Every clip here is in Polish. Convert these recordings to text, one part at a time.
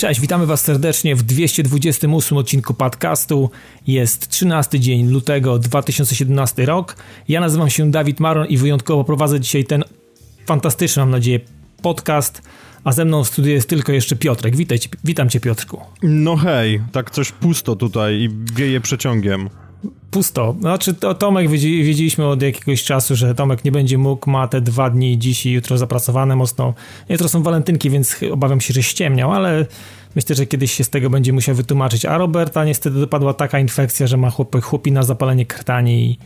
Cześć, witamy Was serdecznie w 228 odcinku podcastu. Jest 13 dzień lutego 2017 rok. Ja nazywam się Dawid Maron i wyjątkowo prowadzę dzisiaj ten fantastyczny, mam nadzieję, podcast. A ze mną w studiu jest tylko jeszcze Piotrek. Witaj, witam Cię, Piotrku. No hej, tak coś pusto tutaj i wieje przeciągiem pusto. Znaczy, to Tomek wiedzieliśmy od jakiegoś czasu, że Tomek nie będzie mógł, ma te dwa dni, dziś i jutro zapracowane mocno. Jutro są walentynki, więc obawiam się, że ściemniał, ale myślę, że kiedyś się z tego będzie musiał wytłumaczyć. A Roberta niestety dopadła taka infekcja, że ma chłopy, chłopina zapalenie krtani i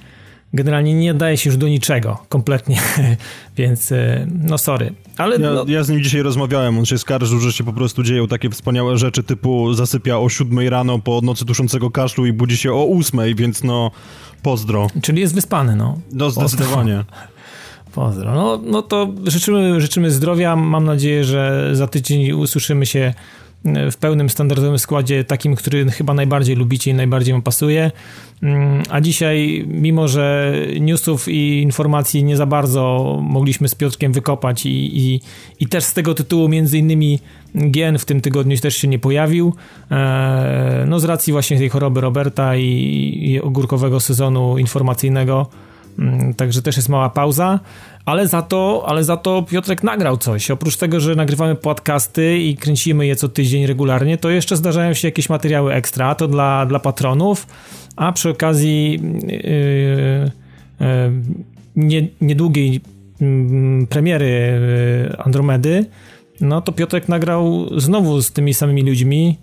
generalnie nie daje się już do niczego, kompletnie, więc e, no sorry. Ale ja, no... ja, z nim dzisiaj rozmawiałem, on się skarżył, że się po prostu dzieją takie wspaniałe rzeczy typu zasypia o 7 rano po nocy duszącego kaszlu i budzi się o 8, więc no pozdro. Czyli jest wyspany, no. No zdecydowanie. Pozdro. No, no to życzymy, życzymy zdrowia. Mam nadzieję, że za tydzień usłyszymy się w pełnym standardowym składzie, takim, który chyba najbardziej lubicie i najbardziej wam pasuje. Mm, a dzisiaj, mimo że newsów i informacji nie za bardzo mogliśmy z Piotrkiem wykopać i, i, i też z tego tytułu między innymi Gen w tym tygodniu też się nie pojawił, e, no z racji właśnie tej choroby Roberta i, i ogórkowego sezonu informacyjnego, mm, także też jest mała pauza ale za to, ale za to Piotrek nagrał coś. Oprócz tego, że nagrywamy podcasty i kręcimy je co tydzień regularnie, to jeszcze zdarzają się jakieś materiały ekstra, to dla, dla patronów, a przy okazji yy, yy, nie, niedługiej yy, premiery Andromedy, no to Piotrek nagrał znowu z tymi samymi ludźmi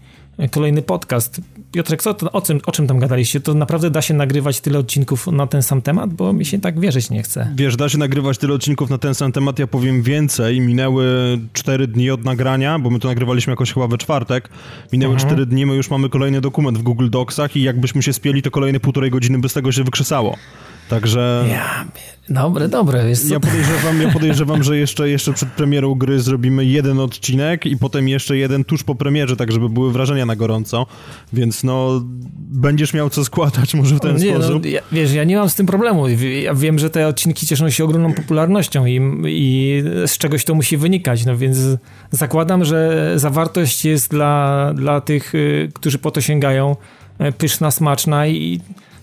kolejny podcast. Piotrek, co to, o, czym, o czym tam gadaliście? To naprawdę da się nagrywać tyle odcinków na ten sam temat? Bo mi się tak wierzyć nie chce. Wiesz, da się nagrywać tyle odcinków na ten sam temat, ja powiem więcej. Minęły 4 dni od nagrania, bo my to nagrywaliśmy jakoś chyba we czwartek. Minęły mhm. 4 dni, my już mamy kolejny dokument w Google Docsach i jakbyśmy się spieli, to kolejne półtorej godziny by z tego się wykrzesało. Także... Ja, dobre, dobre. Jest ja podejrzewam, ja podejrzewam, że jeszcze, jeszcze przed premierą gry zrobimy jeden odcinek i potem jeszcze jeden tuż po premierze, tak żeby były wrażenia na gorąco. Więc no, będziesz miał co składać może w ten nie, no, sposób. No, ja, wiesz, ja nie mam z tym problemu. Ja wiem, że te odcinki cieszą się ogromną popularnością i, i z czegoś to musi wynikać, no więc zakładam, że zawartość jest dla, dla tych, y, którzy po to sięgają, y, pyszna, smaczna i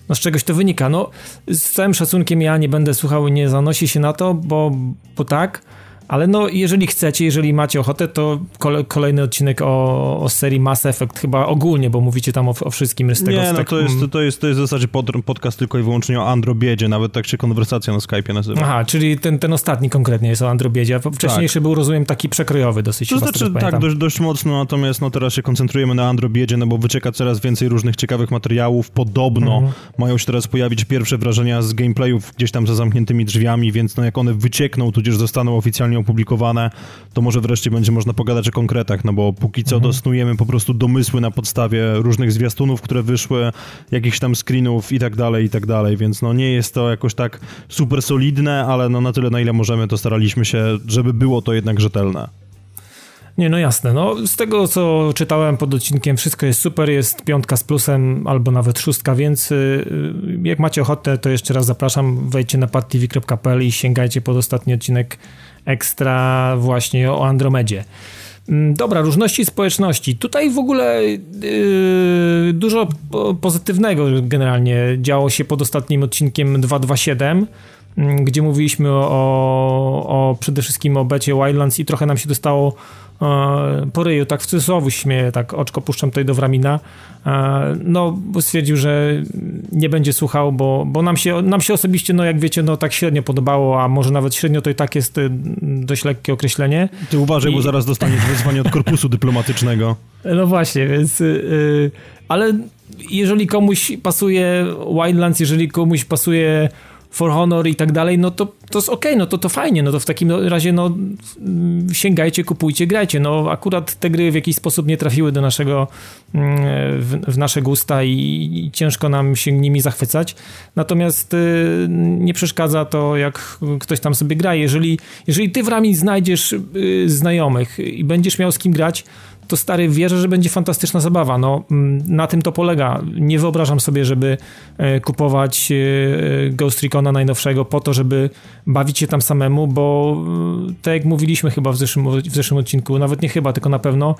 no z czegoś to wynika. No, z całym szacunkiem ja nie będę słuchał, nie zanosi się na to, bo, bo tak, ale no, jeżeli chcecie, jeżeli macie ochotę, to kolejny odcinek o, o serii Mass Effect, chyba ogólnie, bo mówicie tam o, o wszystkim z tego. Nie, no to jest, to, jest, to jest w zasadzie pod, podcast tylko i wyłącznie o Androbiedzie, nawet tak się konwersacja na Skype'ie nazywa. Aha, czyli ten, ten ostatni konkretnie jest o Androbiedzie, a wcześniejszy tak. był, rozumiem, taki przekrojowy dosyć. To znaczy, tak, dość, dość mocno, natomiast no teraz się koncentrujemy na Androbiedzie, no bo wycieka coraz więcej różnych ciekawych materiałów. Podobno mhm. mają się teraz pojawić pierwsze wrażenia z gameplayów gdzieś tam za zamkniętymi drzwiami, więc no jak one wyciekną, tudzież zostaną oficjalnie opublikowane, to może wreszcie będzie można pogadać o konkretach, no bo póki co mhm. dostnujemy po prostu domysły na podstawie różnych zwiastunów, które wyszły, jakichś tam screenów i tak dalej, i tak dalej, więc no nie jest to jakoś tak super solidne, ale no na tyle na ile możemy, to staraliśmy się, żeby było to jednak rzetelne. Nie, no jasne. No, z tego, co czytałem pod odcinkiem, wszystko jest super, jest piątka z plusem albo nawet szóstka, więc y, jak macie ochotę, to jeszcze raz zapraszam, wejdźcie na partv.pl i sięgajcie pod ostatni odcinek ekstra właśnie o Andromedzie. Mm, dobra, różności społeczności. Tutaj w ogóle yy, dużo pozytywnego generalnie działo się pod ostatnim odcinkiem 227, yy, gdzie mówiliśmy o, o przede wszystkim o becie Wildlands i trochę nam się dostało po ryju, tak w cudzysłowie śmieję, tak oczko puszczam tutaj do Wramina, e, no stwierdził, że nie będzie słuchał, bo, bo nam, się, nam się osobiście, no jak wiecie, no tak średnio podobało, a może nawet średnio to i tak jest y, dość lekkie określenie. Ty uważaj, I... bo zaraz dostaniesz wezwanie od korpusu dyplomatycznego. No właśnie, więc... Yy, ale jeżeli komuś pasuje Wildlands, jeżeli komuś pasuje For Honor i tak dalej, no to, to jest okej, okay, no to to fajnie, no to w takim razie no sięgajcie, kupujcie, grajcie. No akurat te gry w jakiś sposób nie trafiły do naszego, mm, w, w nasze gusta i, i, ciężko nam się nimi zachwycać. Natomiast y, nie przeszkadza to, jak ktoś tam sobie gra. Jeżeli, jeżeli ty w rami znajdziesz y, znajomych i będziesz miał z kim grać, to stary wierzę, że będzie fantastyczna zabawa. No, mm, na tym to polega. Nie wyobrażam sobie, żeby e, kupować e, Ghost Recona najnowszego po to, żeby bawić się tam samemu, bo e, tak jak mówiliśmy chyba w zeszłym, w zeszłym odcinku, nawet nie chyba, tylko na pewno,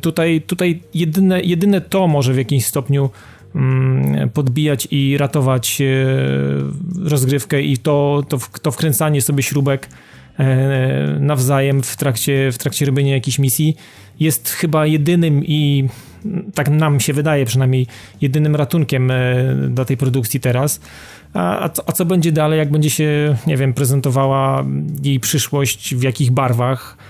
tutaj, tutaj jedyne, jedyne to może w jakimś stopniu mm, podbijać i ratować rozgrywkę i to, to, to wkręcanie sobie śrubek nawzajem w trakcie, w trakcie robienia jakiejś misji jest chyba jedynym i tak nam się wydaje przynajmniej jedynym ratunkiem e, dla tej produkcji teraz. A, a, co, a co będzie dalej, jak będzie się, nie wiem, prezentowała jej przyszłość, w jakich barwach, E,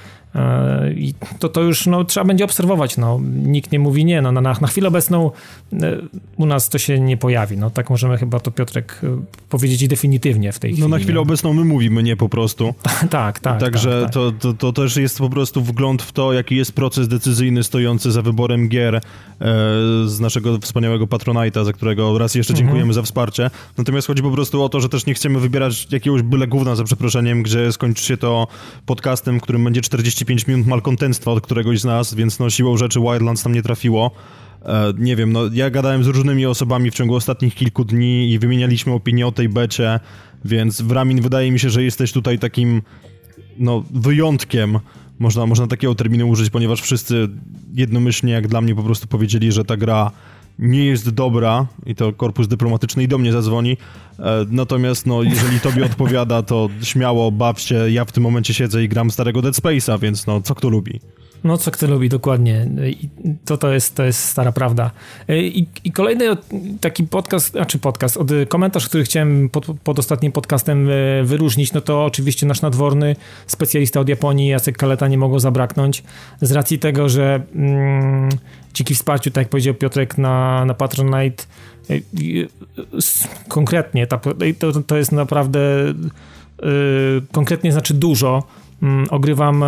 I to, to już no, trzeba będzie obserwować. No. Nikt nie mówi nie. No, na, na chwilę obecną e, u nas to się nie pojawi. No, tak możemy chyba to Piotrek e, powiedzieć definitywnie w tej chwili. No na chwilę nie? obecną my mówimy nie po prostu. tak, tak. Także tak, tak. To, to, to też jest po prostu wgląd w to, jaki jest proces decyzyjny stojący za wyborem gier e, z naszego wspaniałego Patronite'a, za którego raz jeszcze mhm. dziękujemy mhm. za wsparcie. Natomiast chodzi po prostu o to, że też nie chcemy wybierać jakiegoś byle gówna za przeproszeniem, gdzie skończy się to podcastem, w którym będzie 40 45 minut malkontentstwa od któregoś z nas, więc no siłą rzeczy Wildlands tam nie trafiło. E, nie wiem, no ja gadałem z różnymi osobami w ciągu ostatnich kilku dni i wymienialiśmy opinie o tej becie, więc w Ramin wydaje mi się, że jesteś tutaj takim no wyjątkiem, można, można takiego terminu użyć, ponieważ wszyscy jednomyślnie, jak dla mnie, po prostu powiedzieli, że ta gra nie jest dobra i to korpus dyplomatyczny i do mnie zadzwoni. E, natomiast no, jeżeli tobie odpowiada, to śmiało baw się. Ja w tym momencie siedzę i gram starego Dead Space'a, więc no, co kto lubi. No, co kto lubi, dokładnie. I to, to, jest, to jest stara prawda. E, I, I, kolejny taki podcast, znaczy podcast, od komentarz, który chciałem pod, pod, ostatnim podcastem e, wyróżnić, no to oczywiście nasz nadworny specjalista od Japonii, Jacek Kaleta, nie mogło zabraknąć z racji tego, że mm, dzięki wsparciu, tak jak powiedział Piotrek na, na Patronite, e, konkretnie, ta, to, to jest naprawdę konkretnie znaczy dużo, ogrywam e,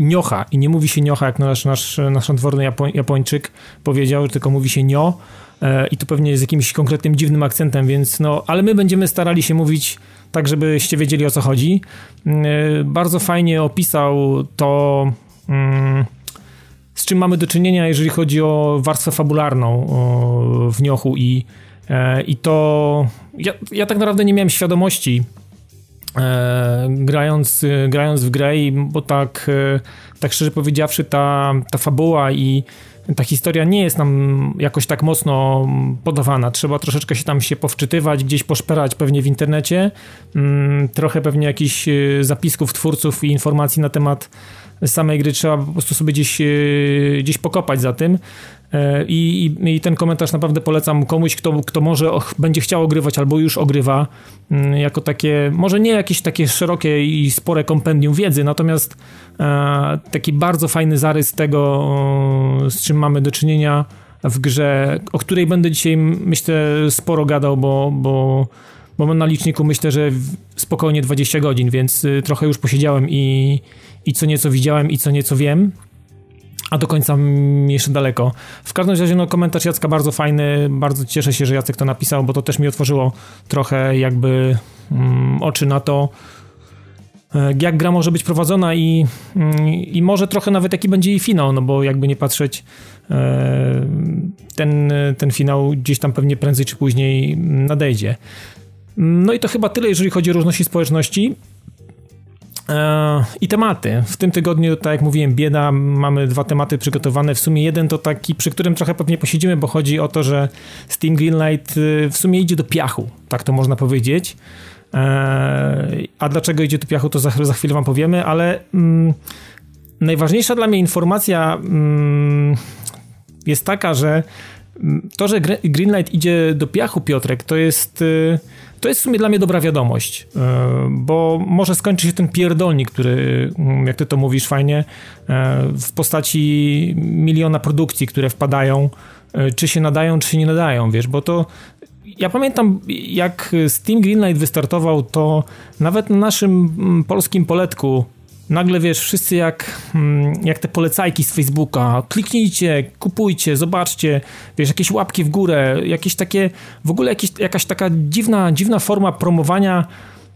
niocha. I nie mówi się niocha, jak nasz, nasz, nasz nadworny Japoń, Japończyk powiedział, tylko mówi się nio. E, i to pewnie z jakimś konkretnym dziwnym akcentem, więc no, ale my będziemy starali się mówić tak, żebyście wiedzieli o co chodzi. Mm, e, bardzo fajnie opisał to, mm, z czym mamy do czynienia, jeżeli chodzi o warstwę fabularną w niochu. I, i to ja, ja tak naprawdę nie miałem świadomości, E, grając, e, grając w grę, i, bo tak, e, tak szczerze powiedziawszy, ta, ta fabuła i ta historia nie jest nam jakoś tak mocno podawana. Trzeba troszeczkę się tam się powczytywać, gdzieś poszperać pewnie w internecie. Mm, trochę pewnie jakichś zapisków twórców i informacji na temat samej gry trzeba po prostu sobie gdzieś, gdzieś pokopać za tym. E, I, i, I, ten komentarz naprawdę polecam komuś, kto, kto może będzie chciał ogrywać albo już ogrywa, mm, jako takie, może nie jakieś takie szerokie i spore kompendium wiedzy, natomiast e, taki bardzo fajny zarys tego, z czym mamy do czynienia w grze, o której będę dzisiaj, myślę, sporo gadał, bo, bo, bo mam na liczniku myślę, że spokojnie 20 godzin, więc y, trochę już posiedziałem i, i co nieco widziałem i co nieco wiem a do końca jeszcze daleko. W każdym razie no, komentarz Jacka bardzo fajny, bardzo cieszę się, że Jacek to napisał, bo to też mi otworzyło trochę jakby mm, oczy na to, e, jak gra może być prowadzona i, mm, i może trochę nawet jaki będzie jej finał, no bo jakby nie patrzeć, e, ten, ten finał gdzieś tam pewnie prędzej czy później nadejdzie. No i to chyba tyle, jeżeli chodzi o różności społeczności. E, I tematy. W tym tygodniu, tak jak mówiłem, bieda, mamy dwa tematy przygotowane. W sumie jeden to taki, przy którym trochę pewnie posiedzimy, bo chodzi o to, że Steam Greenlight y, w sumie idzie do piachu, tak to można powiedzieć. E, a dlaczego idzie do piachu, to za, chwilę wam powiemy, ale mm, najważniejsza dla mnie informacja mm, jest taka, że mm, to, że Greenlight idzie do piachu, Piotrek, to jest y, to jest w sumie dla mnie dobra wiadomość, e, bo może skończy się ten pierdolnik, który, mm, jak ty to mówisz fajnie, e, w postaci miliona produkcji, które wpadają, e, czy się nadają, czy się nie nadają, wiesz, bo to ja pamiętam, jak Steam Greenlight wystartował, to nawet na naszym mm, polskim poletku nagle wiesz, wszyscy jak, mm, jak te polecajki z Facebooka, kliknijcie, kupujcie, zobaczcie, wiesz, jakieś łapki w górę, jakieś takie, w ogóle jakieś, jakaś taka dziwna, dziwna forma promowania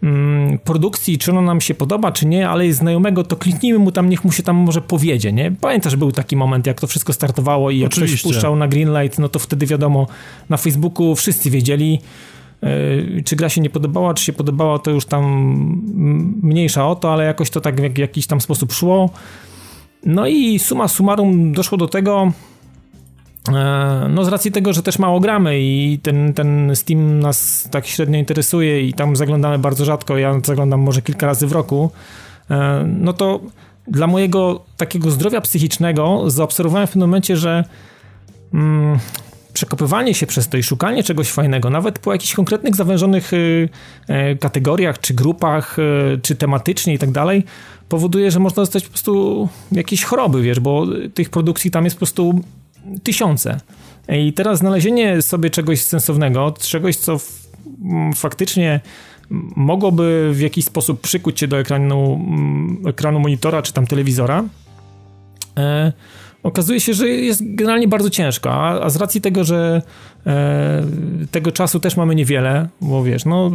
mm, produkcji, czy ono nam się podoba, czy nie, ale jest znajomego, to kliknijmy mu tam, niech mu się tam może powiedzie, nie? Pamiętasz, był taki moment, jak to wszystko startowało i jak Oczywiście. ktoś puszczał na Greenlight, no to wtedy wiadomo, na Facebooku wszyscy wiedzieli, czy gra się nie podobała, czy się podobała, to już tam mniejsza o to, ale jakoś to tak w jakiś tam sposób szło. No i suma summarum doszło do tego, E, no z racji tego, że też mało gramy i ten, ten Steam nas tak średnio interesuje i tam zaglądamy bardzo rzadko, ja zaglądam może kilka razy w roku, e, no to dla mojego takiego zdrowia psychicznego zaobserwowałem w tym momencie, że mm, przekopywanie się przez to i szukanie czegoś fajnego, nawet po jakichś konkretnych, zawężonych y, y, kategoriach, czy grupach, y, czy tematycznie i tak dalej, powoduje, że można dostać po prostu jakieś choroby, wiesz, bo tych produkcji tam jest po prostu tysiące. I teraz znalezienie sobie czegoś sensownego, czegoś, co faktycznie mogłoby w jakiś sposób przykuć cię do ekranu, ekranu monitora czy tam telewizora, e, okazuje się, że jest generalnie bardzo ciężko, a, a z racji tego, że e, tego czasu też mamy niewiele, bo wiesz, no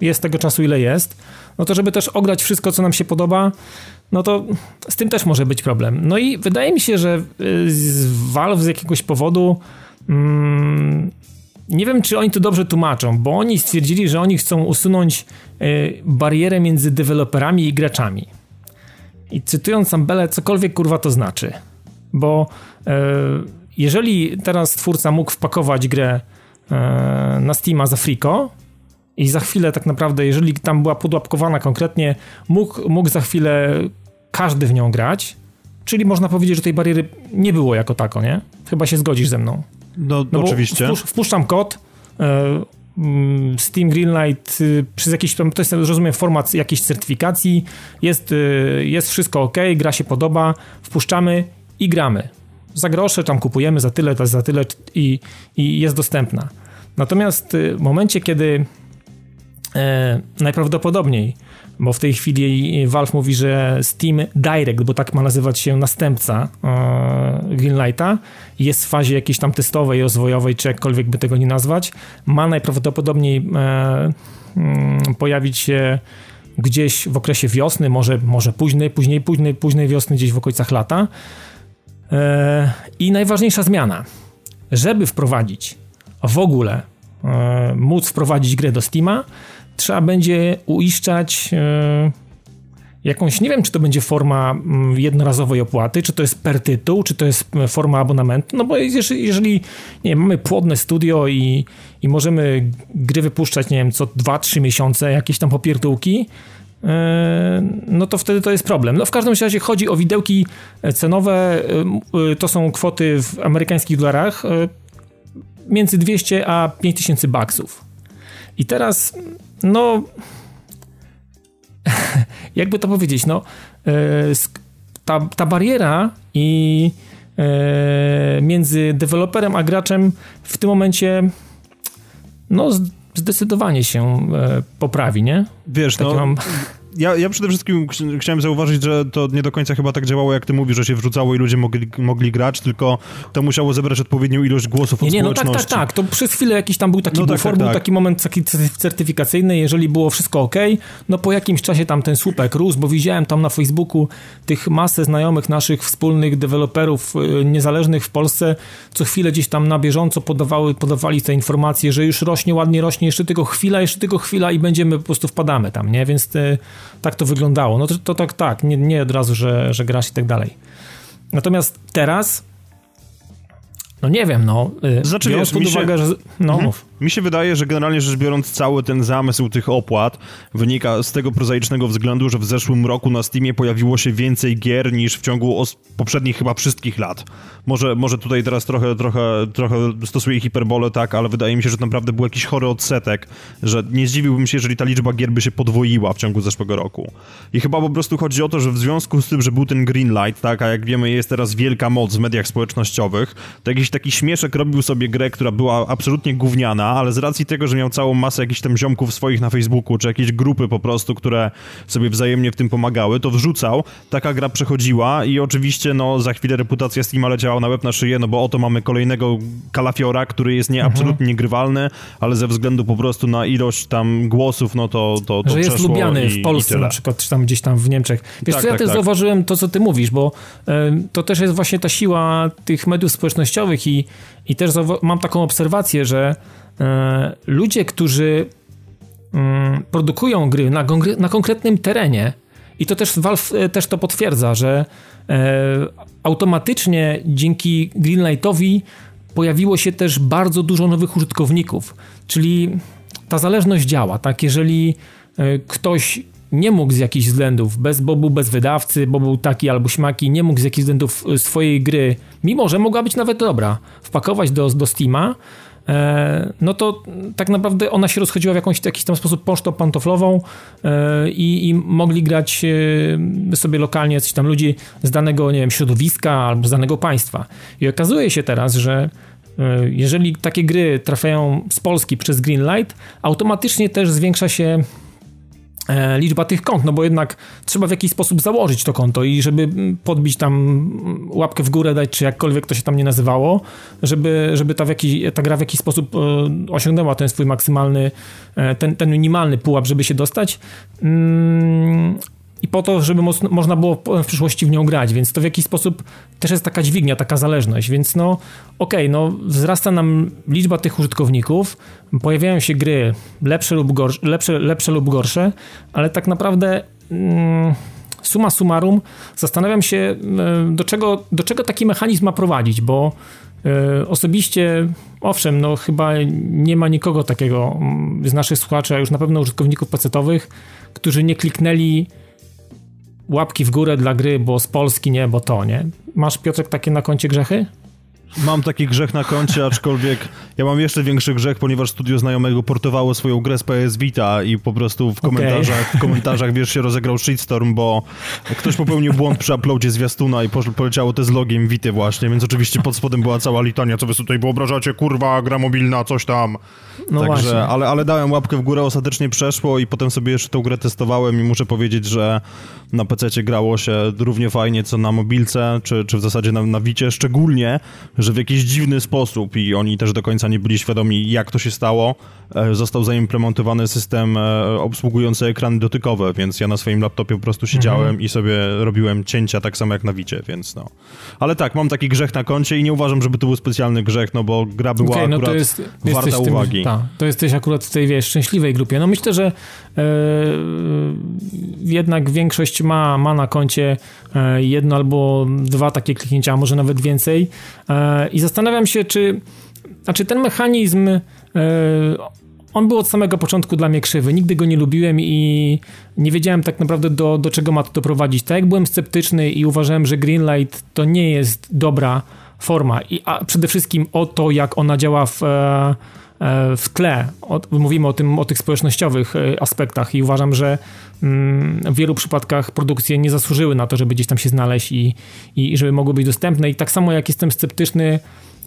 jest tego czasu ile jest, no to żeby też ograć wszystko, co nam się podoba, no to z tym też może być problem. No i wydaje mi się, że y, Valve z jakiegoś powodu mm, nie wiem, czy oni to dobrze tłumaczą, bo oni stwierdzili, że oni chcą usunąć y, barierę między deweloperami i graczami. I cytując Sambele, cokolwiek kurwa to znaczy. Bo y, jeżeli teraz twórca mógł wpakować grę na Steama za friko, i za chwilę tak naprawdę, jeżeli tam była podłapkowana konkretnie, mógł, mógł za chwilę każdy w nią grać, czyli można powiedzieć, że tej bariery nie było jako tako, nie? Chyba się zgodzisz ze mną. No, no oczywiście. Wpusz, wpuszczam kod, e, mm, Steam Greenlight y, przez jakiś, to jest rozumiem format jakiejś certyfikacji, jest, y, jest wszystko ok, gra się podoba, wpuszczamy i gramy. Za grosze tam kupujemy, za tyle, za tyle i, i jest dostępna. Natomiast y, w momencie, kiedy e, najprawdopodobniej bo w tej chwili Valve mówi, że Steam Direct, bo tak ma nazywać się następca e, Greenlighta, jest w fazie jakiejś tam testowej, rozwojowej, czy jakkolwiek by tego nie nazwać, ma najprawdopodobniej e, mm, pojawić się gdzieś w okresie wiosny, może, może późnej, później, późnej, późnej wiosny, gdzieś w okolicach lata. E, I najważniejsza zmiana, żeby wprowadzić w ogóle, móc wprowadzić grę do Steama, trzeba będzie uiszczać e, jakąś, nie wiem, czy to będzie forma mm, jednorazowej opłaty, czy to jest per tytuł, czy to jest e, forma abonamentu, no bo jeżeli, nie mamy płodne studio i, i możemy gry wypuszczać, nie wiem, co 2-3 miesiące, jakieś tam popierdółki, e, no to wtedy to jest problem. No w każdym razie chodzi o widełki cenowe, to są kwoty w amerykańskich dolarach, między 200 a 5000 baksów. I teraz no jakby to powiedzieć, no e, ta, ta bariera i e, między deweloperem a graczem w tym momencie no zdecydowanie się e, poprawi, nie? Wiesz, Takie no, mam ja, ja przede wszystkim ch chciałem zauważyć, że to nie do końca chyba tak działało, jak ty mówisz, że się wrzucało i ludzie mogli, mogli grać, tylko to musiało zebrać odpowiednią ilość głosów nie, od nie, no tak, tak, tak. To przez chwilę jakiś tam był taki no bufor, tak, tak, był tak. taki moment taki certyfikacyjny, jeżeli było wszystko ok, no po jakimś czasie tam ten słupek rósł, bo widziałem tam na Facebooku tych masę znajomych naszych wspólnych deweloperów y, niezależnych w Polsce, co chwilę gdzieś tam na bieżąco podawały, podawali te informacje, że już rośnie, ładnie rośnie, jeszcze tylko chwila, jeszcze tylko chwila i będziemy, po prostu wpadamy tam, nie? Więc te, tak to wyglądało. No to, to tak, tak, nie, nie od razu, że, że grasz i tak dalej. Natomiast teraz no nie wiem, no. Znaczy, biorąc pod uwagę, się... że... No, mhm. Mi się wydaje, że generalnie rzecz biorąc cały ten zamysł tych opłat wynika z tego prozaicznego względu, że w zeszłym roku na Steamie pojawiło się więcej gier niż w ciągu poprzednich chyba wszystkich lat. Może, może tutaj teraz trochę, trochę, trochę stosuję hiperbolę, tak, ale wydaje mi się, że naprawdę był jakiś chory odsetek, że nie zdziwiłbym się, jeżeli ta liczba gier by się podwoiła w ciągu zeszłego roku. I chyba po prostu chodzi o to, że w związku z tym, że był ten green light, tak, a jak wiemy jest teraz wielka moc w mediach społecznościowych, to jakiś taki śmieszek robił sobie grę, która była absolutnie gówniana, ale z racji tego, że miał całą masę jakichś tam ziomków swoich na Facebooku, czy jakieś grupy po prostu, które sobie wzajemnie w tym pomagały, to wrzucał, taka gra przechodziła i oczywiście no za chwilę reputacja Steama leciała na łeb na szyję, no bo oto mamy kolejnego kalafiora, który jest nie, mhm. absolutnie niegrywalny, ale ze względu po prostu na ilość tam głosów, no to to, to Że jest lubiany i, w Polsce na przykład, czy tam gdzieś tam w Niemczech. Wiesz tak, co, ja tak, też tak. zauważyłem to, co ty mówisz, bo y, to też jest właśnie ta siła tych mediów społecznościowych i, i też mam taką obserwację, że y, ludzie, którzy y, produkują gry na, na konkretnym terenie, i to też Valve e, też to potwierdza, że automatycznie dzięki Greenlightowi pojawiło się też bardzo dużo nowych użytkowników, czyli ta zależność działa, tak? Jeżeli e, ktoś nie mógł z jakichś względów, bez, bo był bez wydawcy, bo był taki albo śmaki, nie mógł z jakichś względów e, swojej gry, mimo że mogła być nawet dobra, wpakować do, do Steama, e, no to tak naprawdę ona się rozchodziła w jakąś, jakiś tam sposób pocztą pantoflową i, i, mogli grać sobie lokalnie coś tam ludzi z danego, nie wiem, środowiska albo z danego państwa. I okazuje się teraz, że E, jeżeli takie gry trafiają z Polski przez Greenlight, automatycznie też zwiększa się e, liczba tych kont, no bo jednak trzeba w jakiś sposób założyć to konto i żeby podbić tam łapkę w górę dać, czy jakkolwiek to się tam nie nazywało, żeby, żeby ta, w jakiś, ta gra w jakiś sposób e, osiągnęła ten swój maksymalny, ten, ten minimalny pułap, żeby się dostać. I po to, żeby można było w przyszłości w nią grać, więc to w jakiś sposób też jest taka dźwignia, taka zależność, więc no okej, okay, no wzrasta nam liczba tych użytkowników, pojawiają się gry lepsze lub gorsze, lepsze, lepsze lub gorsze, ale tak naprawdę mm, suma summarum zastanawiam się, e, do czego, do czego taki mechanizm ma prowadzić, bo e, Osobiście, owszem, no chyba nie ma nikogo takiego mm, z naszych słuchaczy, a już na pewno użytkowników pecetowych, którzy nie kliknęli łapki w górę dla gry, bo z Polski nie, bo to, nie? Masz, Piotrek, takie na koncie grzechy? Mam taki grzech na koncie, aczkolwiek ja mam jeszcze większy grzech, ponieważ studio znajomego portowało swoją grę z PS Vita i po prostu w komentarzach, okay. w komentarzach wiesz, się rozegrał shitstorm, bo ktoś popełnił błąd przy uploadzie zwiastuna i poleciało te z logiem Vity właśnie, więc oczywiście pod spodem była cała litania, co wy tutaj wyobrażacie, kurwa, gra mobilna, coś tam. No Także, właśnie. ale, ale dałem łapkę w górę, ostatecznie przeszło i potem sobie jeszcze tą grę testowałem i muszę powiedzieć, że na PC grało się równie fajnie, co na mobilce, czy, czy w zasadzie na, na Vicie, szczególnie, że w jakiś dziwny sposób i oni też do końca nie byli świadomi, jak to się stało, e, został zaimplementowany system e, obsługujący ekrany dotykowe, więc ja na swoim laptopie po prostu siedziałem mhm. i sobie robiłem cięcia tak samo jak na Wicie, więc no. Ale tak, mam taki grzech na koncie i nie uważam, żeby to był specjalny grzech, no bo gra była okay, no akurat jest, warta uwagi. Tym, ta, to jesteś akurat w tej, wiesz, szczęśliwej grupie. No myślę, że e, jednak większość ma, ma na koncie jedno albo dwa takie kliknięcia, a może nawet więcej e, i zastanawiam się, czy znaczy ten mechanizm e, on był od samego początku dla mnie krzywy. Nigdy go nie lubiłem i nie wiedziałem tak naprawdę do, do czego ma to doprowadzić. Tak jak byłem sceptyczny i uważałem, że Greenlight to nie jest dobra forma, I, a przede wszystkim o to, jak ona działa w, e, w tle. Mówimy o, tym, o tych społecznościowych aspektach i uważam, że mm, w wielu przypadkach produkcje nie zasłużyły na to, żeby gdzieś tam się znaleźć i, i żeby mogły być dostępne. I tak samo jak jestem sceptyczny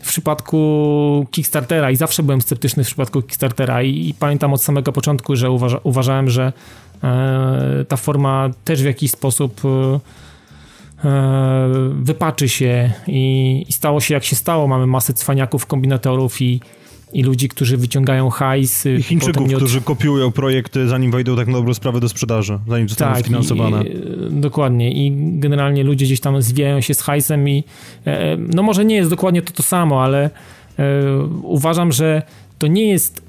w przypadku Kickstartera i zawsze byłem sceptyczny w przypadku Kickstartera i, i pamiętam od samego początku, że uważa, uważałem, że e, ta forma też w jakiś sposób e, e wypaczy się i, i, stało się jak się stało. Mamy masę cwaniaków, kombinatorów i, i ludzi, którzy wyciągają hajs. I Chińczyków, od... którzy kopiują projekty, zanim wejdą tak na dobrą sprawę do sprzedaży, zanim zostaną tak, sfinansowane. I, dokładnie. I generalnie ludzie gdzieś tam zwijają się z hajsem i e, e, no może nie jest dokładnie to to samo, ale e, uważam, że to nie jest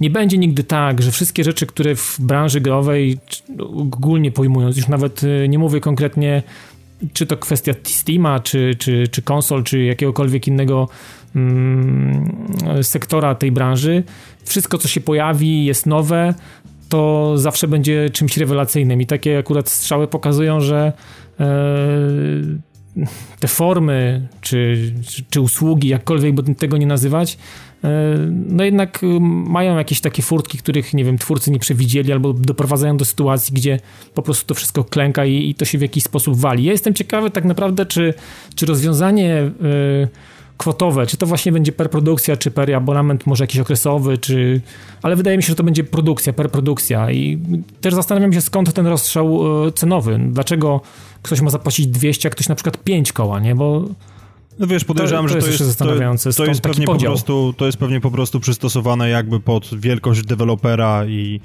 nie będzie nigdy tak, że wszystkie rzeczy, które w branży growej ogólnie pojmując, już nawet nie mówię konkretnie czy to kwestia Steama, czy, czy, czy konsol, czy jakiegokolwiek innego mm, sektora tej branży. Wszystko, co się pojawi, jest nowe, to zawsze będzie czymś rewelacyjnym. I takie akurat strzały pokazują, że e, te formy, czy, czy, usługi, jakkolwiek by tego nie nazywać, e, no jednak mają jakieś takie furtki, których, nie wiem, twórcy nie przewidzieli, albo doprowadzają do sytuacji, gdzie po prostu to wszystko klęka i, i to się w jakiś sposób wali. Ja jestem ciekawy tak naprawdę, czy, czy rozwiązanie... E, kwotowe, czy to właśnie będzie per produkcja, czy per abonament może jakiś okresowy, czy... Ale wydaje mi się, że to będzie produkcja, per produkcja i też zastanawiam się skąd ten rozstrzał e, cenowy. Dlaczego ktoś ma zapłacić 200, a ktoś na przykład 5 koła, nie? Bo no wiesz, podejrzewam, to, to że to jest, zastanawiające. To, to jest pewnie po prostu, to jest pewnie po prostu przystosowane jakby pod wielkość dewelopera i,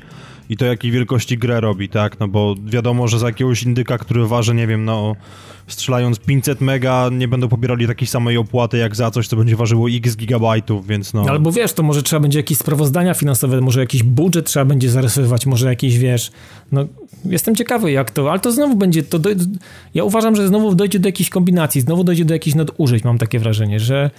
i to jakiej wielkości grę robi, tak? No bo wiadomo, że za jakiegoś indyka, który waży, nie wiem, no strzelając 500 mega, nie będą pobierali takiej samej opłaty jak za coś, co będzie ważyło x gigabajtów, więc no... Albo wiesz, to może trzeba będzie jakieś sprawozdania finansowe, może jakiś budżet trzeba będzie zarysować, może jakiś, wiesz, no jestem ciekawy jak to, ale to znowu będzie, to do, ja uważam, że znowu dojdzie do jakiejś kombinacji, znowu dojdzie do jakichś nadużyć, mam takie wrażenie, że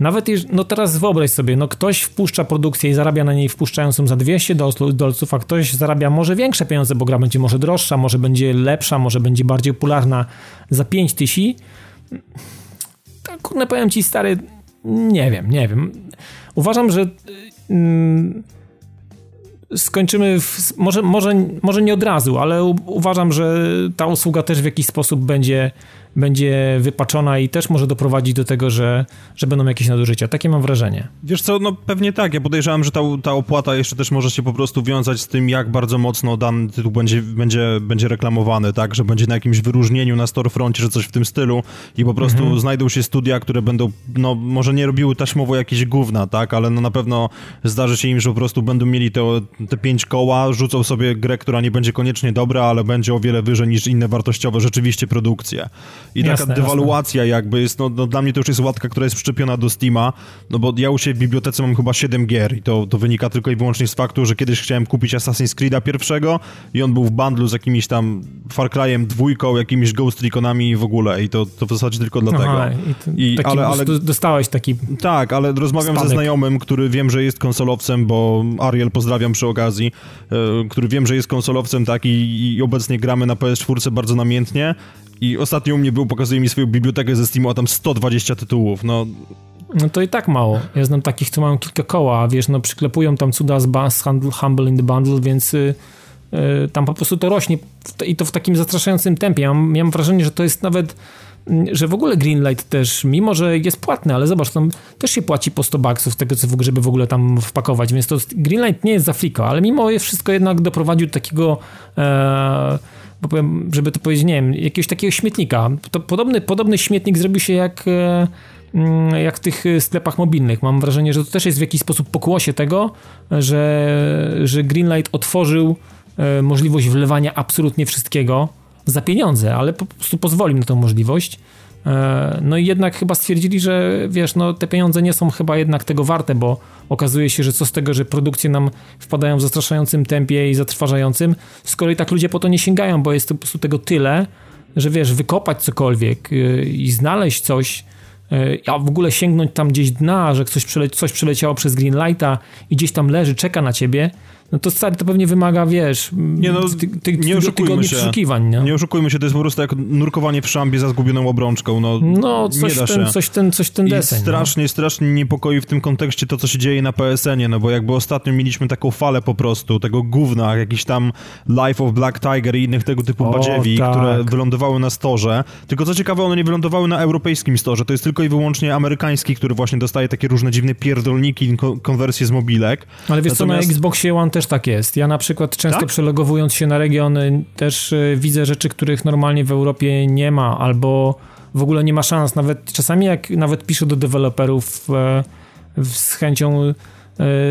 nawet, no teraz wyobraź sobie, no ktoś wpuszcza produkcję i zarabia na niej wpuszczając ją za 200 dolców, a ktoś zarabia może większe pieniądze, bo gra będzie może droższa, może będzie lepsza, może będzie bardziej popularna za 5 tysięcy. Tak, kurde, powiem ci stary, nie wiem, nie wiem. Uważam, że mm, skończymy, w, może, może, może nie od razu, ale u, uważam, że ta usługa też w jakiś sposób będzie będzie wypaczona i też może doprowadzić do tego, że, że będą jakieś nadużycia. Takie mam wrażenie. Wiesz co, no pewnie tak. Ja podejrzewam, że ta, ta opłata jeszcze też może się po prostu wiązać z tym, jak bardzo mocno dany tytuł będzie, będzie, będzie reklamowany, tak? Że będzie na jakimś wyróżnieniu na storefroncie, że coś w tym stylu i po prostu mhm. znajdą się studia, które będą, no może nie robiły taśmowo jakieś gówna, tak? Ale no na pewno zdarzy się im, że po prostu będą mieli te, te pięć koła, rzucą sobie grę, która nie będzie koniecznie dobra, ale będzie o wiele wyżej niż inne wartościowe rzeczywiście produkcje. I taka jasne, dewaluacja jasne. jakby jest, no, no, dla mnie to już jest łatka, która jest przyczepiona do Steama, no bo ja u siebie w bibliotece mam chyba 7 gier i to, to wynika tylko i wyłącznie z faktu, że kiedyś chciałem kupić Assassin's Creed'a pierwszego i on był w bundlu z jakimiś tam Far Cry'em dwójką, jakimiś Ghost Reconami i w ogóle i to, to w zasadzie tylko dlatego. Aha, i, I ale, ale dostałeś taki Tak, ale rozmawiam spadek. ze znajomym, który wiem, że jest konsolowcem, bo Ariel pozdrawiam przy okazji, e, który wiem, że jest konsolowcem, tak, i, i obecnie gramy na PS4 bardzo namiętnie i ostatnio u mnie był, pokazuje mi swoją bibliotekę ze Steamu, a tam 120 tytułów, no... No to i tak mało. Ja znam takich, co mają kilka koła, a wiesz, no przyklepują tam cuda z Bass Humble in the Bundle, więc y, y, tam po prostu to rośnie i to w takim zastraszającym tempie. Ja mam, wrażenie, że to jest nawet mm, że w ogóle Greenlight też, mimo że jest płatny, ale zobacz, tam też się płaci po 100 baksów tego, co żeby w ogóle tam wpakować, więc to Greenlight nie jest za friko, ale mimo wszystko jednak doprowadził do takiego e, żeby to powiedzieć, nie wiem, jakiegoś takiego śmietnika. To podobny, podobny śmietnik zrobił się jak, e, mm, jak w tych sklepach mobilnych. Mam wrażenie, że to też jest w jakiś sposób pokłosie tego, że, że Greenlight otworzył e, możliwość wlewania absolutnie wszystkiego za pieniądze, ale po prostu pozwolił na tę możliwość. E, no i jednak chyba stwierdzili, że wiesz, no te pieniądze nie są chyba jednak tego warte, bo okazuje się, że co z tego, że produkcje nam wpadają w zastraszającym tempie i zatrważającym, skoro i tak ludzie po to nie sięgają, bo jest po prostu tego tyle, że wiesz, wykopać cokolwiek y, i znaleźć coś, y, a w ogóle sięgnąć tam gdzieś dna, że coś, przele coś przeleciało przez Greenlighta i gdzieś tam leży, czeka na ciebie, no to stary, to pewnie wymaga, wiesz, nie, no, ty, ty, nie oszukujmy się. przeszukiwań, nie? nie oszukujmy się, to jest po prostu jak nurkowanie w szambie za zgubioną obrączką, no, no coś, nie da ten, się. coś ten, coś ten deseń. I strasznie, no. strasznie niepokoi w tym kontekście to, co się dzieje na PSN-ie, no bo jakby ostatnio mieliśmy taką falę po prostu, tego gówna, jakiś tam Life of Black Tiger i innych tego typu o, badziewi, tak. które wylądowały na storze, tylko co ciekawe, one nie wylądowały na europejskim storze, to jest tylko i wyłącznie amerykański, który właśnie dostaje takie różne dziwne pierdolniki, konwersje z mobilek. Ale wiesz Natomiast... co, na Xboxie One też tak jest. Ja na przykład często tak? przelogowując się na regiony też y, widzę rzeczy, których normalnie w Europie nie ma, albo w ogóle nie ma szans. Nawet czasami jak nawet piszę do deweloperów e, z chęcią e,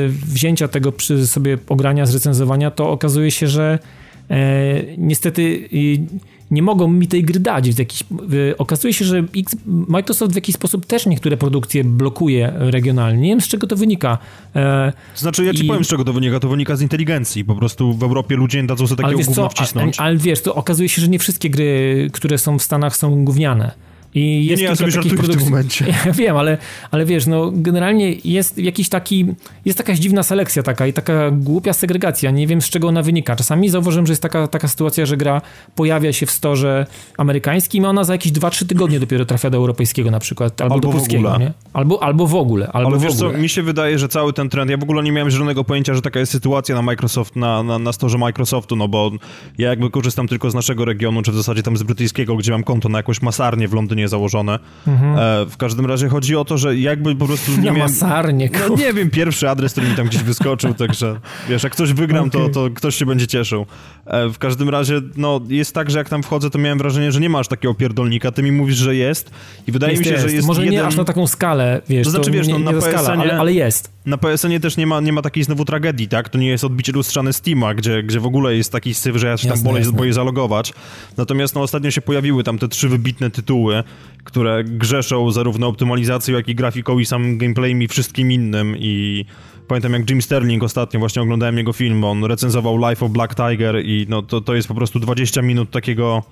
wzięcia tego przy sobie ogrania, zrecenzowania, to okazuje się, że e, niestety nie mogą mi tej gry dać. W jakiś, okazuje się, że X, Microsoft w jakiś sposób też niektóre produkcje blokuje regionalnie. Nie wiem, z czego to wynika. E, znaczy, ja ci I... powiem, z czego to wynika. To wynika z inteligencji. Po prostu w Europie ludzie nie dadzą sobie takiego gówna wcisnąć. Ale, ale wiesz, to okazuje się, że nie wszystkie gry, które są w Stanach są gówniane. I jest nie, ja sobie żartuję produk... w tym momencie. Ja wiem, ale, ale wiesz, no generalnie jest jakiś taki, jest jakaś dziwna selekcja taka i taka głupia segregacja. Nie wiem z czego ona wynika. Czasami zauważyłem, że jest taka, taka sytuacja, że gra pojawia się w storze amerykańskim, a ona za jakieś 2-3 tygodnie dopiero trafia do europejskiego na przykład, albo, albo do polskiego, nie? Albo, albo w ogóle. Albo ale w wiesz ogóle. co, mi się wydaje, że cały ten trend, ja w ogóle nie miałem żadnego pojęcia, że taka jest sytuacja na Microsoft, na, na, na storze Microsoftu, no bo ja jakby korzystam tylko z naszego regionu, czy w zasadzie tam z brytyjskiego, gdzie mam konto na jakąś masarnię w Londynie założone. Mhm. E, w każdym razie chodzi o to, że jakby po prostu nie miałem... Masarnie, no, nie wiem, pierwszy adres, który mi tam gdzieś wyskoczył, także wiesz, jak ktoś wygram, okay. to, to ktoś się będzie cieszył. E, w każdym razie, no, jest tak, że jak tam wchodzę, to miałem wrażenie, że nie masz takiego pierdolnika, ty mi mówisz, że jest i wydaje jest, mi się, jest. że jest Może jeden... nie aż na taką skalę, wiesz, to znaczy, wiesz, nie, no, na nie PSN, skala, ale, ale, jest. Na PSN-ie też nie ma, nie ma takiej znowu tragedii, tak? To nie jest odbicie lustrzane Steama, gdzie, gdzie w ogóle jest taki syf, że ja się jasne, tam boję, boję zalogować. Natomiast no, ostatnio się pojawiły tam te trzy wybitne tytuły, które grzeszą zarówno optymalizacją, jak i grafiką i samym gameplayem i wszystkim innym i pamiętam jak Jim Sterling ostatnio, właśnie oglądałem jego film, on recenzował Life of Black Tiger i no to, to jest po prostu 20 minut takiego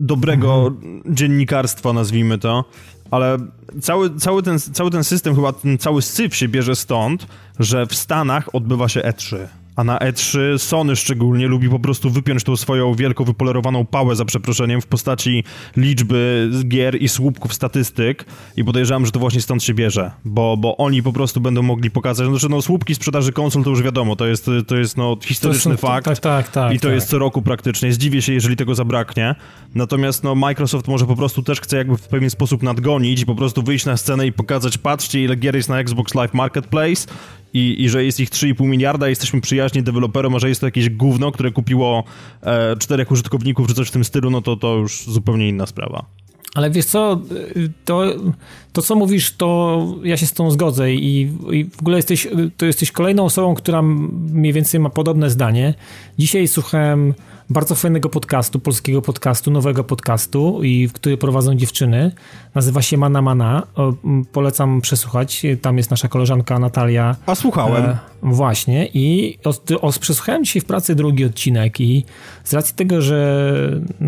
dobrego mhm. dziennikarstwa, nazwijmy to, ale cały, cały, ten, cały ten system, chyba ten cały syf się bierze stąd, że w Stanach odbywa się E3. A na E3 Sony szczególnie lubi po prostu wypiąć tą swoją wielką, wypolerowaną pałę, za przeproszeniem, w postaci liczby gier i słupków statystyk. I podejrzewam, że to właśnie stąd się bierze, bo, bo oni po prostu będą mogli pokazać, znaczy no słupki sprzedaży konsol to już wiadomo, to jest, to jest no historyczny to fakt. tak, tak, tak, i to tak. jest co roku praktycznie, zdziwię się, jeżeli tego zabraknie, natomiast no Microsoft może po prostu też chce jakby w pewien sposób nadgonić i po prostu wyjść na scenę i pokazać, patrzcie ile gier jest na Xbox Live Marketplace i, i że jest ich 3,5 miliarda, jesteśmy przyjaźni deweloperom, a że jest to jakieś gówno, które kupiło e, czterech użytkowników czy coś w tym stylu, no to to już zupełnie inna sprawa. Ale wiesz co, to, to co mówisz, to ja się z tą zgodzę i, i, w ogóle jesteś, to jesteś kolejną osobą, która mniej więcej ma podobne zdanie. Dzisiaj słuchałem bardzo fajnego podcastu, polskiego podcastu, nowego podcastu, i który prowadzą dziewczyny. Nazywa się Mana Mana. O, polecam przesłuchać. Tam jest nasza koleżanka Natalia. A słuchałem. E, właśnie. I o, o, przesłuchałem dzisiaj w pracy drugi odcinek i z racji tego, że e,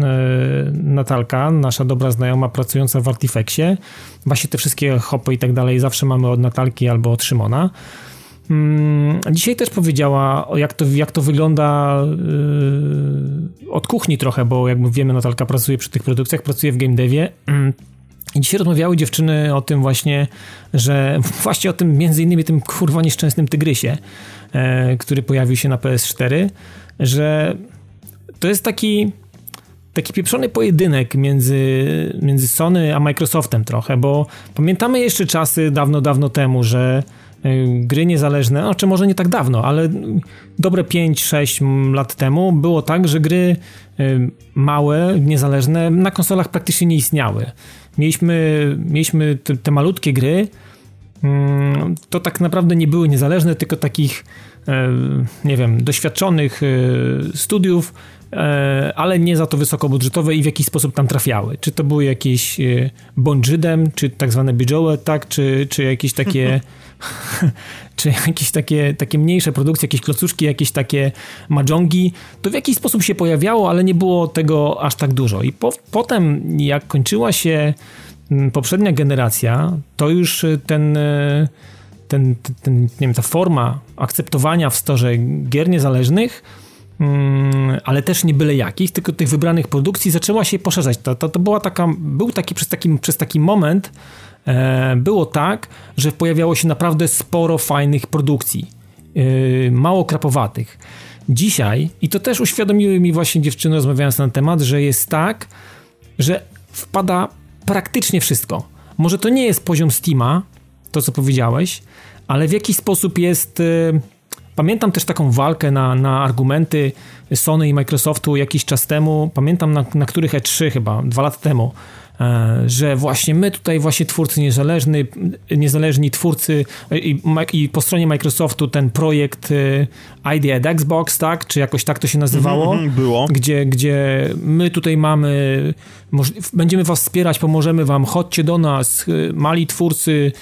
Natalka, nasza dobra znajoma pracująca w Artifexie, właśnie te wszystkie hopy i tak dalej zawsze mamy od Natalki albo od Szymona, dzisiaj też powiedziała, jak to, jak to wygląda yy, od kuchni trochę, bo jakby wiemy, Natalka pracuje przy tych produkcjach, pracuje w game devie. Mm, I dzisiaj rozmawiały dziewczyny o tym właśnie, że właśnie o tym między innymi tym kurwa nieszczęsnym tygrysie, e, który pojawił się na PS4, że to jest taki taki pieprzony pojedynek między, między Sony a Microsoftem trochę, bo pamiętamy jeszcze czasy dawno, dawno temu, że gry niezależne, no, czy może nie tak dawno, ale dobre 5-6 lat temu było tak, że gry y, małe, niezależne na konsolach praktycznie nie istniały. Mieliśmy, mieliśmy te, te malutkie gry, mm, to tak naprawdę nie były niezależne, tylko takich, y, nie wiem, doświadczonych studiów, ale nie za to wysokobudżetowe i w jakiś sposób tam trafiały. Czy to były jakieś bądżydem, czy tak zwane bijowe, tak, czy, czy jakieś takie czy jakieś takie, takie mniejsze produkcje, jakieś klocuszki, jakieś takie majongi, to w jakiś sposób się pojawiało, ale nie było tego aż tak dużo. I po, potem, jak kończyła się mm, poprzednia generacja, to już ten, e, ten, ten nie wiem, ta forma akceptowania w storze gier niezależnych mm, ale też nie byle jakich, tylko tych wybranych produkcji zaczęła się poszerzać. To, to, to była taka, był taki przez, taki przez taki moment było tak, że pojawiało się naprawdę sporo fajnych produkcji, e, mało krapowatych. Dzisiaj, i to też uświadomiły mi właśnie dziewczyny rozmawiając na ten temat, że jest tak, że wpada praktycznie wszystko. Może to nie jest poziom Steama, to co powiedziałeś, ale w jakiś sposób jest. E, pamiętam też taką walkę na, na argumenty Sony i Microsoftu jakiś czas temu. Pamiętam na, na których E3 chyba, dwa lata temu E, że właśnie my tutaj właśnie twórcy niezależni, niezależni twórcy i, i po stronie Microsoftu ten projekt e, ID at Xbox, tak, czy jakoś tak to się nazywało? Mm, było. Gdzie, gdzie my tutaj mamy, będziemy was wspierać, pomożemy wam, chodźcie do nas, e, mali twórcy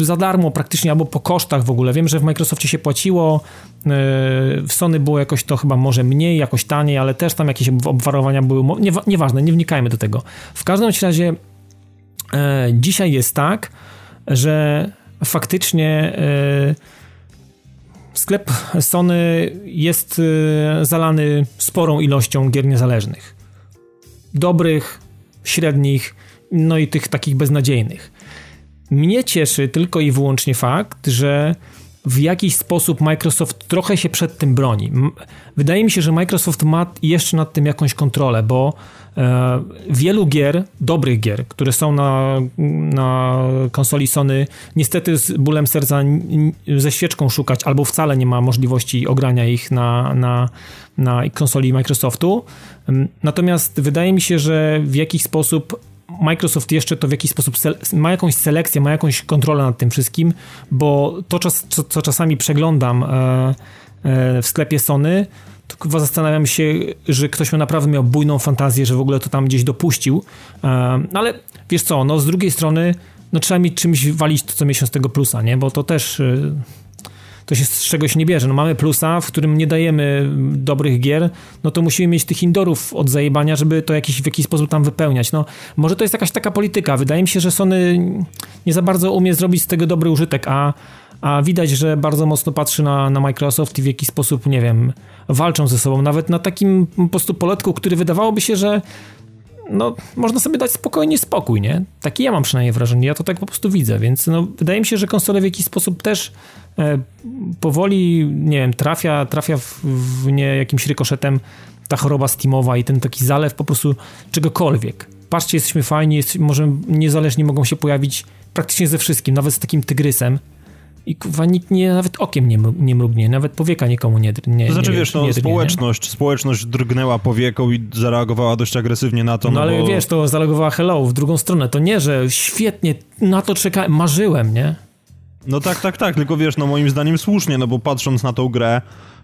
za darmo praktycznie, albo po kosztach w ogóle. Wiem, że w Microsoftie się płaciło, w Sony było jakoś to chyba może mniej, jakoś taniej, ale też tam jakieś obwarowania były, nie, nieważne, nie wnikajmy do tego. W każdym razie e, dzisiaj jest tak, że faktycznie e, sklep Sony jest e, zalany sporą ilością gier niezależnych. Dobrych, średnich, no i tych takich beznadziejnych. Mnie cieszy tylko i wyłącznie fakt, że w jakiś sposób Microsoft trochę się przed tym broni. Wydaje mi się, że Microsoft ma jeszcze nad tym jakąś kontrolę, bo e, wielu gier, dobrych gier, które są na, na konsoli Sony, niestety z bólem serca ze świeczką szukać, albo wcale nie ma możliwości ogrania ich na, na, na konsoli Microsoftu. Natomiast wydaje mi się, że w jakiś sposób Microsoft jeszcze to w jakiś sposób ma jakąś selekcję, ma jakąś kontrolę nad tym wszystkim, bo to, czas, co, co czasami przeglądam e, e, w sklepie Sony, to chyba zastanawiam się, że ktoś miał naprawdę miał bujną fantazję, że w ogóle to tam gdzieś dopuścił. E, ale wiesz co, no z drugiej strony, no trzeba mi czymś walić to co miesiąc tego plusa, nie? Bo to też e, to się z czegoś nie bierze. No mamy plusa, w którym nie dajemy dobrych gier, no to musimy mieć tych indorów od zajebania, żeby to jakiś, w jakiś sposób tam wypełniać. No może to jest jakaś taka polityka. Wydaje mi się, że Sony nie za bardzo umie zrobić z tego dobry użytek, a a widać, że bardzo mocno patrzy na, na Microsoft i w jakiś sposób, nie wiem, walczą ze sobą. Nawet na takim po prostu poletku, który wydawałoby się, że no, można sobie dać spokojnie spokój, nie? Taki ja mam przynajmniej wrażenie, ja to tak po prostu widzę, więc no, wydaje mi się, że konsole w jakiś sposób też powoli, nie wiem, trafia, trafia w, w nie jakimś rykoszetem ta choroba Steamowa i ten taki zalew po prostu czegokolwiek. Patrzcie, jesteśmy fajni, jest, może niezależnie mogą się pojawić praktycznie ze wszystkim, nawet z takim tygrysem, i kurwa nikt nie, nawet okiem nie, nie mrugnie, nawet powieka nikomu nie nie To znaczy, nie, wiesz, no, nie społeczność, nie? społeczność drgnęła powieką i zareagowała dość agresywnie na to. No, no ale bo... wiesz, to zareagowała hello w drugą stronę. To nie, że świetnie, na to czekałem, marzyłem, nie? No tak, tak, tak, tylko wiesz, no moim zdaniem słusznie, no bo patrząc na tą grę,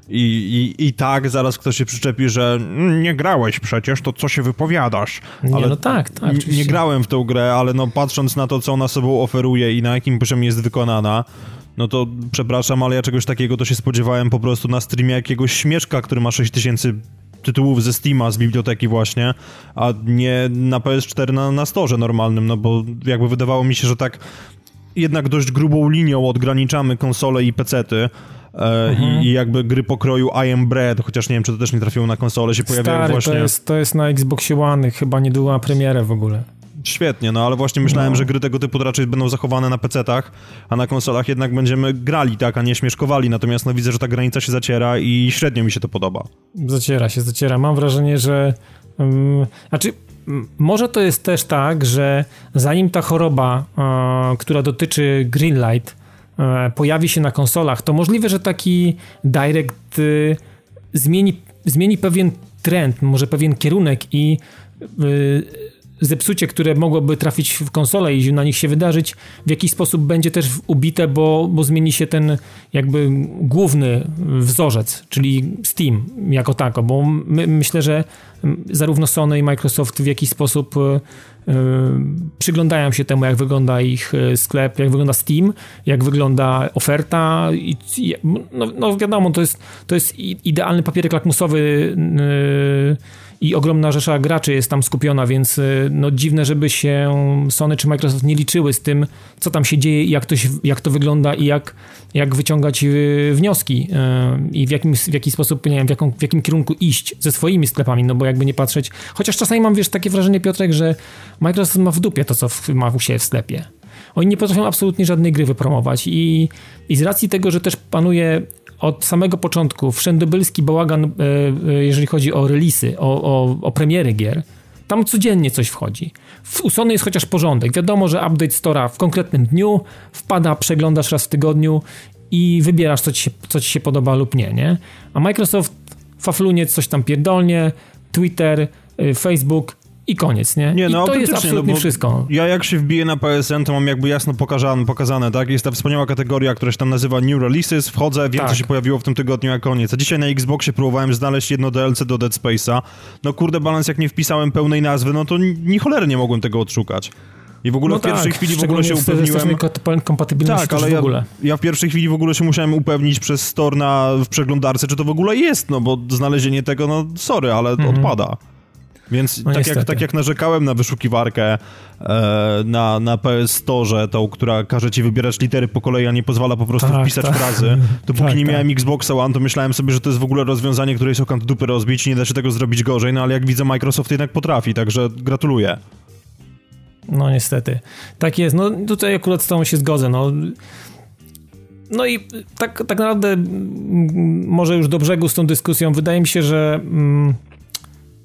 i, i, I tak zaraz ktoś się przyczepi, że nie grałeś przecież, to co się wypowiadasz. Nie, ale no tak, tak. Nie, nie grałem w tą grę, ale no patrząc na to, co ona sobą oferuje i na jakim poziomie jest wykonana, no to przepraszam, ale ja czegoś takiego to się spodziewałem po prostu na streamie jakiegoś śmieszka, który ma 6000 tytułów ze Steama, z biblioteki właśnie, a nie na PS4 na, na storze normalnym, no bo jakby wydawało mi się, że tak jednak dość grubą linią odgraniczamy konsole i pecety, e, mhm. i, jakby gry pokroju I Am Bread, chociaż nie wiem, czy to też nie trafiło na konsolę, się pojawiają Stary, właśnie... to jest, to jest na Xboxie One, chyba nie była premierę w ogóle. Świetnie, no ale właśnie myślałem, no. że gry tego typu raczej będą zachowane na PC-tach, a na konsolach jednak będziemy grali, tak, a nie śmieszkowali. Natomiast no widzę, że ta granica się zaciera i średnio mi się to podoba. Zaciera się, zaciera. Mam wrażenie, że. Um, znaczy, może to jest też tak, że zanim ta choroba, e, która dotyczy Greenlight, e, pojawi się na konsolach, to możliwe, że taki Direct e, zmieni, zmieni pewien trend, może pewien kierunek i zepsucie, które mogłoby trafić w konsolę i na nich się wydarzyć, w jakiś sposób będzie też ubite, bo, bo zmieni się ten jakby główny wzorzec, czyli Steam jako tako, bo my, myślę, że zarówno Sony i Microsoft w jakiś sposób yy, przyglądają się temu, jak wygląda ich e, sklep, jak wygląda Steam, jak wygląda oferta i, no, no wiadomo, to jest, to jest idealny papierek lakmusowy yy, i ogromna rzesza graczy jest tam skupiona, więc y, no dziwne, żeby się Sony czy Microsoft nie liczyły z tym, co tam się dzieje i jak to, się, jak to wygląda i jak, jak wyciągać y, wnioski y, i w, jakim, w jaki sposób, nie wiem, w, jaką, w jakim kierunku iść ze swoimi sklepami, no bo jakby nie patrzeć, chociaż czasami mam, wiesz, takie wrażenie, Piotrek, że Microsoft ma w dupie to, co ma u siebie w sklepie. Oni nie potrafią absolutnie żadnej gry wypromować i, i z racji tego, że też panuje od samego początku wszędobylski bałagan, e, e, jeżeli chodzi o releasy, o, o, o premiery gier. Tam codziennie coś wchodzi. W Sony jest chociaż porządek. Wiadomo, że update Store'a w konkretnym dniu wpada, przeglądasz raz w tygodniu i wybierasz, co ci się, co ci się podoba lub nie, nie? A Microsoft faflunie coś tam pierdolnie, Twitter, y, Facebook i koniec, nie? Nie, no, I to jest absolutnie no, wszystko. Ja jak się wbiję na PSN, to mam jakby jasno pokazane, pokazane, tak? Jest ta wspaniała kategoria, która się tam nazywa New Releases, wchodzę, wiem, tak. co się pojawiło w tym tygodniu, jak koniec. A dzisiaj na Xboxie próbowałem znaleźć jedno DLC do Dead Space'a. No kurde, balans, jak nie wpisałem pełnej nazwy, no to ni cholery nie mogłem tego odszukać. I w ogóle no w pierwszej tak, chwili w ogóle się upewniłem... kompatybilności tak, ale ja, w ogóle. ja w pierwszej chwili w ogóle się musiałem upewnić przez store na, w przeglądarce, czy to w ogóle jest, no bo znalezienie tego, no sorry, ale mhm. odpada. Więc no tak, jak, tak jak narzekałem na wyszukiwarkę e, na, na PS Store, tą, która każe ci wybierać litery po kolei, a nie pozwala po prostu tak, wpisać tak. frazy, to póki tak, nie miałem tak. Xboxa One, to myślałem sobie, że to jest w ogóle rozwiązanie, które jest okant dupy rozbić nie da się tego zrobić gorzej, no ale jak widzę, Microsoft jednak potrafi, także gratuluję. No niestety. Tak jest. No tutaj akurat z tą się zgodzę. No no i tak, tak naprawdę może już do brzegu z tą dyskusją. Wydaje mi się, że mm,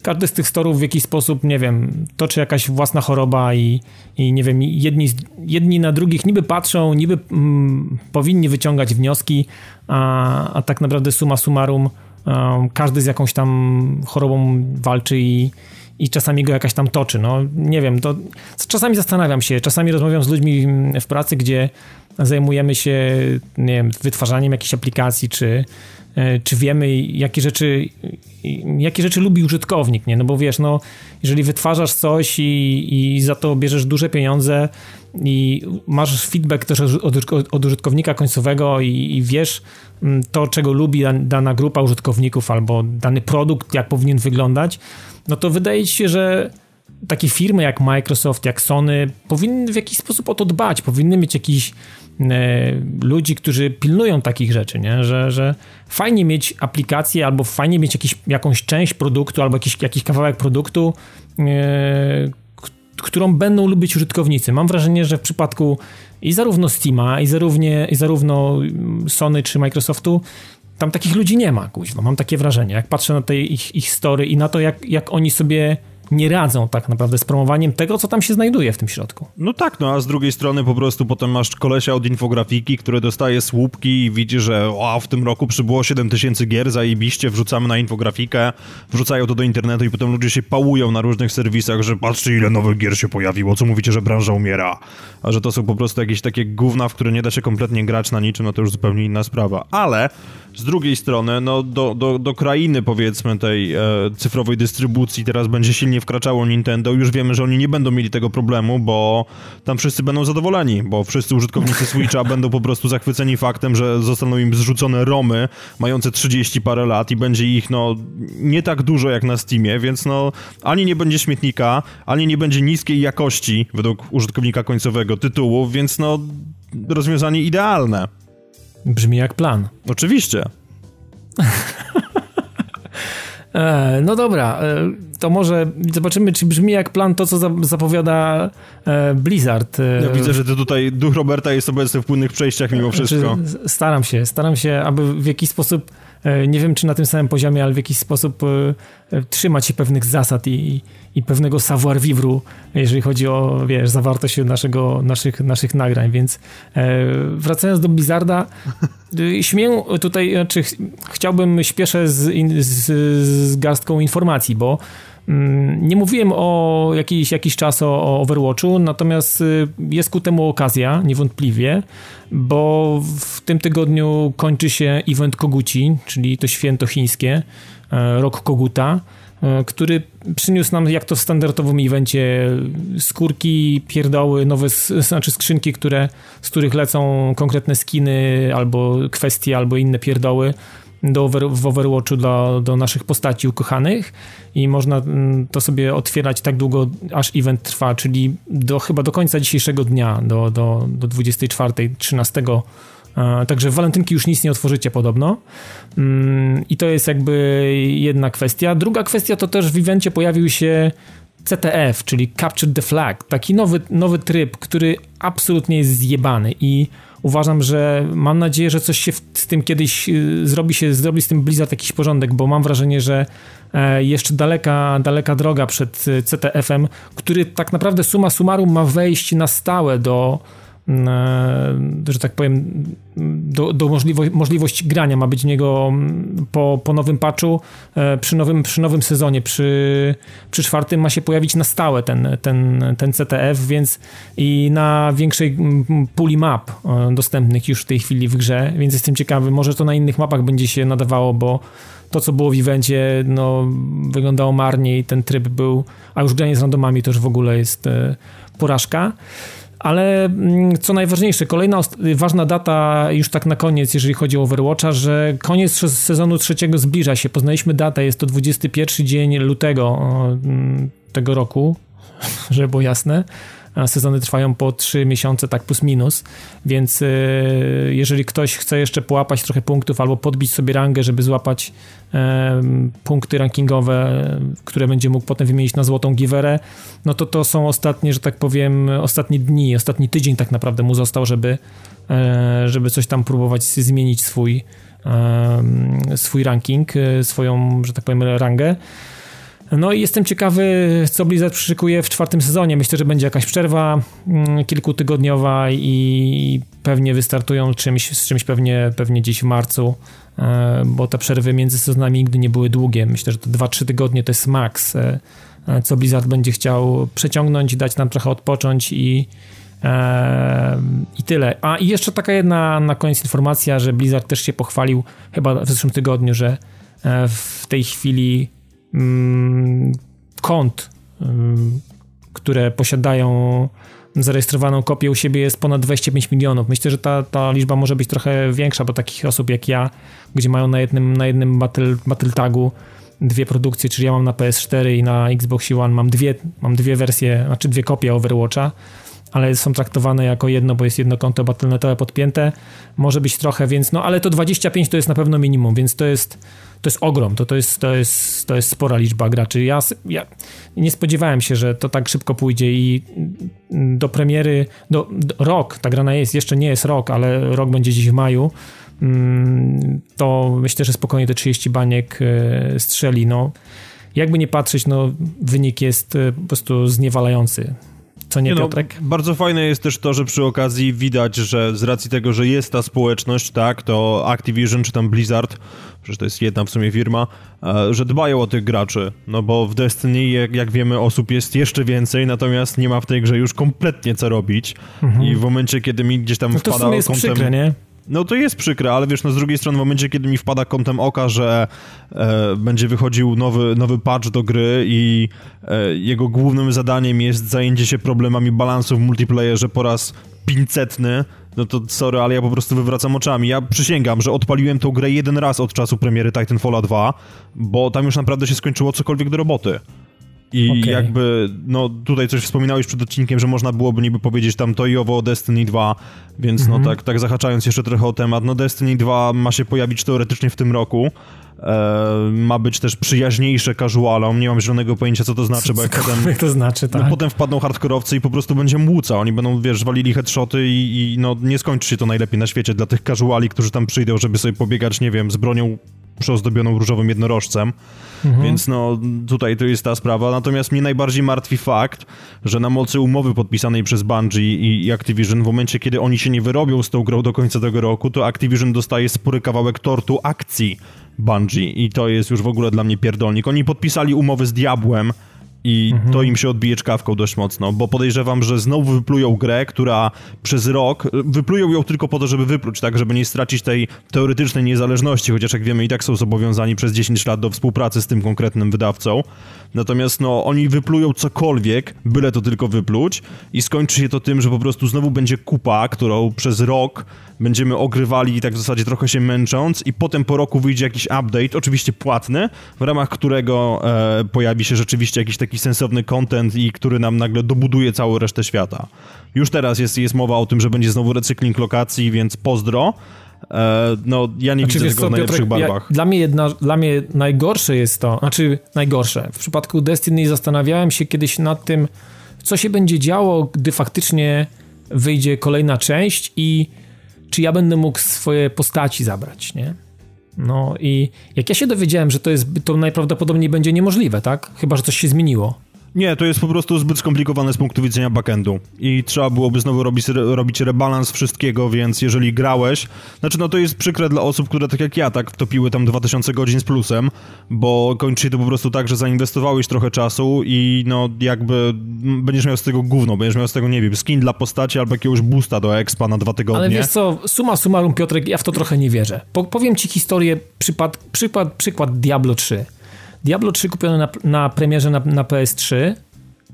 każdy z tych storów w jakiś sposób, nie wiem, toczy jakaś własna choroba i, i nie wiem, jedni, jedni na drugich niby patrzą, niby mm, powinni wyciągać wnioski, a, a tak naprawdę suma summarum um, każdy z jakąś tam chorobą walczy i, i czasami go jakaś tam toczy. No nie wiem, to czasami zastanawiam się, czasami rozmawiam z ludźmi w pracy, gdzie zajmujemy się, nie wiem, wytwarzaniem jakichś aplikacji, czy, czy wiemy, jakie rzeczy, jakie rzeczy lubi użytkownik, nie? No bo wiesz, no, jeżeli wytwarzasz coś i, i za to bierzesz duże pieniądze i masz feedback też od, od użytkownika końcowego i, i, wiesz mm, to, czego lubi dana grupa użytkowników albo dany produkt, jak powinien wyglądać, no to wydaje ci się, że takie firmy jak Microsoft, jak Sony powinny w jakiś sposób o to dbać, powinny mieć jakiś E, ludzi, którzy pilnują takich rzeczy, nie? Że, że fajnie mieć aplikację albo fajnie mieć jakiś, jakąś część produktu albo jakiś, jakiś kawałek produktu, e, którą będą lubić użytkownicy. Mam wrażenie, że w przypadku i zarówno Steama, i zarówno, i zarówno Sony czy Microsoftu tam takich ludzi nie ma, kuźwa. Mam takie wrażenie, jak patrzę na te ich, ich story i na to, jak, jak oni sobie nie radzą tak naprawdę z promowaniem tego, co tam się znajduje w tym środku. No tak, no a z drugiej strony po prostu potem masz kolesia od infografiki, który dostaje słupki i widzi, że o, w tym roku przybyło 7 tysięcy gier, zajebiście, wrzucamy na infografikę, wrzucają to do internetu i potem ludzie się pałują na różnych serwisach, że patrzcie ile nowych gier się pojawiło, co mówicie, że branża umiera. A że to są po prostu jakieś takie gówna, w które nie da się kompletnie grać na niczym, no to już zupełnie inna sprawa. Ale z drugiej strony, no do, do, do krainy powiedzmy tej e, cyfrowej dystrybucji teraz będzie silnie wkraczało Nintendo. Już wiemy, że oni nie będą mieli tego problemu, bo tam wszyscy będą zadowoleni, bo wszyscy użytkownicy Switcha będą po prostu zachwyceni faktem, że zostaną im zrzucone romy mające 30 parę lat i będzie ich no nie tak dużo jak na Steamie, więc no ani nie będzie śmietnika, ani nie będzie niskiej jakości według użytkownika końcowego tytułów, więc no rozwiązanie idealne. Brzmi jak plan. Oczywiście. e, no dobra, e, to może zobaczymy, czy brzmi jak plan to, co zapowiada e, Blizzard. Ja widzę, że ty tutaj, duch Roberta jest obecny w płynnych przejściach mimo znaczy, wszystko. Staram się, staram się, aby w jakiś sposób nie wiem czy na tym samym poziomie, ale w jakiś sposób trzymać się pewnych zasad i, i pewnego savoir vivre, jeżeli chodzi o, wiesz, zawartość naszego, naszych, naszych nagrań, więc wracając do Blizzarda, śmiem tutaj, znaczy chciałbym śpieszę z, z, z garstką informacji, bo mm, nie mówiłem o jakiś, jakiś czas o, o Overwatchu, natomiast jest ku temu okazja, niewątpliwie bo w tym tygodniu kończy się event Koguci, czyli to święto chińskie, e, rok Koguta, e, który przyniósł nam, jak to w standardowym evencie, skórki, pierdoły, nowe, znaczy skrzynki, które, z których lecą konkretne skiny, albo kwestie, albo inne pierdoły do over, w Overwatchu do, do naszych postaci ukochanych. I można mm, to sobie otwierać tak długo, aż event trwa, czyli do, chyba do końca dzisiejszego dnia, do, do, do 24, 13 e, Także w walentynki już nic nie otworzycie podobno. Mm, I to jest jakby jedna kwestia. Druga kwestia to też w evencie pojawił się CTF, czyli Capture the Flag. Taki nowy, nowy tryb, który absolutnie jest zjebany i uważam, że mam nadzieję, że coś się z tym kiedyś y, zrobi się, zrobi z tym Blizzard jakiś porządek, bo mam wrażenie, że e, jeszcze daleka, daleka droga przed y, CTF-em, który tak naprawdę suma summarum ma wejść na stałe do E, że tak powiem, do, do możliwo możliwości grania ma być niego po, po nowym patchu, e, przy nowym, przy nowym sezonie, przy, przy czwartym ma się pojawić na stałe ten, ten, ten CTF, więc i na większej puli map e, dostępnych już w tej chwili w grze, więc jestem ciekawy, może to na innych mapach będzie się nadawało, bo to, co było w evencie, no, wyglądało marnie i ten tryb był, a już granie z randomami to już w ogóle jest porażka. Ale mm, co najważniejsze, kolejna ważna data już tak na koniec, jeżeli chodzi o Overwatcha, że koniec sezonu trzeciego zbliża się. Poznaliśmy datę, jest to 21 dzień lutego mm, tego roku, żeby było jasne. Sezony trwają po 3 miesiące, tak plus minus, więc jeżeli ktoś chce jeszcze połapać trochę punktów albo podbić sobie rangę, żeby złapać punkty rankingowe, które będzie mógł potem wymienić na złotą giwerę, no to to są ostatnie, że tak powiem, ostatnie dni, ostatni tydzień tak naprawdę mu został, żeby, żeby coś tam próbować zmienić swój swój ranking, e, swoją, że tak powiem, rangę. No i jestem ciekawy, co Blizzard przyszykuje w czwartym sezonie. Myślę, że będzie jakaś przerwa mm, kilkutygodniowa i pewnie wystartują czymś, z czymś pewnie, pewnie gdzieś w marcu, e, bo te przerwy między sezonami nigdy nie były długie. Myślę, że to 2-3 tygodnie to jest maks, e, co Blizzard będzie chciał przeciągnąć, dać nam trochę odpocząć i, i tyle. A i jeszcze taka jedna na koniec informacja, że Blizzard też się pochwalił chyba w zeszłym tygodniu, że e, w tej chwili kont, mm, które posiadają zarejestrowaną kopię u siebie jest ponad 25 milionów. Myślę, że ta, ta liczba może być trochę większa, bo takich osób jak ja, gdzie mają na jednym, na jednym battle, battle tagu dwie produkcje, czyli ja mam na PS4 i na Xbox One mam dwie, mam dwie wersje, znaczy dwie kopie Overwatcha, ale są traktowane jako jedno, bo jest jedno konto Battle.netowe podpięte. Może być trochę, więc no, ale to 25 to jest na pewno minimum, więc to jest, to jest ogrom, to, to, jest, to, jest, to jest spora liczba graczy. Ja, ja nie spodziewałem się, że to tak szybko pójdzie i do premiery, do, do rok, ta grana jest, jeszcze nie jest rok, ale rok będzie dziś w maju, mm, to myślę, że spokojnie te 30 baniek e, strzeli. No, jakby nie patrzeć, no, wynik jest e, po prostu zniewalający. Co nie, nie no, Piotrek? No, bardzo fajne jest też to, że przy okazji widać, że z racji tego, że jest ta społeczność, tak, to Activision czy tam Blizzard, przecież to jest jedna w sumie firma, e, że dbają o tych graczy. No bo w Destiny, jak, jak wiemy, osób jest jeszcze więcej, natomiast nie ma w tej grze już kompletnie co robić. Mhm. I w momencie, kiedy mi gdzieś tam no to wpada w sumie jest kątem... przykre, nie? No to jest przykre, ale wiesz, no z drugiej strony w momencie, kiedy mi wpada kątem oka, że e, będzie wychodził nowy, nowy patch do gry i e, jego głównym zadaniem jest zajęcie się problemami balansu w multiplayerze po raz pincetny, no to sorry, ale ja po prostu wywracam oczami. Ja przysięgam, że odpaliłem tą grę jeden raz od czasu premiery Titanfalla 2, bo tam już naprawdę się skończyło cokolwiek do roboty. I okay. jakby, no tutaj coś wspominałeś przed odcinkiem, że można byłoby niby powiedzieć tam to i owo o Destiny 2, więc mm -hmm. no mhm. tak, tak zahaczając jeszcze trochę o temat, no Destiny 2 ma się pojawić teoretycznie w tym roku. E, ma być też przyjaźniejsze casualom, nie mam żadnego pojęcia co to znaczy, bo jak potem, to znaczy, no, tak. potem wpadną hardkorowcy i po prostu będzie młuca, oni będą, wiesz, walili headshoty i, i no nie skończy się to najlepiej na świecie dla tych casuali, którzy tam przyjdą, żeby sobie pobiegać, nie wiem, z bronią przyozdobioną różowym jednorożcem, mhm. więc no tutaj to jest ta sprawa. Natomiast mnie najbardziej martwi fakt, że na mocy umowy podpisanej przez Bungie i Activision, w momencie kiedy oni się nie wyrobią z tą grą do końca tego roku, to Activision dostaje spory kawałek tortu akcji Bungie i to jest już w ogóle dla mnie pierdolnik. Oni podpisali umowy z Diabłem, i mhm. to im się odbije czkawką dość mocno, bo podejrzewam, że znowu wyplują grę, która przez rok, wyplują ją tylko po to, żeby wypluć, tak, żeby nie stracić tej teoretycznej niezależności, chociaż jak wiemy i tak są zobowiązani przez 10 lat do współpracy z tym konkretnym wydawcą. Natomiast no, oni wyplują cokolwiek, byle to tylko wypluć i skończy się to tym, że po prostu znowu będzie kupa, którą przez rok będziemy ogrywali i tak w zasadzie trochę się męcząc i potem po roku wyjdzie jakiś update, oczywiście płatny, w ramach którego e, pojawi się rzeczywiście jakiś taki sensowny content i który nam nagle dobuduje całą resztę świata. Już teraz jest, jest mowa o tym, że będzie znowu recykling lokacji, więc pozdro. E, no, ja nie znaczy, widzę tego co, w najlepszych Piotrek, barwach. Ja, dla, mnie jedna, dla mnie najgorsze jest to, znaczy najgorsze, w przypadku Destiny zastanawiałem się kiedyś nad tym, co się będzie działo, gdy faktycznie wyjdzie kolejna część i czy ja będę mógł swoje postaci zabrać, nie? No i jak ja się dowiedziałem, że to jest, to najprawdopodobniej będzie niemożliwe, tak? Chyba, że coś się zmieniło. Nie, to jest po prostu zbyt skomplikowane z punktu widzenia backendu i trzeba byłoby znowu robić, robić rebalans wszystkiego, więc jeżeli grałeś, znaczy no to jest przykre dla osób, które tak jak ja, tak wtopiły tam 2000 godzin z plusem, bo kończy się to po prostu tak, że zainwestowałeś trochę czasu i no jakby będziesz miał z tego gówno, będziesz miał z tego, nie wiem, skin dla postaci albo jakiegoś boosta do expa na dwa tygodnie. Ale wiesz co, suma summarum Piotrek, ja w to trochę nie wierzę. Po, powiem ci historię, przypad, przykład, przykład Diablo 3. Diablo 3 kupione na, na premierze na, na PS3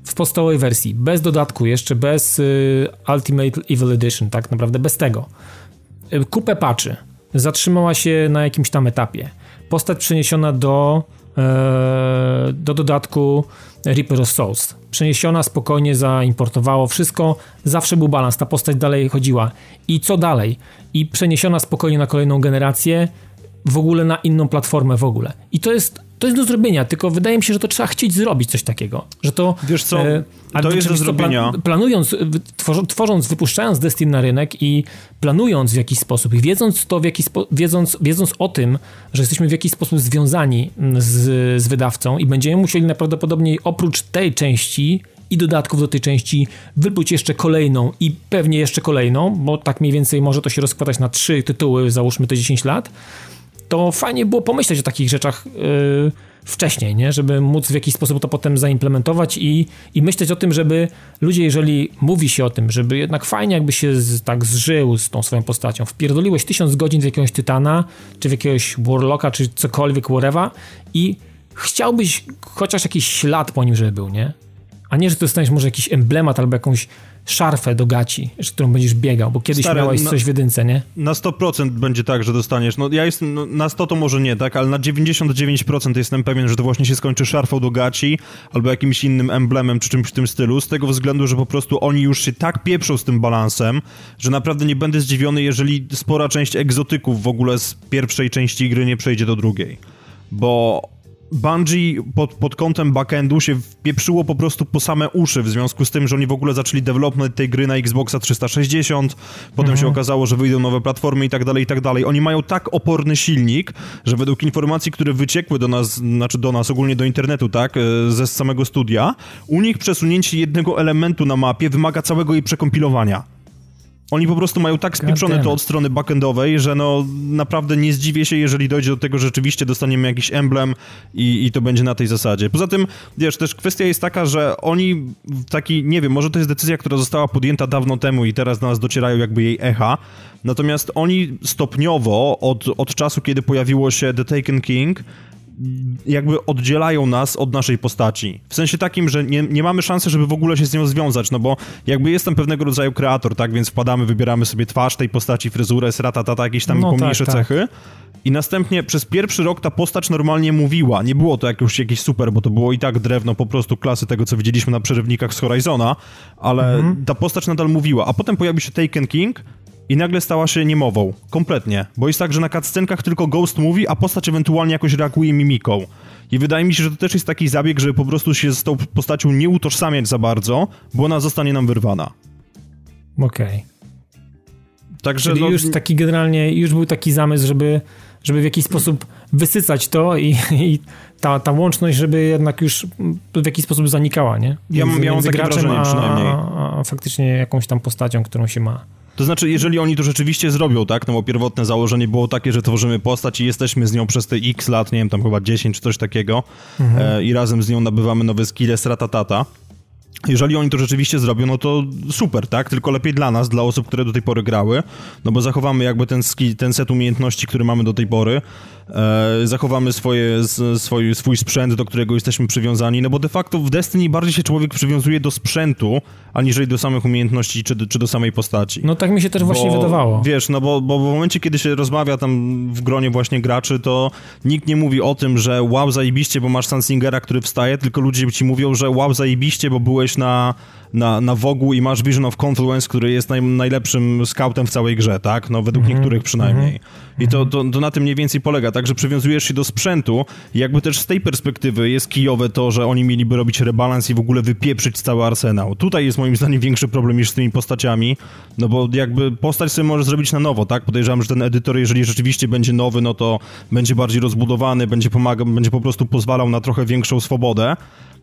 w podstawowej wersji, bez dodatku, jeszcze bez y, Ultimate Evil Edition, tak naprawdę bez tego. Y, kupę patchy. Zatrzymała się na jakimś tam etapie. Postać przeniesiona do e, do dodatku Reaper of Souls. Przeniesiona, spokojnie zaimportowało wszystko, zawsze był balans, ta postać dalej chodziła. I co dalej? I przeniesiona spokojnie na kolejną generację, w ogóle na inną platformę w ogóle. I to jest, to jest do zrobienia, tylko wydaje mi się, że to trzeba chcieć zrobić coś takiego. Że to. Wiesz co, e, to jest do zrobienia. Plan, planując, tworząc, wypuszczając Destiny na rynek i planując w jakiś sposób i wiedząc to, w jaki spo, wiedząc, wiedząc o tym, że jesteśmy w jakiś sposób związani z, z wydawcą i będziemy musieli najprawdopodobniej oprócz tej części i dodatków do tej części wypuść jeszcze kolejną i pewnie jeszcze kolejną, bo tak mniej więcej może to się rozkładać na trzy tytuły, załóżmy te 10 lat to fajnie było pomyśleć o takich rzeczach yy, wcześniej, nie? żeby móc w jakiś sposób to potem zaimplementować i, i myśleć o tym, żeby ludzie, jeżeli mówi się o tym, żeby jednak fajnie jakby się z, tak zżył z tą swoją postacią, wpierdoliłeś tysiąc godzin w jakiegoś Tytana, czy w jakiegoś Warlocka, czy cokolwiek, whatever i chciałbyś chociaż jakiś ślad po nim, żeby był, nie? A nie, że dostaniesz może jakiś emblemat albo jakąś szarfę do gaci, z którą będziesz biegał, bo kiedyś Stary, miałeś na, coś w jedynce, nie? Na 100% będzie tak, że dostaniesz. No ja jestem, no, na 100 to może nie, tak, ale na 99% jestem pewien, że to właśnie się skończy szarfą do gaci albo jakimś innym emblemem czy czymś w tym stylu, z tego względu, że po prostu oni już się tak pieprzą z tym balansem, że naprawdę nie będę zdziwiony, jeżeli spora część egzotyków w ogóle z pierwszej części gry nie przejdzie do drugiej. Bo Bungie pod, pod kątem backendu się wpieprzyło po prostu po same uszy w związku z tym, że oni w ogóle zaczęli development tej gry na Xboxa 360, potem mhm. się okazało, że wyjdą nowe platformy i tak dalej, i tak dalej. Oni mają tak oporny silnik, że według informacji, które wyciekły do nas, znaczy do nas, ogólnie do internetu, tak, e, ze samego studia, u nich przesunięcie jednego elementu na mapie wymaga całego jej przekompilowania. Oni po prostu mają tak spieprzone to od strony backendowej, że no naprawdę nie zdziwię się, jeżeli dojdzie do tego, że rzeczywiście dostaniemy jakiś emblem i, i to będzie na tej zasadzie. Poza tym, wiesz, też kwestia jest taka, że oni taki, nie wiem, może to jest decyzja, która została podjęta dawno temu i teraz do nas docierają jakby jej echa, natomiast oni stopniowo od, od czasu, kiedy pojawiło się The Taken King, jakby oddzielają nas od naszej postaci. W sensie takim, że nie, nie mamy szansy, żeby w ogóle się z nią związać, no bo jakby jestem pewnego rodzaju kreator, tak, więc wpadamy, wybieramy sobie twarz tej postaci, fryzurę, tata, jakieś tam no, pomniejsze tak, tak. cechy. I następnie przez pierwszy rok ta postać normalnie mówiła. Nie było to jakieś, jakieś super, bo to było i tak drewno po prostu klasy tego, co widzieliśmy na przerywnikach z Horizona, ale mhm. ta postać nadal mówiła. A potem pojawił się Taken King, i nagle stała się niemową. Kompletnie. Bo jest tak, że na cutscenkach tylko Ghost mówi, a postać ewentualnie jakoś reaguje mimiką. I wydaje mi się, że to też jest taki zabieg, żeby po prostu się z tą postacią nie utożsamiać za bardzo, bo ona zostanie nam wyrwana. Okej. Okay. Także Czyli no... już taki generalnie, już był taki zamysł, żeby, żeby w jakiś sposób wysycać to i, i ta, ta łączność, żeby jednak już w jakiś sposób zanikała, nie? Ja, mam, ja mam takie wrażenie przynajmniej. A, a, a faktycznie jakąś tam postacią, którą się ma. To znaczy, jeżeli oni to rzeczywiście zrobią, tak, no bo pierwotne założenie było takie, że tworzymy postać i jesteśmy z nią przez te x lat, nie wiem, tam chyba 10 czy coś takiego. Mhm. e, i razem z nią nabywamy nowe skille z ratatata, jeżeli oni to rzeczywiście zrobią, no to super, tak? Tylko lepiej dla nas, dla osób, które do tej pory grały, no bo zachowamy jakby ten, ski, ten set umiejętności, który mamy do tej pory, e, zachowamy swoje, swój, swój sprzęt, do którego jesteśmy przywiązani, no bo de facto w Destiny bardziej się człowiek przywiązuje do sprzętu, aniżeli do samych umiejętności czy, czy do samej postaci. No tak mi się też bo, właśnie wydawało. Wiesz, no bo, bo w momencie, kiedy się rozmawia tam w gronie właśnie graczy, to nikt nie mówi o tym, że wow, zajebiście, bo masz Sunsingera, który wstaje, tylko ludzie ci mówią, że wow, zajebiście, bo byłeś na na, na Wogu i masz Vision of Confluence, który jest naj, najlepszym scoutem w całej grze, tak? No według mm -hmm. niektórych przynajmniej. Mm -hmm. I to, to, to, na tym mniej więcej polega, tak? Że przywiązujesz się do sprzętu i jakby też z tej perspektywy jest kijowe to, że oni mieliby robić rebalans i w ogóle wypieprzyć cały arsenał. Tutaj jest moim zdaniem większy problem niż z tymi postaciami, no bo jakby postać sobie może zrobić na nowo, tak? Podejrzewam, że ten edytor, jeżeli rzeczywiście będzie nowy, no to będzie bardziej rozbudowany, będzie pomagał, będzie po prostu pozwalał na trochę większą swobodę,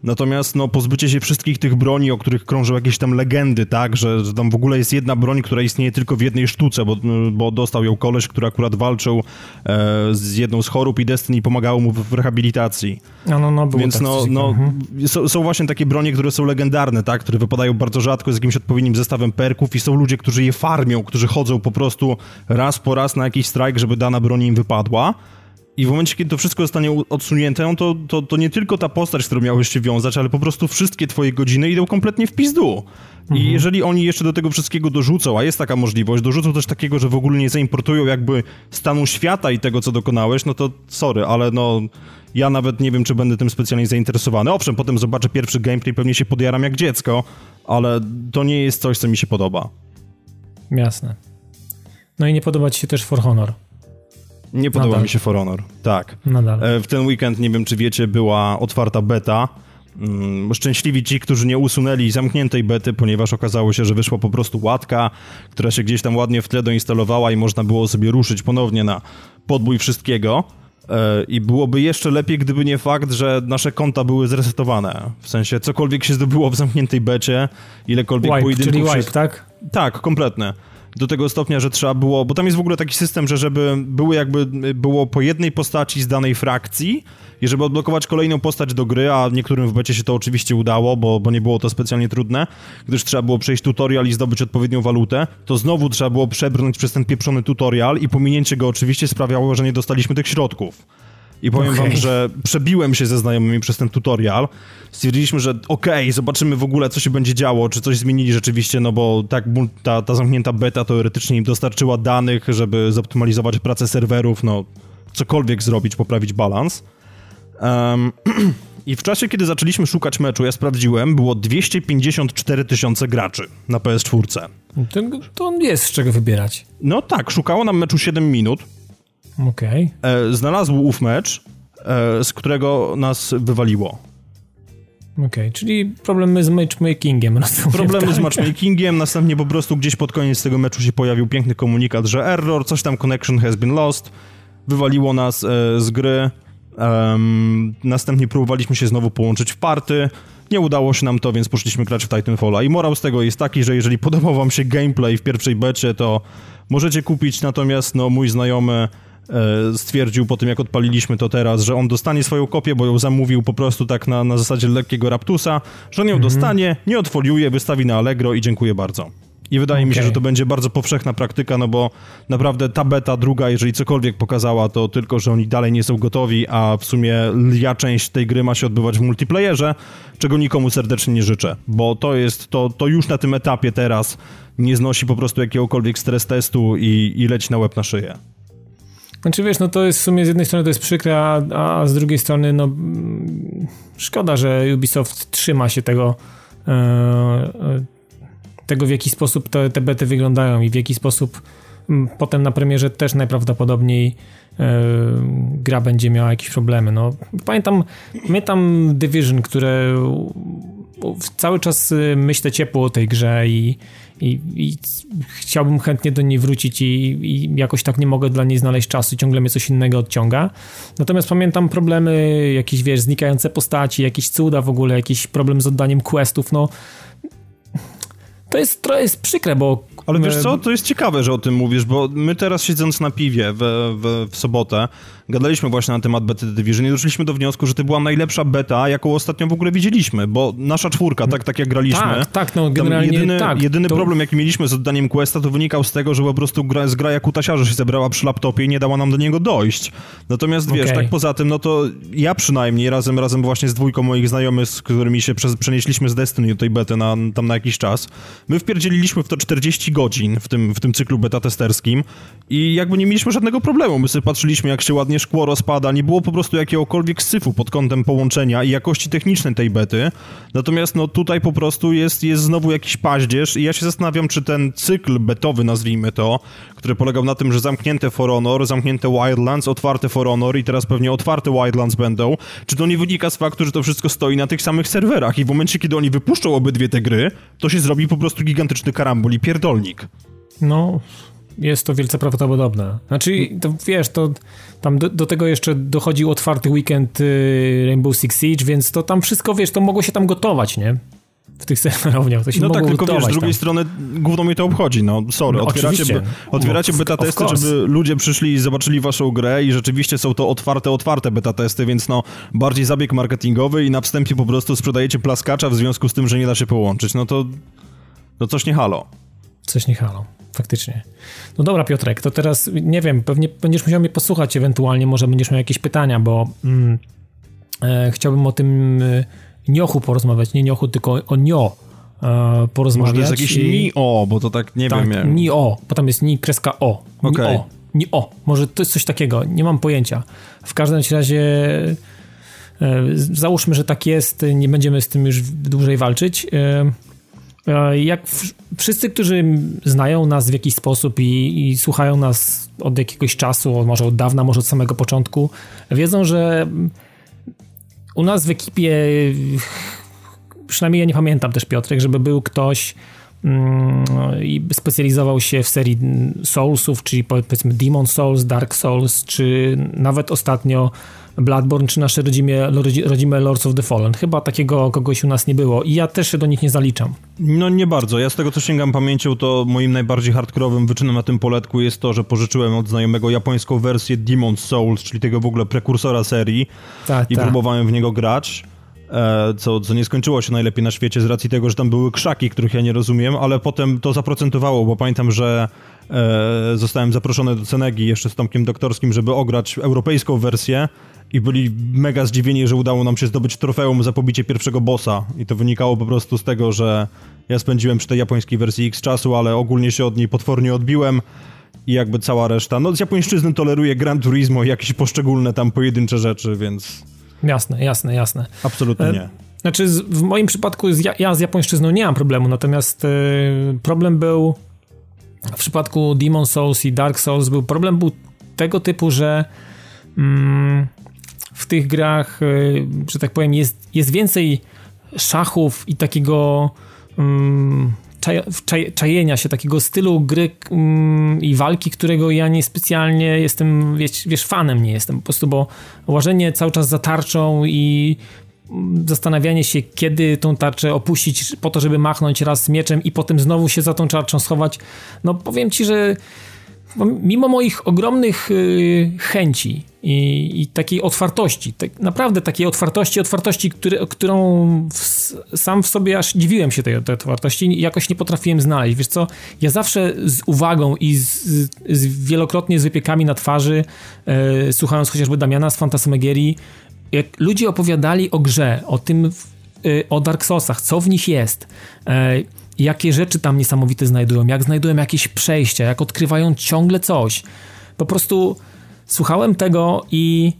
Natomiast no, pozbycie się wszystkich tych broni, o których krążą jakieś tam legendy, tak, że, że tam w ogóle jest jedna broń, która istnieje tylko w jednej sztuce, bo, bo dostał ją koleś, który akurat walczył e, z jedną z chorób i Destiny pomagało mu w rehabilitacji. No, no, no, Więc tak no, no mhm. są, są, właśnie takie bronie, które są legendarne, tak, które wypadają bardzo rzadko z jakimś odpowiednim zestawem perków i są ludzie, którzy je farmią, którzy chodzą po prostu raz po raz na jakiś strajk, żeby dana broń im wypadła. I w momencie, kiedy to wszystko zostanie odsunięte, no to, to, to nie tylko ta postać, z którą miałeś się wiązać, ale po prostu wszystkie twoje godziny idą kompletnie w pizdu. Mhm. I jeżeli oni jeszcze do tego wszystkiego dorzucą, a jest taka możliwość, dorzucą też takiego, że w ogóle nie zaimportują jakby stanu świata i tego, co dokonałeś, no to sorry, ale no Ja nawet nie wiem, czy będę tym specjalnie zainteresowany. Owszem, potem zobaczę pierwszy gameplay, pewnie się podjaram jak dziecko, ale to nie jest coś, co mi się podoba. Jasne. No i nie podoba ci się też For Honor. Nie podoba Nadal. mi się For Honor, tak. Nadal. E, w ten weekend, nie wiem czy wiecie, była otwarta beta. Mm, szczęśliwi ci, którzy nie usunęli zamkniętej bety, ponieważ okazało się, że wyszła po prostu łatka, która się gdzieś tam ładnie w tle doinstalowała i można było sobie ruszyć ponownie na podbój wszystkiego. E, I byłoby jeszcze lepiej, gdyby nie fakt, że nasze konta były zresetowane. W sensie, cokolwiek się zdobyło w zamkniętej becie, ilekolwiek wipe, pojedynków... Czyli wipe, tak? Tak, kompletne do tego stopnia, że trzeba było, bo tam jest w ogóle taki system, że żeby były jakby, było po jednej postaci z danej frakcji i żeby odblokować kolejną postać do gry, a niektórym w becie się to oczywiście udało, bo, bo nie było to specjalnie trudne, gdyż trzeba było przejść tutorial i zdobyć odpowiednią walutę, to znowu trzeba było przebrnąć przez ten pieprzony tutorial i pominięcie go oczywiście sprawiało, że nie dostaliśmy tych środków. I powiem okay. wam, że przebiłem się ze znajomymi przez ten tutorial. Stwierdziliśmy, że okej, okay, zobaczymy w ogóle, co się będzie działo, czy coś zmienili rzeczywiście, no bo tak ta, ta zamknięta beta teoretycznie im dostarczyła danych, żeby zoptymalizować pracę serwerów, no cokolwiek zrobić, poprawić balans. Um, I w czasie, kiedy zaczęliśmy szukać meczu, ja sprawdziłem, było 254 tysiące graczy na PS4. To, to jest z czego wybierać. No tak, szukało nam meczu 7 minut. Okej. Okay. E, znalazł ów mecz, e, z którego nas wywaliło. Okej, okay, czyli problemy z matchmakingiem. Rozumiem, problemy tak? z matchmakingiem, następnie po prostu gdzieś pod koniec tego meczu się pojawił piękny komunikat, że error, coś tam connection has been lost, wywaliło nas e, z gry, um, następnie próbowaliśmy się znowu połączyć w party, nie udało się nam to, więc poszliśmy grać w Titanfalla i morał z tego jest taki, że jeżeli podobał wam się gameplay w pierwszej becie, to możecie kupić, natomiast no mój znajomy stwierdził po tym, jak odpaliliśmy to teraz, że on dostanie swoją kopię, bo ją zamówił po prostu tak na, na zasadzie lekkiego raptusa, że on ją mhm. dostanie, nie odfoliuje, wystawi na Allegro i dziękuję bardzo. I wydaje okay. mi się, że to będzie bardzo powszechna praktyka, no bo naprawdę ta beta druga, jeżeli cokolwiek pokazała, to tylko, że oni dalej nie są gotowi, a w sumie lwia część tej gry ma się odbywać w multiplayerze, czego nikomu serdecznie nie życzę, bo to jest, to, to już na tym etapie teraz nie znosi po prostu jakiegokolwiek stres testu i, i leci na łeb na szyję. Znaczy wiesz, no to jest w sumie z jednej strony to jest przykre, a, a z drugiej strony no szkoda, że Ubisoft trzyma się tego e, e, tego w jaki sposób te, te bety wyglądają i w jaki sposób potem na premierze też najprawdopodobniej e, gra będzie miała jakieś problemy. No, pamiętam, pamiętam Division, które cały czas y, myślę ciepło o tej grze i, i, i chciałbym chętnie do niej wrócić i, i, jakoś tak nie mogę dla niej znaleźć czasu, ciągle mnie coś innego odciąga. Natomiast pamiętam problemy, jakieś wiesz, znikające postaci, jakieś cuda w ogóle, jakiś problem z oddaniem questów, no to jest, to jest przykre, bo... Ale wiesz co, to jest ciekawe, że o tym mówisz, bo my teraz siedząc na piwie w, w, w sobotę, gadaliśmy właśnie na temat bety The Division i doszliśmy do wniosku, że to była najlepsza beta, jaką ostatnio w ogóle widzieliśmy, bo nasza czwórka, tak, tak jak graliśmy... Tak, tak, no generalnie jedyny, tak. Jedyny to... problem, jaki mieliśmy z oddaniem questa, to wynikał z tego, że po prostu gra, zgraja kutasiarza się zebrała przy laptopie i nie dała nam do niego dojść. Natomiast wiesz, okay. tak poza tym, no to ja przynajmniej razem, razem właśnie z dwójką moich znajomych, z którymi się przenieśliśmy z Destiny do tej bety na, tam na jakiś czas, my wpierdzieliliśmy w to 40 godzin w tym, w tym cyklu beta testerskim i jakby nie mieliśmy żadnego problemu. My sobie patrzyliśmy, jak się ładnie szkło rozpada, nie było po prostu jakiegokolwiek syfu pod kątem połączenia i jakości technicznej tej bety. Natomiast no tutaj po prostu jest, jest znowu jakiś paździerz i ja się zastanawiam, czy ten cykl betowy, nazwijmy to, który polegał na tym, że zamknięte For Honor, zamknięte Wildlands, otwarte For Honor i teraz pewnie otwarte Wildlands będą, czy to nie wynika z faktu, że to wszystko stoi na tych samych serwerach i w momencie, kiedy oni wypuszczą obydwie te gry, to się zrobi po prostu gigantyczny karambol i No, jest to wielce prawdopodobne. Znaczy, to wiesz, to tam do, do, tego jeszcze dochodził otwarty weekend y, Rainbow Six Siege, więc to tam wszystko, wiesz, to mogło się tam gotować, nie? W tych serwerowniach, to się No tak, tylko wiesz, z drugiej tam. strony głównie mnie to obchodzi, no sorry, no, otwieracie, otwieracie beta testy, żeby ludzie przyszli i zobaczyli waszą grę i rzeczywiście są to otwarte, otwarte beta testy, więc no bardziej zabieg marketingowy i na wstępie po prostu sprzedajecie plaskacza w związku z tym, że nie da się połączyć, no to no coś nie halo. Coś nie halo faktycznie. No dobra, Piotrek, to teraz nie wiem, pewnie będziesz musiał mnie posłuchać ewentualnie, może będziesz miał jakieś pytania, bo mm, e, chciałbym o tym e, niochu porozmawiać, nie niochu, tylko o nio e, porozmawiać. Może to jest jakieś i... ni-o, bo to tak nie tak, wiem. ni-o, bo tam jest ni kreska o. Ni-o. Okay. Ni-o, może to jest coś takiego, nie mam pojęcia. W każdym razie Załóżmy, że tak jest, nie będziemy z tym już dłużej walczyć. Jak wszyscy, którzy znają nas w jakiś sposób i, i, słuchają nas od jakiegoś czasu, może od dawna, może od samego początku, wiedzą, że u nas w ekipie, przynajmniej ja nie pamiętam też Piotrek, żeby był ktoś mm, i specjalizował się w serii Soulsów, czyli powiedzmy Demon Souls, Dark Souls, czy nawet ostatnio Bloodborne, czy nasze rodzime, rodzime Lords of the Fallen. Chyba takiego kogoś u nas nie było i ja też się do nich nie zaliczam. No nie bardzo. Ja z tego, co sięgam pamięcią, to moim najbardziej hardkorowym wyczynem na tym poletku jest to, że pożyczyłem od znajomego japońską wersję Demon Souls, czyli tego w ogóle prekursora serii tak, i tak. próbowałem w niego grać. E, co, co nie skończyło się najlepiej na świecie z racji tego, że tam były krzaki, których ja nie rozumiem, ale potem to zaprocentowało, bo pamiętam, że e, zostałem zaproszony do Cenegi jeszcze z Tomkiem Doktorskim, żeby ograć europejską wersję i byli mega zdziwieni, że udało nam się zdobyć trofeum za pobicie pierwszego bossa i to wynikało po prostu z tego, że ja spędziłem przy tej japońskiej wersji X czasu, ale ogólnie się od niej potwornie odbiłem i jakby cała reszta. No z japońszczyzny toleruje Gran Turismo i jakieś poszczególne tam pojedyncze rzeczy, więc... Jasne, jasne, jasne. Absolutnie e, nie. Znaczy w moim przypadku z, ja z japońszczyzną nie mam problemu, natomiast e, problem był w przypadku Demon Souls i Dark Souls był problem był tego typu, że mm, w tych grach, e, że tak powiem, jest, jest więcej szachów i takiego um, czaj, czajenia się, takiego stylu gry um, i walki, którego ja nie specjalnie jestem, wiesz, wiesz, fanem nie jestem. Po prostu, bo łażenie cały czas za tarczą i mm, zastanawianie się, kiedy tą tarczę opuścić po to, żeby machnąć raz mieczem i potem znowu się za tą tarczą schować, no powiem ci, że mimo moich ogromnych y, chęci i, i, takiej otwartości, tak naprawdę takiej otwartości, otwartości, który, którą w, sam w sobie aż dziwiłem się tej, tej otwartości jakoś nie potrafiłem znaleźć. Wiesz co, ja zawsze z uwagą i z, z wielokrotnie z wypiekami na twarzy, e, słuchając chociażby Damiana z Fantasmagierii, jak ludzie opowiadali o grze, o tym, e, o Dark Soulsach, co w nich jest, e, jakie rzeczy tam niesamowite znajdują, jak znajdują jakieś przejścia, jak odkrywają ciągle coś. Po prostu słuchałem tego i,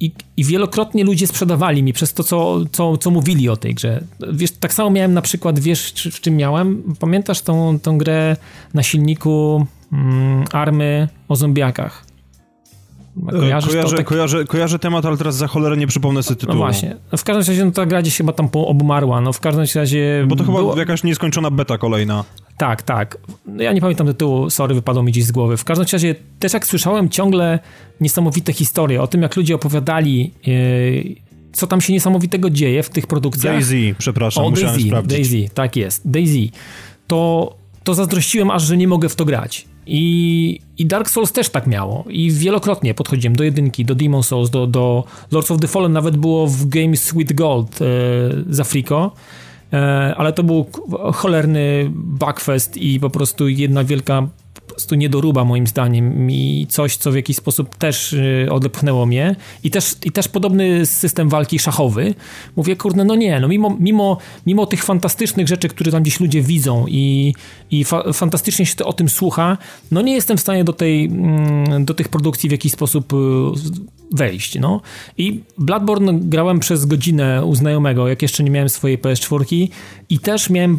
i, i wielokrotnie ludzie sprzedawali mi przez to, co, co, co mówili o tej grze. Wiesz, tak samo miałem na przykład, wiesz, w czym miałem? Pamiętasz tą, tą grę na silniku mm, Army o zombiakach? Kojarzysz kojarzę, tak... kojarzę, kojarzę temat, ale teraz za cholerę nie przypomnę sobie tytułu. No właśnie. W każdym razie no, ta gra gdzieś chyba tam obumarła. No w każdym razie... Bo to chyba było... jakaś nieskończona beta kolejna. Tak, tak. No, ja nie pamiętam tytułu, sorry, wypadło mi gdzieś z głowy. W każdym razie też jak słyszałem ciągle niesamowite historie o tym, jak ludzie opowiadali yy, co tam się niesamowitego dzieje w tych produkcjach. Daisy, przepraszam, o, musiałem Daisy, sprawdzić. Daisy, tak jest. Daisy. To, to zazdrościłem aż, że nie mogę w to grać. I, I Dark Souls też tak miało. I wielokrotnie podchodziłem do jedynki, do Demon Souls, do, do Lords of the Fallen, nawet było w Games with Gold e, z Afriko. E, ale to był cholerny backfest i po prostu jedna wielka prostu niedoruba moim zdaniem i coś, co w jakiś sposób też y, odepchnęło mnie i też, i też podobny system walki szachowy. Mówię, kurde, no nie, no mimo, mimo, mimo tych fantastycznych rzeczy, które tam gdzieś ludzie widzą i, i fa fantastycznie się to o tym słucha, no nie jestem w stanie do tej, mm, do tych produkcji w jakiś sposób y, wejść, no. I Bloodborne grałem przez godzinę u znajomego, jak jeszcze nie miałem swojej PS4 i też miałem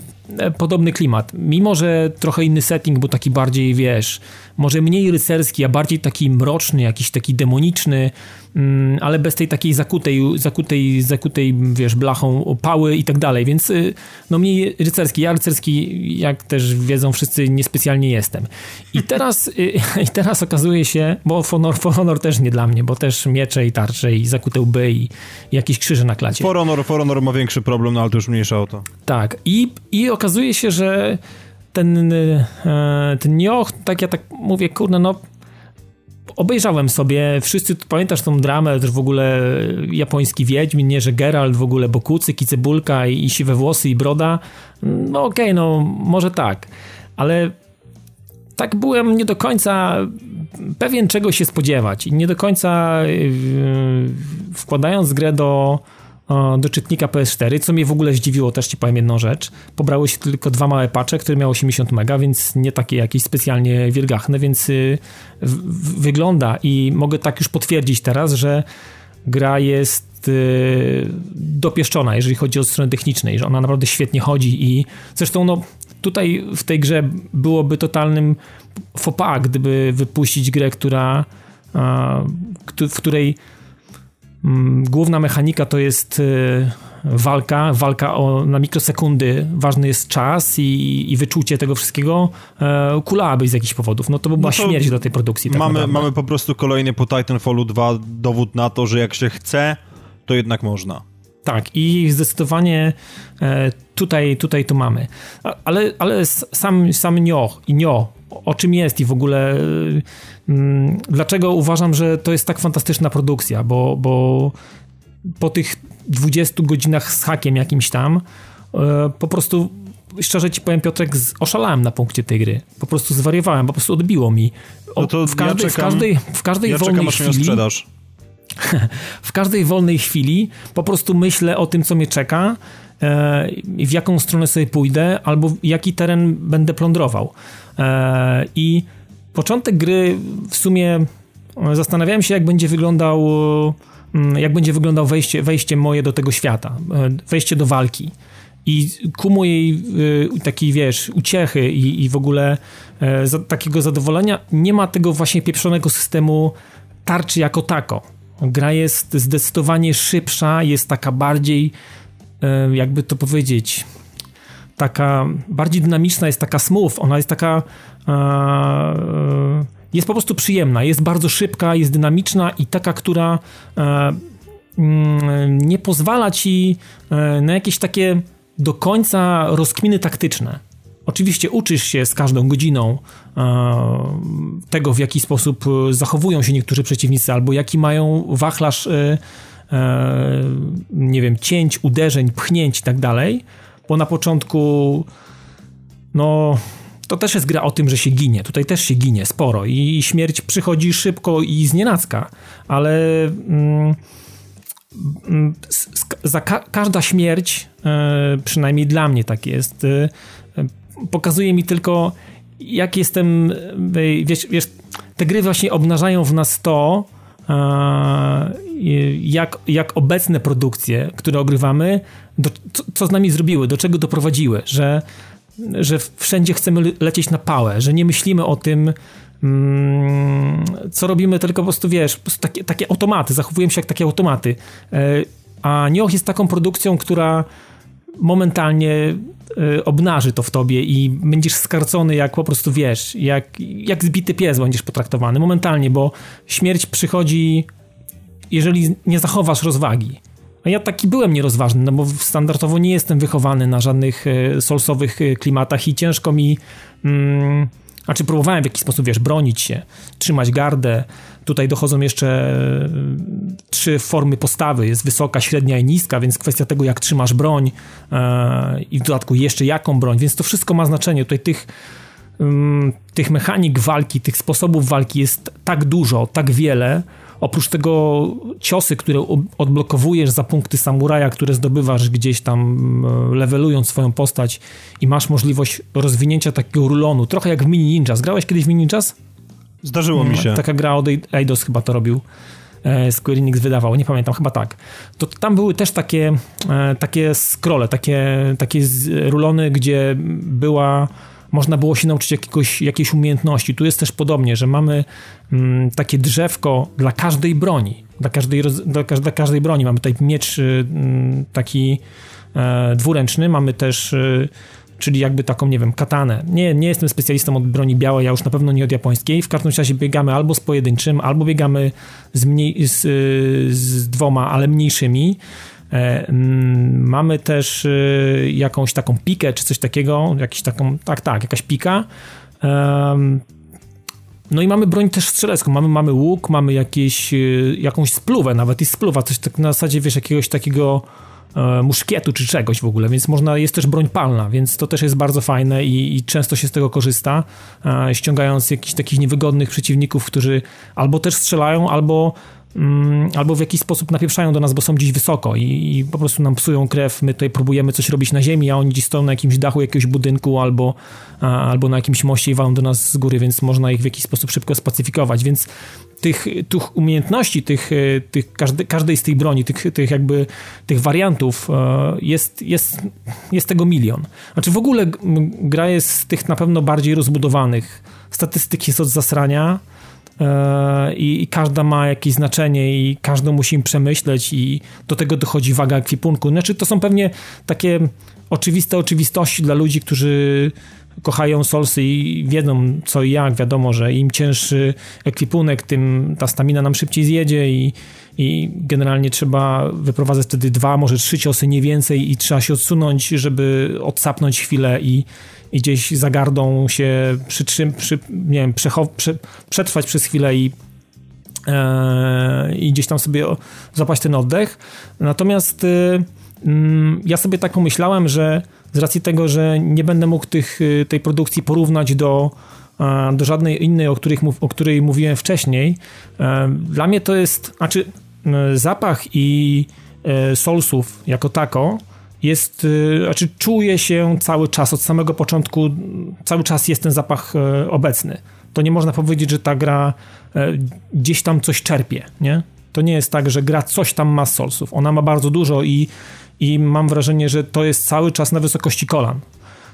podobny klimat. Mimo, że trochę inny setting, bo taki bardziej, wiesz, może mniej rycerski, a bardziej taki mroczny, jakiś taki demoniczny, mm, ale bez tej takiej zakutej, zakutej, zakutej wiesz, blachą pały i tak dalej, więc y, no mniej rycerski. Ja rycerski, jak też wiedzą wszyscy, niespecjalnie jestem. I teraz, y, i teraz okazuje się, bo For Honor, też nie dla mnie, bo też miecze i tarcze i zakute łby i, i jakieś krzyże na klacie. For Honor, For Honor ma większy problem, no ale to już mniejsza o to. Tak. I, i okazuje się, że ten, e, ten nioch, tak ja tak mówię, kurde, no obejrzałem sobie, wszyscy, pamiętasz tą dramę, też w ogóle japoński Wiedźmin, nie, że Geralt w ogóle i cebulka i, i siwe włosy i broda, no okej, okay, no może tak, ale tak byłem nie do końca pewien czego się spodziewać. I nie do końca yy, wkładając grę do do czytnika PS4, co mnie w ogóle zdziwiło, też ci powiem jedną rzecz. Pobrały się tylko dwa małe pacze, które miały 80 mega, więc nie takie jakieś specjalnie wielgachne, więc y, wygląda i mogę tak już potwierdzić teraz, że gra jest y, dopieszczona, jeżeli chodzi o stronę technicznej, że ona naprawdę świetnie chodzi i zresztą no, tutaj w tej grze byłoby totalnym pas, gdyby wypuścić grę, która w której główna mechanika to jest y, walka, walka o, na mikrosekundy, ważny jest czas i, i wyczucie tego wszystkiego, e, kulałabyś z jakichś powodów. No to by była no to śmierć dla tej produkcji. Tak mamy, mamy po prostu kolejny po Titanfallu 2 dowód na to, że jak się chce, to jednak można. Tak, i zdecydowanie e, tutaj, tutaj to mamy. Ale, ale sam, sam Nio i Nio, o czym jest i w ogóle mm, dlaczego uważam, że to jest tak fantastyczna produkcja, bo, bo po tych 20 godzinach z hakiem jakimś tam e, po prostu szczerze ci powiem Piotrek, oszalałem na punkcie tej gry. Po prostu zwariowałem, po prostu odbiło mi. O, no to w, każdej, ja czekam, w każdej, w każdej ja wolnej czekam, chwili... sprzedaż. w każdej wolnej chwili po prostu myślę o tym, co mnie czeka, e, w jaką stronę sobie pójdę, albo jaki teren będę plądrował. E, I początek gry w sumie e, zastanawiałem się, jak będzie wyglądał mm, jak będzie wyglądał wejście, wejście moje do tego świata, e, wejście do walki. I ku mojej takiej, wiesz, uciechy i, i w ogóle za, takiego zadowolenia nie ma tego właśnie pieprzonego systemu tarczy jako tako. Gra jest zdecydowanie szybsza, jest taka bardziej, jakby to powiedzieć, taka bardziej dynamiczna, jest taka smooth, ona jest taka e, e, jest po prostu przyjemna, jest bardzo szybka, jest dynamiczna i taka, która e, mm, nie pozwala ci na jakieś takie do końca rozkminy taktyczne. Oczywiście uczysz się z każdą godziną tego, w jaki sposób zachowują się niektórzy przeciwnicy, albo jaki mają wachlarz, nie wiem, cięć, uderzeń, pchnięć i tak dalej bo na początku no to też jest gra o tym, że się ginie. Tutaj też się ginie sporo i śmierć przychodzi szybko i znienacka, ale mm, mm ka każda śmierć, e, przynajmniej dla mnie tak jest, e, pokazuje mi tylko, jak jestem. E, wiesz, wiesz, te gry właśnie obnażają w nas to, jak, jak obecne produkcje, które ogrywamy, do, co, co z nami zrobiły, do czego doprowadziły, że, że wszędzie chcemy lecieć na pałę, że nie myślimy o tym, mm, co robimy, tylko po prostu wiesz, po prostu takie, takie automaty, zachowujemy się jak takie automaty. E, a Nioh jest taką produkcją, która momentalnie e, obnaży to w tobie i będziesz skarcony jak po prostu, wiesz, jak, jak zbity pies będziesz potraktowany momentalnie, bo śmierć przychodzi, jeżeli nie zachowasz rozwagi. A ja taki byłem nierozważny, no bo standardowo nie jestem wychowany na żadnych e, solsowych e, klimatach i ciężko mi... Mm, znaczy próbowałem w jakiś sposób, wiesz, bronić się, trzymać gardę. Tutaj dochodzą jeszcze e, trzy formy postawy. Jest wysoka, średnia i niska, więc kwestia tego, jak trzymasz broń e, i w dodatku jeszcze jaką broń, więc to wszystko ma znaczenie. Tutaj tych, mm, tych mechanik walki, tych sposobów walki jest tak dużo, tak wiele, Oprócz tego ciosy, które odblokowujesz za punkty samuraja, które zdobywasz gdzieś tam e, levelując swoją postać i masz możliwość rozwinięcia takiego rulonu, trochę jak w Mini Ninja. Grałeś kiedyś w Mini Ninjas? Zdarzyło mi się. Taka gra od Eidos chyba to robił. E, Square Enix wydawał, nie pamiętam, chyba tak. To tam były też takie, e, takie scrolle, takie, takie rulony, gdzie była można było się nauczyć jakiegoś, jakiejś umiejętności. Tu jest też podobnie, że mamy mm, takie drzewko dla każdej broni. Dla każdej, dla, dla każdej broni. Mamy tutaj miecz y, mm, taki e, dwuręczny, mamy też y, czyli jakby taką, nie wiem, katanę. Nie, nie jestem specjalistą od broni białej, ja już na pewno nie od japońskiej. W każdym razie biegamy albo z pojedynczym, albo biegamy z, mniej, z, z dwoma, ale mniejszymi. E, mm, mamy też y, jakąś taką pikę, czy coś takiego, jakiś taką, tak, tak, jakaś pika. No i mamy broń też strzelecką, mamy, mamy łuk, mamy jakieś, y, jakąś spluwę, nawet i spluwa, coś tak na zasadzie, wiesz, jakiegoś takiego e, muszkietu czy czegoś w ogóle, więc można, jest też broń palna, więc to też jest bardzo fajne i, i często się z tego korzysta, e, ściągając jakichś takich niewygodnych przeciwników, którzy albo też strzelają, albo albo w jakiś sposób napieprzają do nas, bo są gdzieś wysoko i, i, po prostu nam psują krew. My tutaj próbujemy coś robić na ziemi, a oni gdzieś stoją na jakimś dachu jakiegoś budynku albo, albo na jakimś moście i walą do nas z góry, więc można ich w jakiś sposób szybko spacyfikować. Więc tych, tych umiejętności, tych, tych każdy, każdej z tych broni, tych, tych jakby tych wariantów jest, jest, jest tego milion. Znaczy w ogóle gra jest z tych na pewno bardziej rozbudowanych. Statystyki są od zasrania i, i każda ma jakieś znaczenie i każdą musimy przemyśleć i do tego dochodzi waga ekwipunku. Znaczy to są pewnie takie oczywiste oczywistości dla ludzi, którzy kochają Solsy i wiedzą co i jak, wiadomo, że im cięższy ekwipunek, tym ta stamina nam szybciej zjedzie i, i generalnie trzeba wyprowadzać wtedy dwa, może trzy ciosy, nie więcej i trzeba się odsunąć, żeby odsapnąć chwilę i, i gdzieś za gardą się przytrzym, przy, nie wiem, przetrwać przez chwilę i e, i gdzieś tam sobie zapaść ten oddech. Natomiast y, mm, ja sobie tak pomyślałem, że z racji tego, że nie będę mógł tych, y, tej produkcji porównać do, do żadnej innej, o, których, o której mówiłem wcześniej, e, dla mnie to jest, znaczy zapach i e, solsów jako tako jest, y, znaczy czuje się cały czas, od samego początku, cały czas jest ten zapach e, obecny. To nie można powiedzieć, że ta gra gdzieś tam coś czerpie, nie? To nie jest tak, że gra coś tam ma z solsów. Ona ma bardzo dużo i i mam wrażenie, że to jest cały czas na wysokości kolan.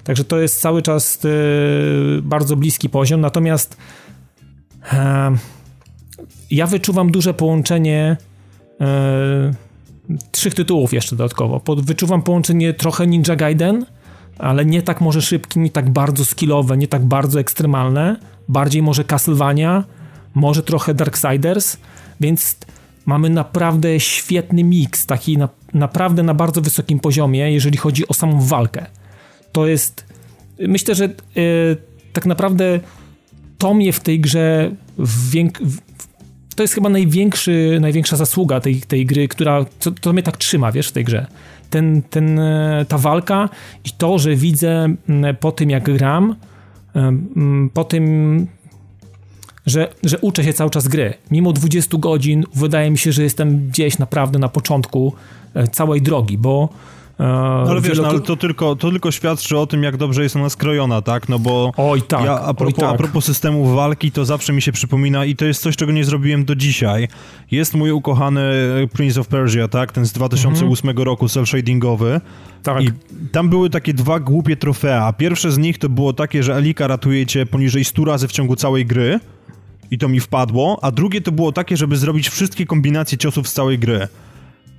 Także to jest cały czas e, bardzo bliski poziom, natomiast e, ja wyczuwam duże połączenie e, trzech tytułów jeszcze dodatkowo. wyczuwam połączenie trochę Ninja Gaiden, ale nie tak może szybkie, nie tak bardzo skillowe, nie tak bardzo ekstremalne, bardziej może Castlevania, może trochę Darksiders, więc mamy naprawdę świetny miks, taki na, naprawdę na bardzo wysokim poziomie, jeżeli chodzi o samą walkę. To jest, myślę, że yy, tak naprawdę to mnie w tej grze wiek, to jest chyba największy, największa zasługa tej, tej gry, która to, to mnie tak trzyma, wiesz, w tej grze. Ten, ten, e, ta walka i to, że widzę po tym, jak gram, po tym, że, że uczę się cały czas gry. Mimo 20 godzin wydaje mi się, że jestem gdzieś naprawdę na początku e, całej drogi, bo no ale wiesz, no, ale to tylko, to tylko świadczy o tym, jak dobrze jest ona skrojona, tak? No bo oj, tak, ja a propos, tak. a propos systemów walki, to zawsze mi się przypomina i to jest coś, czego nie zrobiłem do dzisiaj. Jest mój ukochany Prince of Persia, tak? Ten z 2008 mhm. roku, cel-shadingowy. Tak. I tam były takie dwa głupie trofea. Pierwsze z nich to było takie, że Elika ratuje cię poniżej 100 razy w ciągu całej gry i to mi wpadło, a drugie to było takie, żeby zrobić wszystkie kombinacje ciosów z całej gry.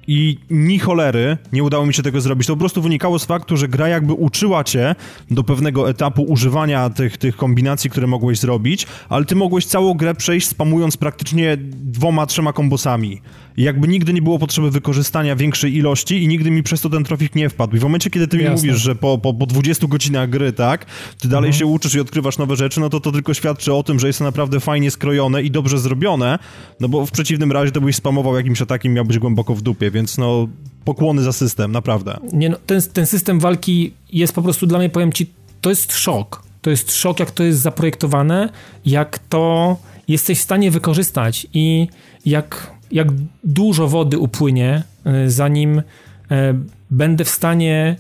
I ni cholery nie udało mi się tego zrobić. To po prostu wynikało z faktu, że gra jakby uczyła cię do pewnego etapu używania tych, tych kombinacji, które mogłeś zrobić, ale ty mogłeś całą grę przejść spamując praktycznie dwoma, trzema kombosami. Jakby nigdy nie było potrzeby wykorzystania większej ilości i nigdy mi przez to ten trofik nie wpadł. I w momencie, kiedy ty Jasne. mi mówisz, że po, po, po 20 godzinach gry, tak, ty dalej mhm. się uczysz i odkrywasz nowe rzeczy, no to to tylko świadczy o tym, że jest to naprawdę fajnie skrojone i dobrze zrobione, no bo w przeciwnym razie to byś spamował jakimś atakiem miałbyś głęboko w dupie, więc no pokłony za system, naprawdę. Nie no, ten, ten system walki jest po prostu dla mnie, powiem ci, to jest szok. To jest szok, jak to jest zaprojektowane, jak to jesteś w stanie wykorzystać i jak jak dużo wody upłynie, e, zanim e, będę w stanie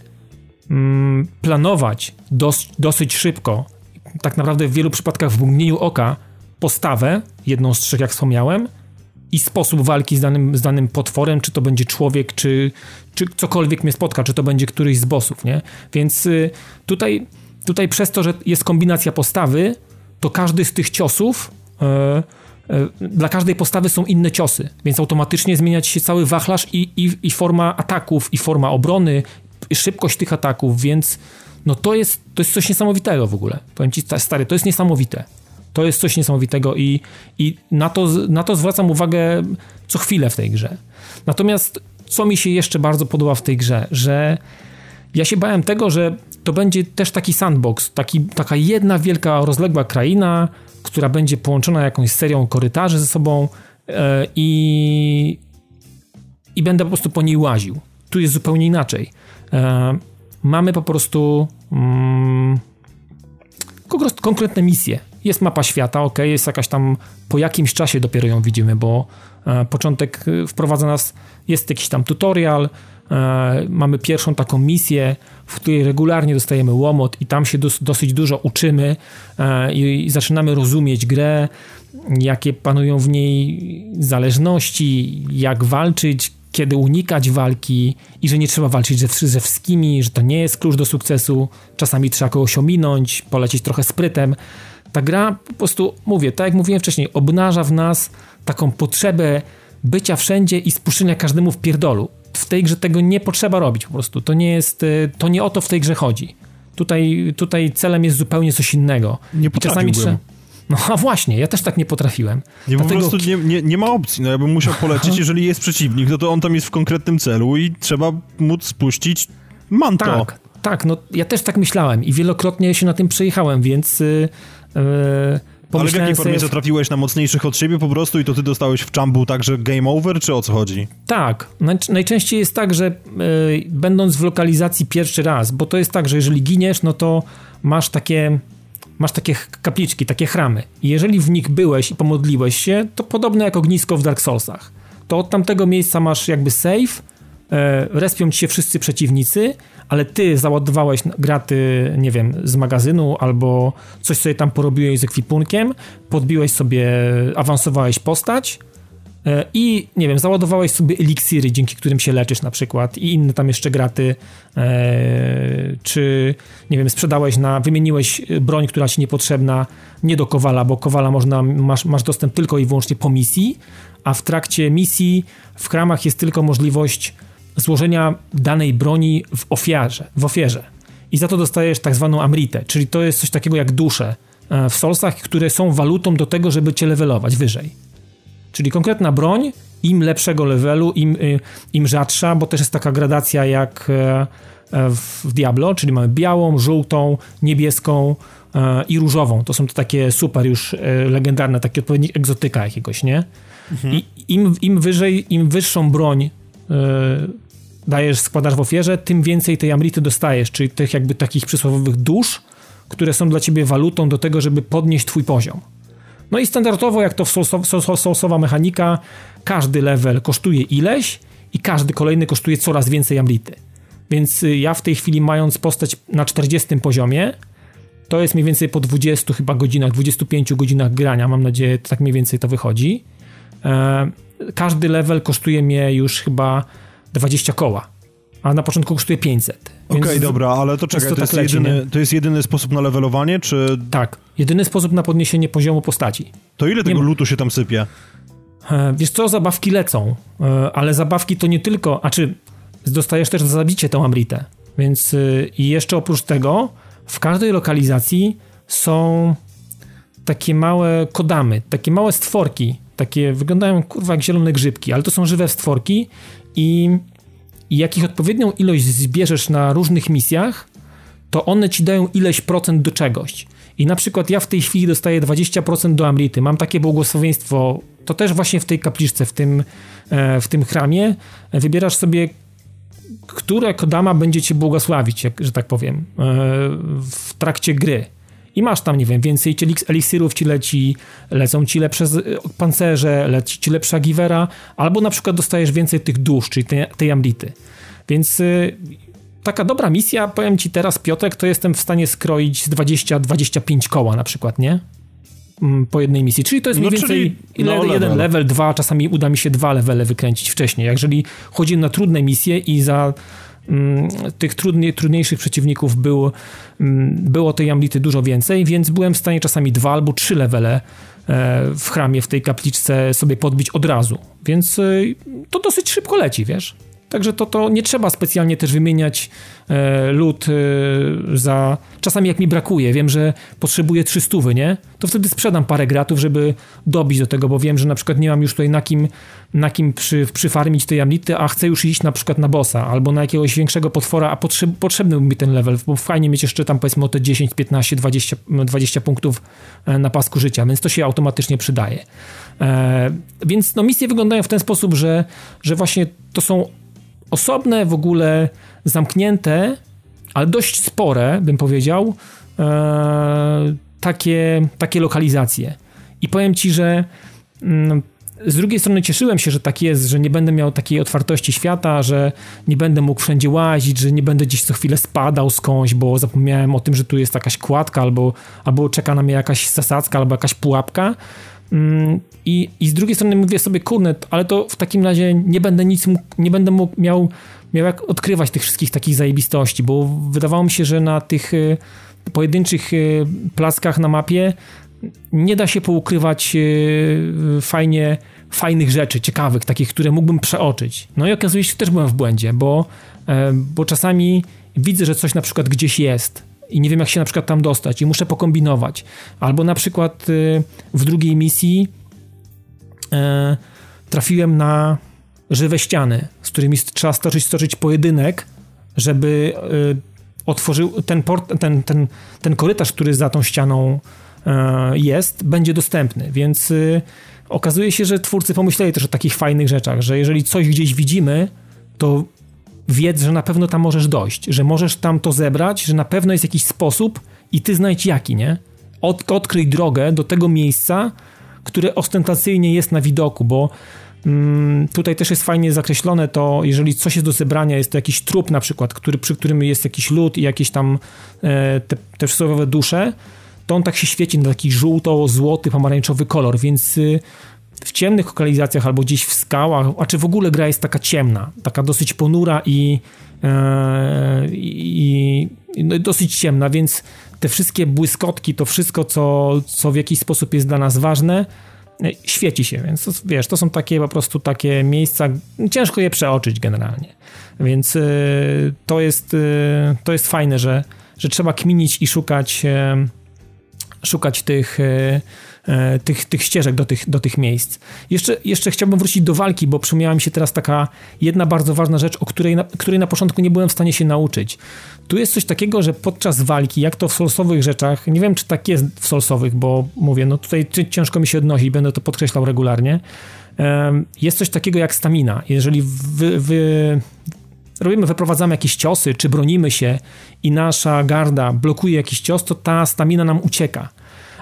mm, planować dos, dosyć szybko, tak naprawdę w wielu przypadkach w mgnieniu oka, postawę, jedną z trzech, jak wspomniałem, i sposób walki z danym, z danym potworem, czy to będzie człowiek, czy, czy cokolwiek mnie spotka, czy to będzie któryś z bossów, nie? Więc y, tutaj, tutaj przez to, że jest kombinacja postawy, to każdy z tych ciosów E, dla każdej postawy są inne ciosy, więc automatycznie zmienia się cały wachlarz i, i, i forma ataków, i forma obrony, i szybkość tych ataków, więc no to jest, to jest coś niesamowitego w ogóle. Powiem ci, stary, to jest niesamowite. To jest coś niesamowitego i, i na, to, na to zwracam uwagę co chwilę w tej grze. Natomiast co mi się jeszcze bardzo podoba w tej grze, że ja się bałem tego, że to będzie też taki sandbox, taki, taka jedna wielka, rozległa kraina, która będzie połączona jakąś serią korytarzy ze sobą e, i, i będę po prostu po niej łaził. Tu jest zupełnie inaczej. E, mamy po prostu mm, konkretne misje. jest mapa świata, ok, jest jakaś tam, po jakimś czasie dopiero ją widzimy, bo e, początek wprowadza nas, jest jakiś tam tutorial, mamy pierwszą taką misję, w której regularnie dostajemy łomot i tam się dos, dosyć dużo uczymy e, i, zaczynamy rozumieć grę, jakie panują w niej zależności, jak walczyć, kiedy unikać walki i że nie trzeba walczyć ze wszystkimi, że to nie jest klucz do sukcesu. Czasami trzeba kogoś ominąć, polecieć trochę sprytem. Ta gra po prostu, mówię, tak jak mówiłem wcześniej, obnaża w nas taką potrzebę bycia wszędzie i spuszczenia każdemu w pierdolu. W tej grze tego nie potrzeba robić po prostu. To nie jest, y, to nie o to w tej grze chodzi. Tutaj, tutaj celem jest zupełnie coś innego. Nie potrafiłbym. I czasami no a właśnie, ja też tak nie potrafiłem. Nie, Dlatego... po prostu nie, nie, nie, ma opcji. No ja bym musiał polecieć, jeżeli jest przeciwnik, no to on tam jest w konkretnym celu i trzeba móc spuścić manto. Tak, tak, no ja też tak myślałem i wielokrotnie się na tym przejechałem, więc... Yy, ale w jakiej formie sobie... trafiłeś na mocniejszych od siebie po prostu i to ty dostałeś w czambu także game over, czy o co chodzi? Tak. Najczęściej jest tak, że yy, będąc w lokalizacji pierwszy raz, bo to jest tak, że jeżeli giniesz, no to masz takie masz takie kapliczki, takie chramy. I jeżeli w nich byłeś i pomodliłeś się, to podobne jak ognisko w Dark Soulsach. To od tamtego miejsca masz jakby save, respią ci się wszyscy przeciwnicy, ale ty załadowałeś graty, nie wiem, z magazynu albo coś sobie tam porobiłeś z ekwipunkiem, podbiłeś sobie, awansowałeś postać, E, i nie wiem, załadowałeś sobie eliksiry, dzięki którym się leczysz na przykład i inne tam jeszcze graty, e, czy nie wiem, sprzedałeś na, wymieniłeś broń, która ci niepotrzebna, nie do kowala, bo kowala można, masz, masz dostęp tylko i wyłącznie po misji, a w trakcie misji w kramach jest tylko możliwość złożenia danej broni w ofierze, w ofierze. I za to dostajesz tak zwaną amritę, czyli to jest coś takiego jak dusze e, w solsach, które są walutą do tego, żeby cię levelować wyżej. Czyli konkretna broń, im lepszego levelu, im, y, im rzadsza, bo też jest taka gradacja jak e, e, w Diablo, czyli mamy białą, żółtą, niebieską i różową. To są to takie super już legendarne, takie odpowiednik egzotyka jakiegoś, nie? Mhm. I im, im wyżej, im wyższą broń dajesz, składasz w ofierze, tym więcej tej amrity dostajesz, czyli tych jakby takich przysłowiowych dusz, które są dla ciebie walutą do tego, żeby podnieść twój poziom. No i standardowo, jak to soulsowa mechanika, każdy level kosztuje ileś i każdy kolejny kosztuje coraz więcej amrity. Więc y, ja w tej chwili mając postać na 40 poziomie, to jest mniej więcej po 20 chyba godzinach, 25 godzinach grania, mam nadzieję, tak mniej więcej to wychodzi. E, każdy level kosztuje mnie już chyba 20 koła, a na początku kosztuje 500. Okej, okay, dobra, ale to czekaj, to, to, jest tak leci, jedyny, to jest jedyny sposób na levelowanie, czy... Tak, jedyny sposób na podniesienie poziomu postaci. To ile tego lutu się tam sypie? E, wiesz co, zabawki lecą, e, ale zabawki to nie tylko, a czy dostajesz też za zabicie tą Amritę, więc e, i jeszcze oprócz tego w każdej lokalizacji są takie małe kodamy, takie małe stworki, takie wyglądają kurwa jak zielone grzybki, ale to są żywe stworki i i jak ich odpowiednią ilość zbierzesz na różnych misjach, to one ci dają ileś procent do czegoś. I na przykład ja w tej chwili dostaję 20% do Amrity. Mam takie błogosławieństwo, to też właśnie w tej kapliczce, w tym, e, w tym chramie. Wybierasz sobie, które kodama będzie cię błogosławić, że tak powiem, e, w trakcie gry i masz tam, nie wiem, więcej eliksirów ci leci, lecą ci lepsze pancerze, leci ci lepsza givera, albo na przykład dostajesz więcej tych dusz, czyli tej, tej ambity. Więc y, taka dobra misja, powiem ci teraz, Piotrek, to jestem w stanie skroić z 20-25 koła na przykład, nie? Mm, po jednej misji. Czyli to jest mniej no, więcej no, jeden level. level, dwa, czasami uda mi się dwa levele wykręcić wcześniej. Jeżeli chodzi na trudne misje i za tych trudniej, trudniejszych przeciwników było, mm, było tej amlity dużo więcej, więc byłem w stanie czasami dwa albo trzy levele e, w chramie, w tej kapliczce sobie podbić od razu. Więc e, to dosyć szybko leci, wiesz? Także to, to nie trzeba specjalnie też wymieniać e, lód e, za... Czasami jak mi brakuje, wiem, że potrzebuję 300, nie? To wtedy sprzedam parę gratów, żeby dobić do tego, bo wiem, że na przykład nie mam już tutaj na kim, na kim przy, przyfarmić tej amlity, a chcę już iść na przykład na bossa albo na jakiegoś większego potwora, a potrzeb, potrzebny mi ten level, bo fajnie mieć jeszcze tam powiedzmy o te 10, 15, 20, 20 punktów e, na pasku życia, więc to się automatycznie przydaje. E, więc no misje wyglądają w ten sposób, że, że właśnie to są osobne, w ogóle zamknięte, ale dość spore, bym powiedział, e, takie, takie lokalizacje. I powiem ci, że mm, z drugiej strony cieszyłem się, że tak jest, że nie będę miał takiej otwartości świata, że nie będę mógł wszędzie łazić, że nie będę gdzieś co chwilę spadał skądś, bo zapomniałem o tym, że tu jest jakaś kładka, albo, albo czeka na mnie jakaś zasadzka, albo jakaś pułapka. Mm, I, I z drugiej strony mówię sobie, kurde, ale to w takim razie nie będę nic, nie będę mógł, miał, miał jak odkrywać tych wszystkich takich zajebistości, bo wydawało mi się, że na tych y, pojedynczych y, plackach na mapie nie da się poukrywać y, fajnie, fajnych rzeczy, ciekawych, takich, które mógłbym przeoczyć. No i okazuje się, że też byłem w błędzie, bo, e, bo czasami widzę, że coś na przykład gdzieś jest i nie wiem, jak się na przykład tam dostać i muszę pokombinować. Albo na przykład y, w drugiej misji e, trafiłem na żywe ściany, z którymi trzeba stoczyć, stoczyć pojedynek, żeby y, otworzył ten, port, ten, ten, ten korytarz, który za tą ścianą jest, będzie dostępny, więc y, okazuje się, że twórcy pomyśleli też o takich fajnych rzeczach, że jeżeli coś gdzieś widzimy, to wiedz, że na pewno tam możesz dojść, że możesz tam to zebrać, że na pewno jest jakiś sposób i ty znajdź jaki, nie? Od, odkryj drogę do tego miejsca, które ostentacyjnie jest na widoku, bo mm, tutaj też jest fajnie zakreślone to, jeżeli coś jest do zebrania, jest to jakiś trup na przykład, który, przy którym jest jakiś lód i jakieś tam e, te, te przysłowiowe dusze, to on tak się świeci na taki żółto-złoty, pomarańczowy kolor, więc y, w ciemnych lokalizacjach albo gdzieś w skałach, a czy w ogóle gra jest taka ciemna, taka dosyć ponura i, e, i no, dosyć ciemna, więc te wszystkie błyskotki, to wszystko, co, co w jakiś sposób jest dla nas ważne, e, świeci się, więc to, wiesz, to są takie po prostu takie miejsca, ciężko je przeoczyć generalnie, więc y, to jest, y, to jest fajne, że, że trzeba kminić i szukać y, szukać tych, e, e, tych, tych ścieżek do tych, do tych miejsc. Jeszcze, jeszcze chciałbym wrócić do walki, bo przypomniała mi się teraz taka jedna bardzo ważna rzecz, o której na, której na początku nie byłem w stanie się nauczyć. Tu jest coś takiego, że podczas walki, jak to w solsowych rzeczach, nie wiem czy tak jest w solsowych, bo mówię, no tutaj ciężko mi się odnosi, będę to podkreślał regularnie, jest coś takiego jak stamina. Jeżeli wy, wy robimy, wyprowadzamy jakieś ciosy, czy bronimy się i nasza garda blokuje jakiś cios, to ta stamina nam ucieka.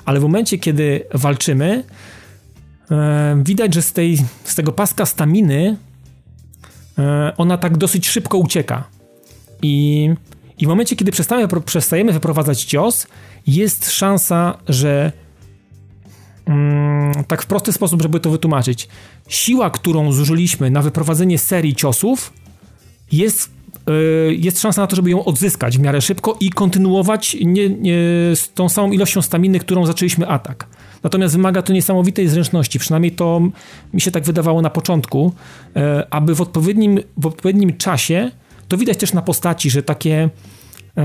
Ale w momencie, kiedy walczymy, e, widać, że z, tej, z tego paska staminy e, ona tak dosyć szybko ucieka. I, i w momencie, kiedy przestajemy, przestajemy wyprowadzać cios, jest szansa, że mm, tak w prosty sposób, żeby to wytłumaczyć, siła, którą zużyliśmy na wyprowadzenie serii ciosów, jest, jest szansa na to, żeby ją odzyskać w miarę szybko i kontynuować nie, nie, z tą samą ilością staminy, którą zaczęliśmy atak. Natomiast wymaga to niesamowitej zręczności, przynajmniej to mi się tak wydawało na początku, yy, aby w odpowiednim, w odpowiednim czasie, to widać też na postaci, że takie, yy,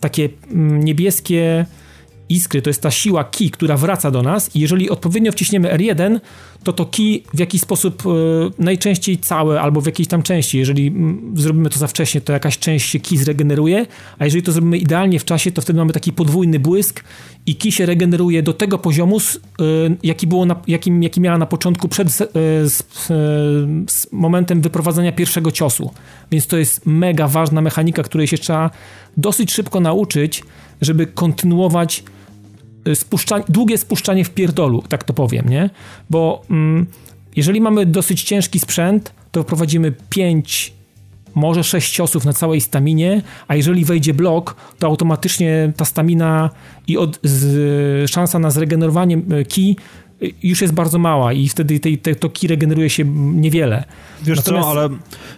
takie mm, niebieskie iskry, to jest ta siła ki, która wraca do nas i jeżeli odpowiednio wciśniemy R1, to to ki w jakiś sposób y, najczęściej całe albo w jakiejś tam części, jeżeli zrobimy to za wcześnie, to jakaś część się ki zregeneruje, a jeżeli to zrobimy idealnie w czasie, to wtedy mamy taki podwójny błysk i ki się regeneruje do tego poziomu, y, jaki, było na, jakim, jaki miała na początku przed z, z, z momentem wyprowadzenia pierwszego ciosu. Więc to jest mega ważna mechanika, której się trzeba dosyć szybko nauczyć, żeby kontynuować Długie spuszczanie w pierdolu, tak to powiem, nie? Bo mm, jeżeli mamy dosyć ciężki sprzęt, to wprowadzimy 5, może 6 ciosów na całej staminie, a jeżeli wejdzie blok, to automatycznie ta stamina i od, z, szansa na zregenerowanie y, key już jest bardzo mała i wtedy tej, tej, to ki regeneruje się niewiele. Wiesz Natomiast... co, ale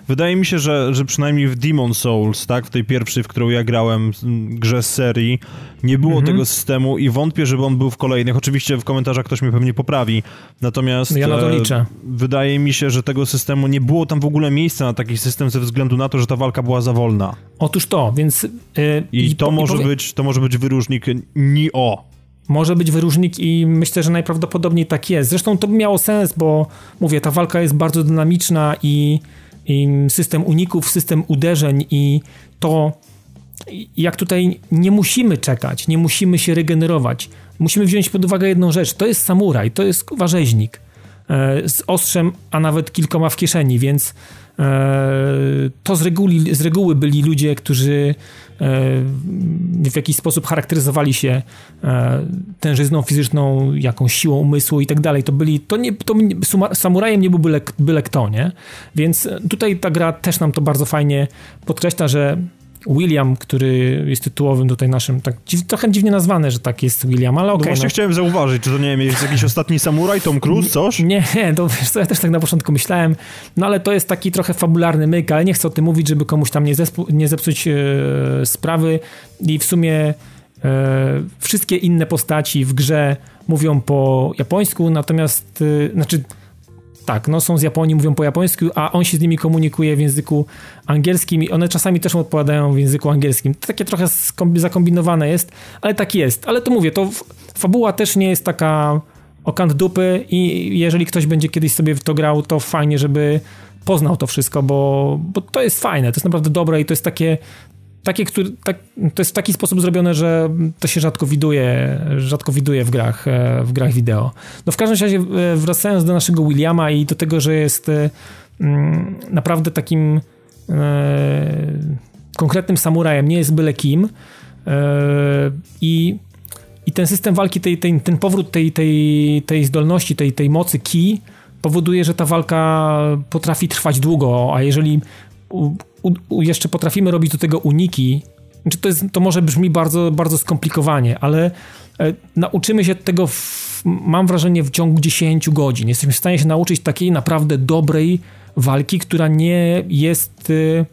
wydaje mi się, że, że przynajmniej w Demon Souls, tak, w tej pierwszej, w którą ja grałem grze z serii, nie było mhm. tego systemu i wątpię, żeby on był w kolejnych. Oczywiście w komentarzach ktoś mnie pewnie poprawi. Natomiast ja na to e, liczę. wydaje mi się, że tego systemu nie było tam w ogóle miejsca na taki system ze względu na to, że ta walka była za wolna. Otóż to, więc... Yy, I, i, to, może powie... być, to może być wyróżnik ni o może być wyróżnik i myślę, że najprawdopodobniej tak jest. Zresztą to by miało sens, bo mówię, ta walka jest bardzo dynamiczna i, i system uników, system uderzeń i to jak tutaj nie musimy czekać, nie musimy się regenerować. Musimy wziąć pod uwagę jedną rzecz. To jest samuraj, to jest warzeźnik. z ostrzem, a nawet kilkoma w kieszeni, więc to z reguły, z reguły byli ludzie, którzy w jakiś sposób charakteryzowali się tężyzną fizyczną, jakąś siłą umysłu i tak dalej. To byli, to nie, to samurajem nie był byle, byle kto, nie? Więc tutaj ta gra też nam to bardzo fajnie podkreśla, że William, który jest tytułowym tutaj naszym, tak dziw, trochę dziwnie nazwany, że tak jest William, ale okej. Okay, no właśnie no. chciałem zauważyć, czy to nie wiem, jest jakiś ostatni samuraj, Tom Cruise, coś? Nie, to wiesz co, ja też tak na początku myślałem, no ale to jest taki trochę fabularny myk, ale nie chcę o tym mówić, żeby komuś tam nie, zespu- nie zepsuć e, sprawy i w sumie e, wszystkie inne postaci w grze mówią po japońsku, natomiast, e, znaczy tak, no są z Japonii, mówią po japońsku, a on się z nimi komunikuje w języku angielskim i one czasami też odpowiadają w języku angielskim. To takie trochę zakombinowane jest, ale tak jest. Ale to mówię, to fabuła też nie jest taka okant dupy i jeżeli ktoś będzie kiedyś sobie w to grał, to fajnie, żeby poznał to wszystko, bo, bo to jest fajne, to jest naprawdę dobre i to jest takie takie, który, tak, to jest w taki sposób zrobione, że to się rzadko widuje, rzadko widuje w grach, e, w grach wideo. No w każdym razie e, wracając do naszego Williama i do tego, że jest e, mm, naprawdę takim konkretnym samurajem, nie jest byle kim i i ten system walki, tej, tej, ten powrót tej, tej, tej zdolności, tej, tej mocy ki powoduje, że ta walka potrafi trwać długo, a jeżeli u, u, jeszcze potrafimy robić do tego uniki, znaczy to, jest, to może brzmi bardzo, bardzo skomplikowanie, ale e, nauczymy się tego, w, mam wrażenie, w ciągu 10 godzin. Jesteśmy w stanie się nauczyć takiej naprawdę dobrej walki, która nie jest y,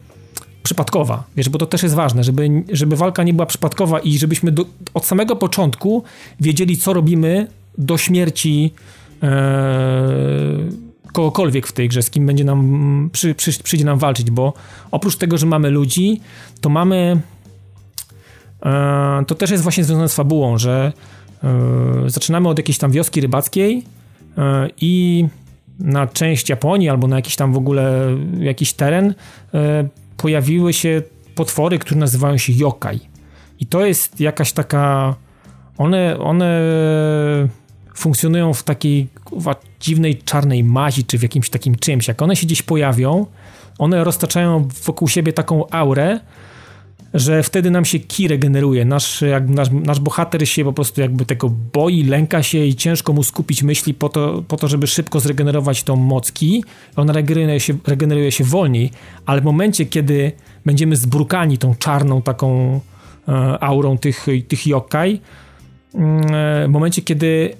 przypadkowa. Wiesz, bo to też jest ważne, żeby, żeby walka nie była przypadkowa i żebyśmy do, od samego początku wiedzieli, co robimy do śmierci. E, kogokolwiek w tej grze, z kim będzie nam, przy, przy, przyjdzie nam walczyć, bo oprócz tego, że mamy ludzi, to mamy e, to też jest właśnie związane z fabułą, że e, zaczynamy od jakiejś tam wioski rybackiej e, i na część Japonii albo na jakiś tam w ogóle jakiś teren pojawiły się potwory, które nazywają się yokai. I to jest jakaś taka one, one funkcjonują w takiej dziwnej czarnej mazi, czy w jakimś takim czymś. Jak one się gdzieś pojawią, one roztaczają wokół siebie taką aurę, że wtedy nam się ki regeneruje. Nasz, jak, nasz, nasz bohater się po prostu jakby tego boi, lęka się i ciężko mu skupić myśli po to, po to żeby szybko zregenerować tą moc ki. Ona regeneruje się, regeneruje się wolniej, ale w momencie, kiedy będziemy zbrukani tą czarną taką e, aurą tych, tych yokai, mm, e, w momencie, kiedy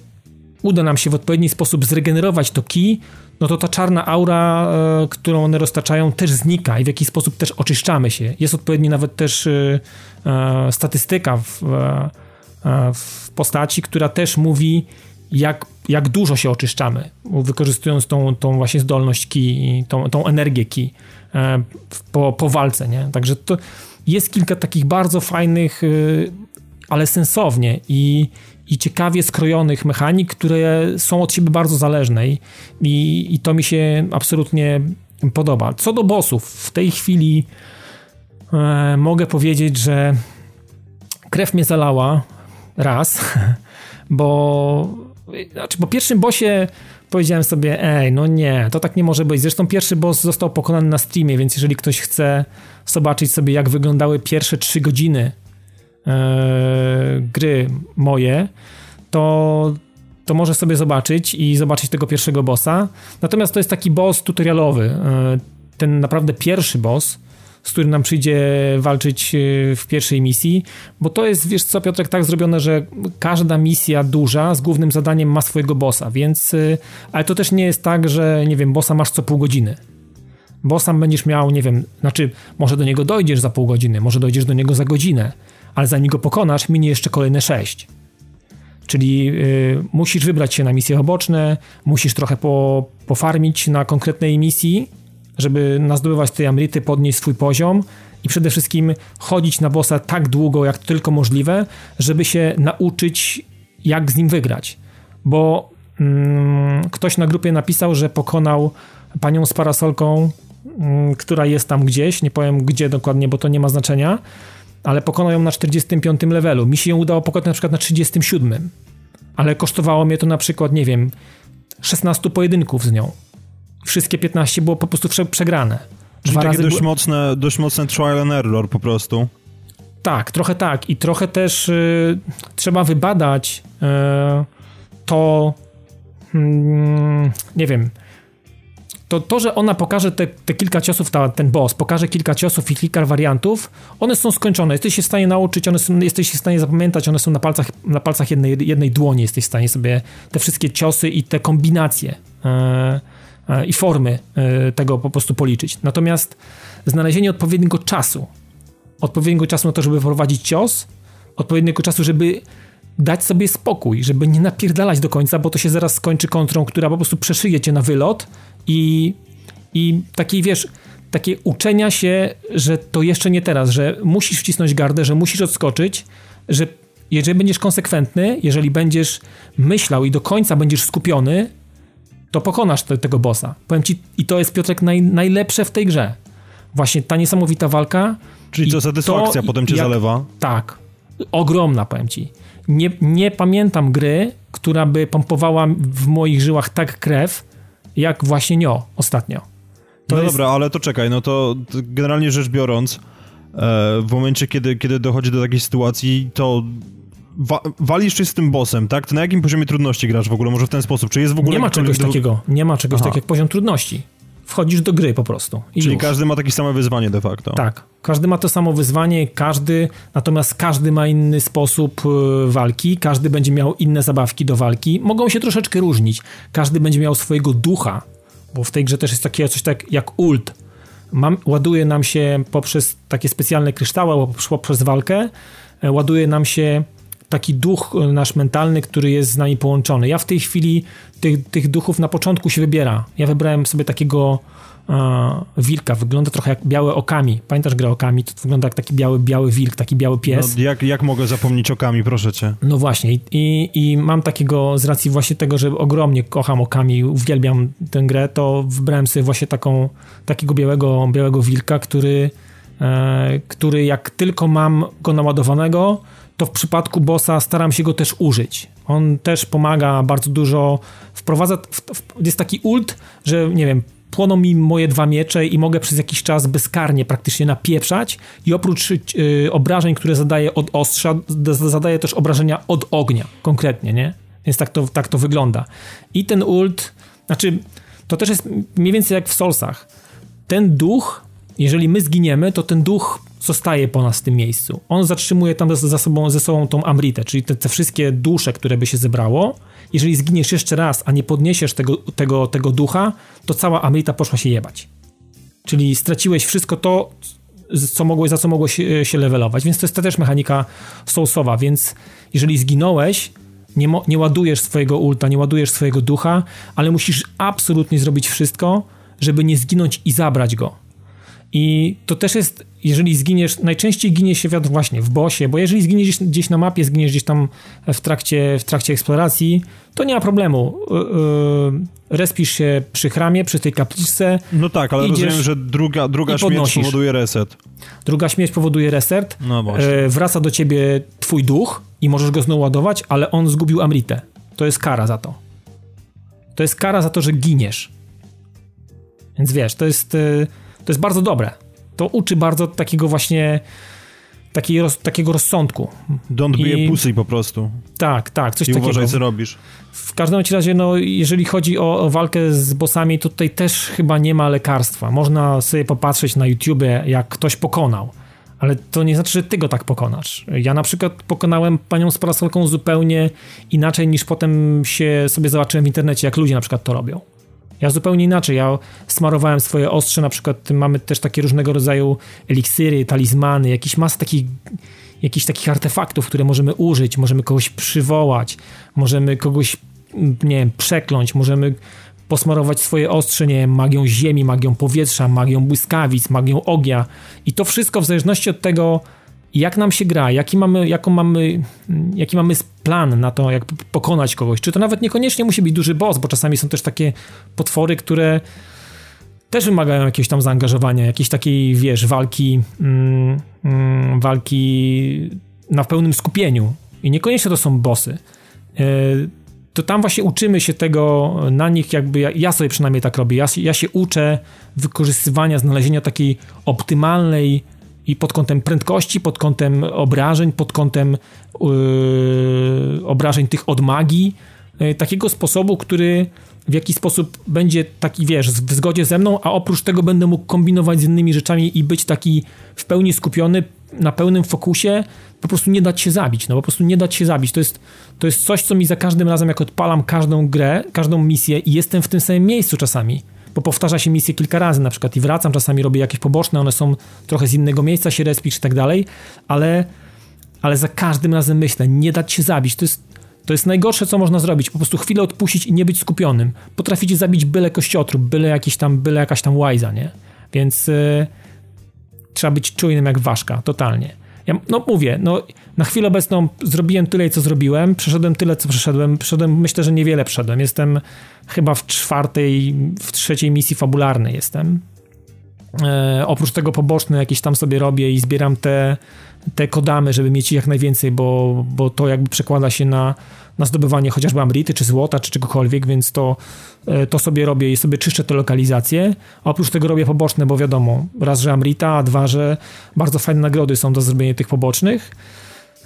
uda nam się w odpowiedni sposób zregenerować to ki, no to ta czarna aura, e, którą one roztaczają, też znika i w jakiś sposób też oczyszczamy się. Jest odpowiedni nawet też e, e, statystyka w, w postaci, która też mówi, jak, jak dużo się oczyszczamy, wykorzystując tą, tą właśnie zdolność ki, tą, tą energię ki po, po walce, nie? Także to jest kilka takich bardzo fajnych, ale sensownie i, i ciekawie skrojonych mechanik, które są od siebie bardzo zależne i, i to mi się absolutnie podoba. Co do bossów, w tej chwili e, mogę powiedzieć, że krew mnie zalała raz, bo znaczy po pierwszym bossie powiedziałem sobie, ej, no nie, to tak nie może być. Zresztą pierwszy boss został pokonany na streamie, więc jeżeli ktoś chce zobaczyć sobie, jak wyglądały pierwsze trzy godziny gry moje, to, to może sobie zobaczyć i zobaczyć tego pierwszego bossa. Natomiast to jest taki boss tutorialowy. E, ten naprawdę pierwszy boss, z którym nam przyjdzie walczyć e, w pierwszej misji, bo to jest, wiesz co, Piotrek, tak zrobione, że każda misja duża z głównym zadaniem ma swojego bossa, więc, ale to też nie jest tak, że, nie wiem, bossa masz co pół godziny. Bossa będziesz miał, nie wiem, znaczy, może do niego dojdziesz za pół godziny, może dojdziesz do niego za godzinę, ale zanim go pokonasz, minie jeszcze kolejne sześć. Czyli y, musisz wybrać się na misje oboczne, musisz trochę po, pofarmić na konkretnej misji, żeby nazdobywać te amrity, podnieść swój poziom i przede wszystkim chodzić na bossa tak długo, jak tylko możliwe, żeby się nauczyć, jak z nim wygrać. Bo mm, ktoś na grupie napisał, że pokonał panią z parasolką, mm, która jest tam gdzieś, nie powiem gdzie dokładnie, bo to nie ma znaczenia, ale pokonał ją na 45 levelu. Mi się ją udało pokonać na przykład na 37, ale kosztowało mnie to na przykład, nie wiem, 16 pojedynków z nią. Wszystkie 15 było po prostu prze, przegrane. Czyli Dwa takie dość, mocne, dość mocne trial and error po prostu. Tak, trochę tak. I trochę też y, trzeba wybadać y, to, y, nie wiem, to, to, że ona pokaże te, te kilka ciosów, ta, ten boss, pokaże kilka ciosów i kilka wariantów, one są skończone. Jesteś się w stanie nauczyć, one są, jesteś się w stanie zapamiętać, one są na palcach, na palcach jednej, jednej dłoni. Jesteś w stanie sobie te wszystkie ciosy i te kombinacje e, e, i formy e, tego po prostu policzyć. Natomiast znalezienie odpowiedniego czasu, odpowiedniego czasu na to, żeby prowadzić cios, odpowiedniego czasu, żeby dać sobie spokój, żeby nie napierdalać do końca, bo to się zaraz skończy kontrą, która po prostu przeszyje cię na wylot i, i takiej, wiesz, takie uczenia się, że to jeszcze nie teraz, że musisz wcisnąć gardę, że musisz odskoczyć, że jeżeli będziesz konsekwentny, jeżeli będziesz myślał i do końca będziesz skupiony, to pokonasz te, tego bossa. Powiem ci, i to jest Piotrek naj, najlepsze w tej grze. Właśnie ta niesamowita walka. Czyli co satysfakcja to, potem cię jak, zalewa? Tak. Ogromna, powiem ci. Nie, nie pamiętam gry, która by pompowała w moich żyłach tak krew, jak właśnie Nio ostatnio. To no jest... dobra, ale to czekaj, no to generalnie rzecz biorąc, e, w momencie, kiedy, kiedy dochodzi do takiej sytuacji, to wa walisz się z tym bossem, tak? To na jakim poziomie trudności grasz w ogóle? Może w ten sposób? Czy jest w ogóle... Nie ma czegoś do... takiego, nie ma czegoś takiego jak poziom trudności wchodzisz do gry po prostu. Czyli już. każdy ma takie samo wyzwanie de facto. Tak, każdy ma to samo wyzwanie, każdy, natomiast każdy ma inny sposób e, walki, każdy będzie miał inne zabawki do walki. Mogą się troszeczkę różnić. Każdy będzie miał swojego ducha, bo w tej grze też jest takie coś tak jak ult. Mam, ładuje nam się poprzez takie specjalne kryształy, poprzez walkę, e, ładuje nam się taki duch e, nasz mentalny, który jest z nami połączony. Ja w tej chwili tych, tych duchów na początku się wybiera. Ja wybrałem sobie takiego e, wilka. Wygląda trochę jak białe okami. Pamiętasz grę okami? To wygląda jak taki biały, biały wilk, taki biały pies. No, jak, jak mogę zapomnieć okami, proszę cię? No właśnie. I, i, I mam takiego, z racji właśnie tego, że ogromnie kocham okami, uwielbiam tę grę, to wybrałem sobie właśnie taką, takiego białego, białego wilka, który, e, który jak tylko mam go naładowanego, to w przypadku bossa staram się go też użyć. On też pomaga bardzo dużo, wprowadza, jest taki ult, że nie wiem, płoną mi moje dwa miecze i mogę przez jakiś czas bezkarnie praktycznie napieprzać i oprócz yy, obrażeń, które zadaję od ostrza, zadaję też obrażenia od ognia, konkretnie, nie? Więc tak to, tak to wygląda. I ten ult, znaczy, to też jest mniej więcej jak w Solsach. Ten duch, jeżeli my zginiemy, to ten duch zostaje po nas w tym miejscu. On zatrzymuje tam za sobą, ze sobą tą Amritę, czyli te, te, wszystkie dusze, które by się zebrało. Jeżeli zginiesz jeszcze raz, a nie podniesiesz tego, tego, tego ducha, to cała Amrita poszła się jebać. Czyli straciłeś wszystko to, co mogłeś, za co mogłeś e, się levelować. Więc to jest też mechanika soulsowa, więc jeżeli zginąłeś, nie, nie ładujesz swojego ulta, nie ładujesz swojego ducha, ale musisz absolutnie zrobić wszystko, żeby nie zginąć i zabrać go i to też jest, jeżeli zginiesz, najczęściej ginie się wiatr właśnie w bosie, bo jeżeli zginiesz gdzieś na mapie, zginiesz gdzieś tam w trakcie, w trakcie eksploracji, to nie ma problemu. Yy, respisz się przy chramie, przy tej kapliczce. No tak, ale rozumiem, że druga, druga śmierć powoduje reset. Druga śmierć powoduje reset. No właśnie. Yy, wraca do ciebie twój duch i możesz go znowu ładować, ale on zgubił Amritę. To jest kara za to. To jest kara za to, że giniesz. Więc wiesz, to jest... Yy, to jest bardzo dobre. To uczy bardzo takiego właśnie takiej roz, takiego rozsądku. Don't be I, a pussy po prostu. Tak, tak, coś I takiego. uważaj, co robisz. W każdym razie, no, jeżeli chodzi o, o, walkę z bossami, to tutaj też chyba nie ma lekarstwa. Można sobie popatrzeć na YouTubie, jak ktoś pokonał. Ale to nie znaczy, że ty go tak pokonasz. Ja na przykład pokonałem panią z parasolką zupełnie inaczej niż potem się sobie zobaczyłem w internecie, jak ludzie na przykład to robią. Ja zupełnie inaczej. Ja smarowałem swoje ostrze, na przykład mamy też takie różnego rodzaju eliksiry, talizmany, jakiś mas takich jakichś takich artefaktów, które możemy użyć, możemy kogoś przywołać, możemy kogoś, nie wiem, przekląć, możemy posmarować swoje ostrze, nie wiem, magią ziemi, magią powietrza, magią błyskawic, magią ognia i to wszystko w zależności od tego, jak nam się gra, jaki mamy, jaką mamy, jaki mamy plan na to, jak pokonać kogoś. Czy to nawet niekoniecznie musi być duży boss, bo czasami są też takie potwory, które też wymagają jakiegoś tam zaangażowania, jakiejś takiej, wiesz, walki, mm, mm, walki na pełnym skupieniu. I niekoniecznie to są bossy. Yy, to tam właśnie uczymy się tego na nich, jakby ja, ja sobie przynajmniej tak robię. Ja, ja się uczę wykorzystywania, znalezienia takiej optymalnej i pod kątem prędkości, pod kątem obrażeń, pod kątem yy, obrażeń tych od magii, yy, takiego sposobu, który w jakiś sposób będzie taki, wiesz, w zgodzie ze mną, a oprócz tego będę mógł kombinować z innymi rzeczami i być taki w pełni skupiony, na pełnym fokusie, po prostu nie dać się zabić, no po prostu nie dać się zabić. To jest, to jest coś, co mi za każdym razem, jak odpalam każdą grę, każdą misję i jestem w tym samym miejscu czasami, bo powtarza się misję kilka razy na przykład i wracam, czasami robię jakieś poboczne, one są trochę z innego miejsca, się respić i tak dalej, ale, ale za każdym razem myślę, nie dać się zabić, to jest to jest najgorsze, co można zrobić. Po prostu chwilę odpuścić i nie być skupionym. Potraficie zabić byle kościotrup, byle, jakiś tam, byle jakaś tam łajza, nie? Więc yy, trzeba być czujnym jak ważka, totalnie. Ja, no mówię, no na chwilę obecną zrobiłem tyle, co zrobiłem, przeszedłem tyle, co przeszedłem, przeszedłem, myślę, że niewiele przeszedłem. Jestem chyba w czwartej, w trzeciej misji fabularnej jestem. E, oprócz tego poboczne jakieś tam sobie robię i zbieram te, te kodamy, żeby mieć ich jak najwięcej, bo, bo to jakby przekłada się na, na zdobywanie chociażby amrity, czy złota, czy czegokolwiek, więc to, e, to sobie robię i sobie czyszczę te lokalizacje. A oprócz tego robię poboczne, bo wiadomo, raz, że amrita, a dwa, że bardzo fajne nagrody są do zrobienia tych pobocznych.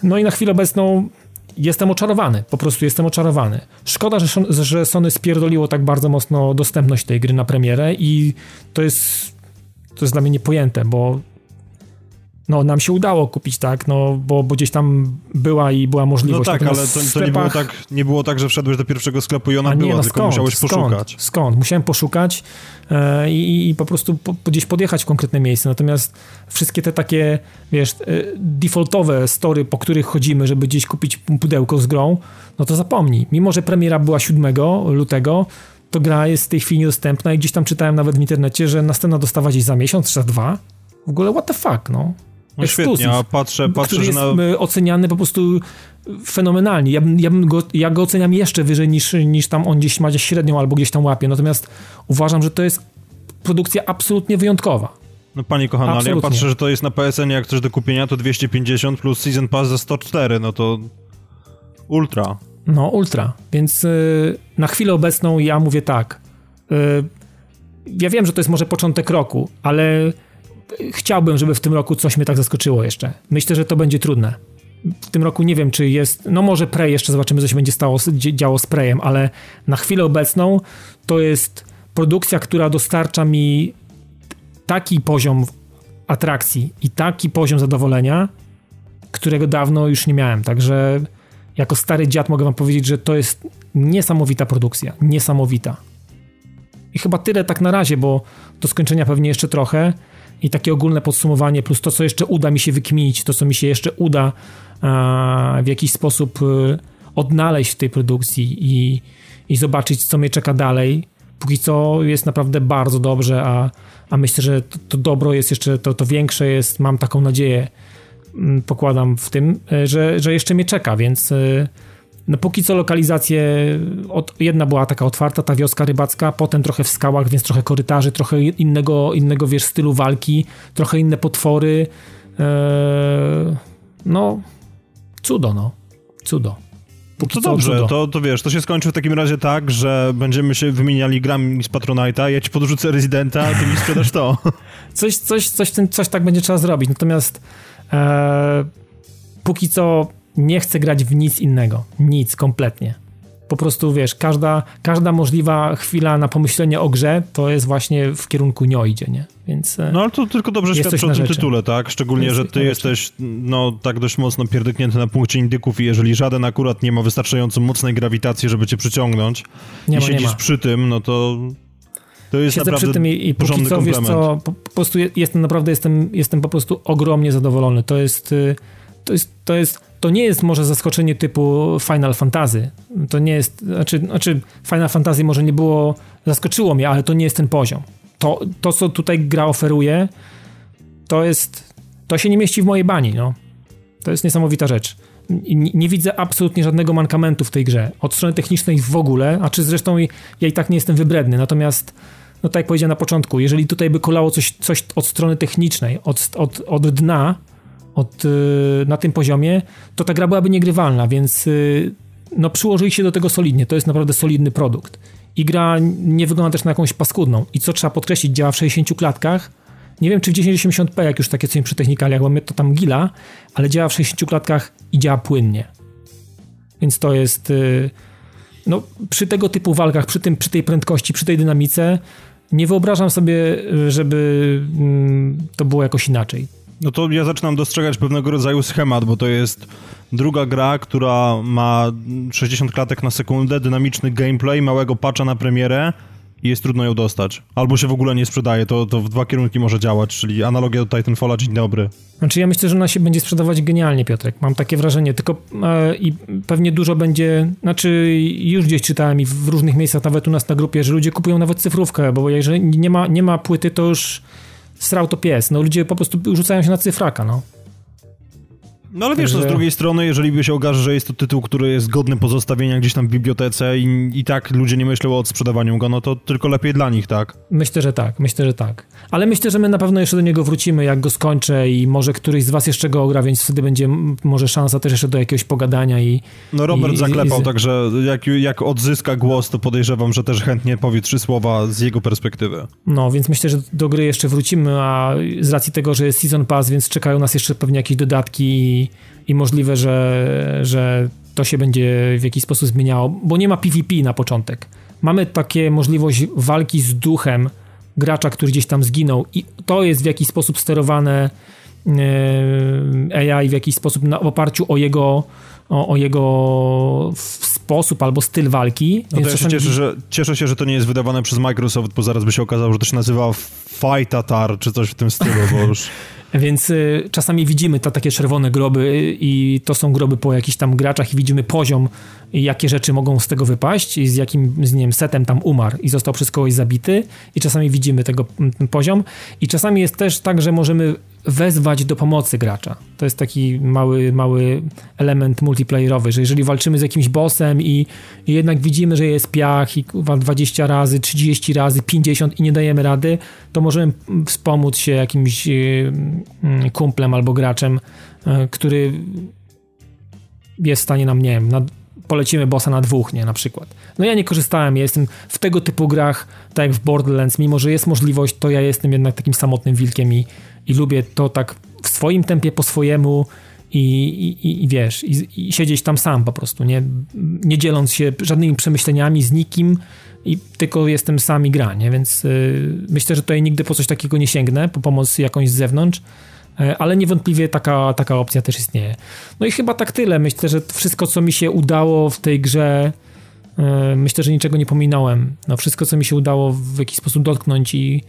No i na chwilę obecną jestem oczarowany, po prostu jestem oczarowany. Szkoda, że, że Sony spierdoliło tak bardzo mocno dostępność tej gry na premierę i to jest to jest dla mnie niepojęte, bo no, nam się udało kupić, tak, no, bo, bo gdzieś tam była i była możliwość. No tak, ale to, to sklepach... nie, było tak, nie było tak, że wszedłeś do pierwszego sklepu i ona A była, nie, no, tylko skąd, musiałeś poszukać. Skąd? skąd? Musiałem poszukać e, i, i, po prostu po, gdzieś podjechać w konkretne miejsce, natomiast wszystkie te takie, wiesz, e, defaultowe story, po których chodzimy, żeby gdzieś kupić pudełko z grą, no to zapomnij. Mimo, że premiera była 7 lutego, to gra jest w tej chwili niedostępna i gdzieś tam czytałem nawet w internecie, że następna dostawa gdzieś za miesiąc czy za dwa. W ogóle what the fuck, no. No świetnie, a patrzę, patrzę który że jest na... oceniany po prostu fenomenalnie. Ja, ja, bym go, ja go oceniam jeszcze wyżej niż, niż tam on gdzieś ma gdzieś średnią albo gdzieś tam łapie. Natomiast uważam, że to jest produkcja absolutnie wyjątkowa. No panie kochany, ale ja patrzę, że to jest na PSN jak coś do kupienia to 250 plus Season Pass za 104, no to ultra. No, ultra. Więc yy, na chwilę obecną ja mówię tak. Yy, ja wiem, że to jest może początek roku, ale chciałbym, żeby w tym roku coś mnie tak zaskoczyło jeszcze. Myślę, że to będzie trudne. W tym roku nie wiem, czy jest. No, może Prey jeszcze zobaczymy, co się będzie stało, działo z Preyem, ale na chwilę obecną to jest produkcja, która dostarcza mi taki poziom atrakcji i taki poziom zadowolenia, którego dawno już nie miałem. Także jako stary dziad mogę wam powiedzieć, że to jest niesamowita produkcja. Niesamowita. I chyba tyle tak na razie, bo do skończenia pewnie jeszcze trochę. I takie ogólne podsumowanie, plus to, co jeszcze uda mi się wykminić, to, co mi się jeszcze uda w jakiś sposób y, odnaleźć w tej produkcji i, i zobaczyć, co mnie czeka dalej. Póki co jest naprawdę bardzo dobrze, a, a myślę, że to, to dobro jest jeszcze, to, to większe jest, mam taką nadzieję, Mm, pokładam w tym, e, że, że jeszcze mnie czeka, więc e, no póki co lokalizacje, od, jedna była taka otwarta, ta wioska rybacka, potem trochę w skałach, więc trochę korytarzy, trochę innego, innego wiesz, stylu walki, trochę inne potwory. Eee, no, cudo, no. Cudo. Póki to dobrze, to, to wiesz, to się skończy w takim razie tak, że będziemy się wymieniali grami z Patronite'a, ja ci podrzucę Residenta, a ty mi sprzedasz to. coś, coś, coś, coś tak będzie trzeba zrobić, natomiast Eee, póki co nie chcę grać w nic innego. Nic, kompletnie. Po prostu, wiesz, każda, każda możliwa chwila na pomyślenie o grze to jest właśnie w kierunku nie idzie, nie? Więc... E, no ale to tylko dobrze świadczy o tym tytule, tak? Szczególnie, jest że ty jesteś, no, tak dość mocno pierdyknięty na punkcie indyków i jeżeli żaden akurat nie ma wystarczająco mocnej grawitacji, żeby cię przyciągnąć nie i ma, siedzisz przy tym, no to to jest Siedzę przy tym i, i póki co, wiesz co, po, po, prostu jestem naprawdę, jestem, jestem po prostu ogromnie zadowolony. To jest, y, to jest, to jest, to nie jest może zaskoczenie typu Final Fantasy. To nie jest, znaczy, znaczy Final Fantasy może nie było, zaskoczyło mnie, ale to nie jest ten poziom. To, to co tutaj gra oferuje, to jest, to się nie mieści w mojej bani, no. To jest niesamowita rzecz. Nie, nie, widzę absolutnie żadnego mankamentu w tej grze. Od strony technicznej w ogóle, a czy zresztą ja i tak nie jestem wybredny, natomiast no tak jak powiedziałem na początku, jeżeli tutaj by kolało coś, coś od strony technicznej, od, od, od dna, od, yy, na tym poziomie, to ta gra byłaby niegrywalna, więc yy, no przyłożyli się do tego solidnie, to jest naprawdę solidny produkt. I gra nie wygląda też na jakąś paskudną. I co trzeba podkreślić, działa w 60 klatkach, nie wiem, czy w 1080p, jak już takie coś przy technikaliach, bo mnie to tam gila, ale działa w 60 klatkach i działa płynnie. Więc to jest... Y, no, przy tego typu walkach, przy, tym, przy tej prędkości, przy tej dynamice, nie wyobrażam sobie, żeby mm, to było jakoś inaczej. No to ja zaczynam dostrzegać pewnego rodzaju schemat, bo to jest druga gra, która ma 60 klatek na sekundę, dynamiczny gameplay, małego patcha na premierę, i jest trudno ją dostać. Albo się w ogóle nie sprzedaje, to, to w dwa kierunki może działać, czyli analogia do Titanfalla, dzień dobry. Znaczy ja myślę, że ona się będzie sprzedawać genialnie, Piotrek. Mam takie wrażenie, tylko e, i pewnie dużo będzie, znaczy już gdzieś czytałem i w różnych miejscach, nawet u nas na grupie, że ludzie kupują nawet cyfrówkę, bo jeżeli nie ma, nie ma płyty, to już srał to pies. No ludzie po prostu rzucają się na cyfraka, no. No ale wiesz, Także... no z drugiej strony, jeżeli by się okaże, że jest to tytuł, który jest godny pozostawienia gdzieś tam w bibliotece i, i tak ludzie nie myślą o odsprzedawaniu go, no to tylko lepiej dla nich, tak? Myślę, że tak, myślę, że tak. Ale myślę, że my na pewno jeszcze do niego wrócimy, jak go skończę i może któryś z was jeszcze go ogra, więc wtedy będzie może szansa też jeszcze do jakiegoś pogadania i... No Robert i, zaklepał, i, także jak, jak odzyska głos, to podejrzewam, że też chętnie powie trzy słowa z jego perspektywy. No, więc myślę, że do gry jeszcze wrócimy, a z racji tego, że jest Season Pass, więc czekają nas jeszcze pewnie jakieś dodatki i, możliwe, że, że to się będzie w jakiś sposób zmieniało, bo nie ma PvP na początek. Mamy takie możliwość walki z duchem gracza, który gdzieś tam zginął i to jest w jakiś sposób sterowane e, AI w jakiś sposób na, w oparciu o jego o, o, jego sposób albo styl walki. No to ja się cieszę, że, cieszę się, że to nie jest wydawane przez Microsoft, bo zaraz by się okazało, że to się nazywa Fight Atar czy coś w tym stylu, bo już... Więc y, czasami widzimy te takie czerwone groby i to są groby po jakichś tam graczach i widzimy poziom, jakie rzeczy mogą z tego wypaść i z jakim, z nie wiem, setem tam umarł i został przez kogoś zabity i czasami widzimy tego poziom. I czasami jest też tak, że możemy wezwać do pomocy gracza. To jest taki mały, mały element multiplayerowy, że jeżeli walczymy z jakimś bossem i, i jednak widzimy, że jest piach i 20 razy, 30 razy, 50 i nie dajemy rady, to możemy wspomóc się jakimś y, mm, kumplem albo graczem, y, który jest w stanie nam, nie wiem, na, polecimy bossa na dwóch, nie, na przykład. No ja nie korzystałem, ja jestem w tego typu grach, tak jak w Borderlands, mimo że jest możliwość, to ja jestem jednak takim samotnym wilkiem i i lubię to tak w swoim tempie, po swojemu i, i, i wiesz, i, i, siedzieć tam sam po prostu, nie, nie dzieląc się żadnymi przemyśleniami z nikim i tylko jestem sam i gra, nie? więc y, myślę, że tutaj nigdy po coś takiego nie sięgnę, po pomoc jakąś z zewnątrz, y, ale niewątpliwie taka, taka opcja też istnieje. No i chyba tak tyle. Myślę, że wszystko, co mi się udało w tej grze, y, myślę, że niczego nie pominąłem. No, wszystko, co mi się udało w jakiś sposób dotknąć i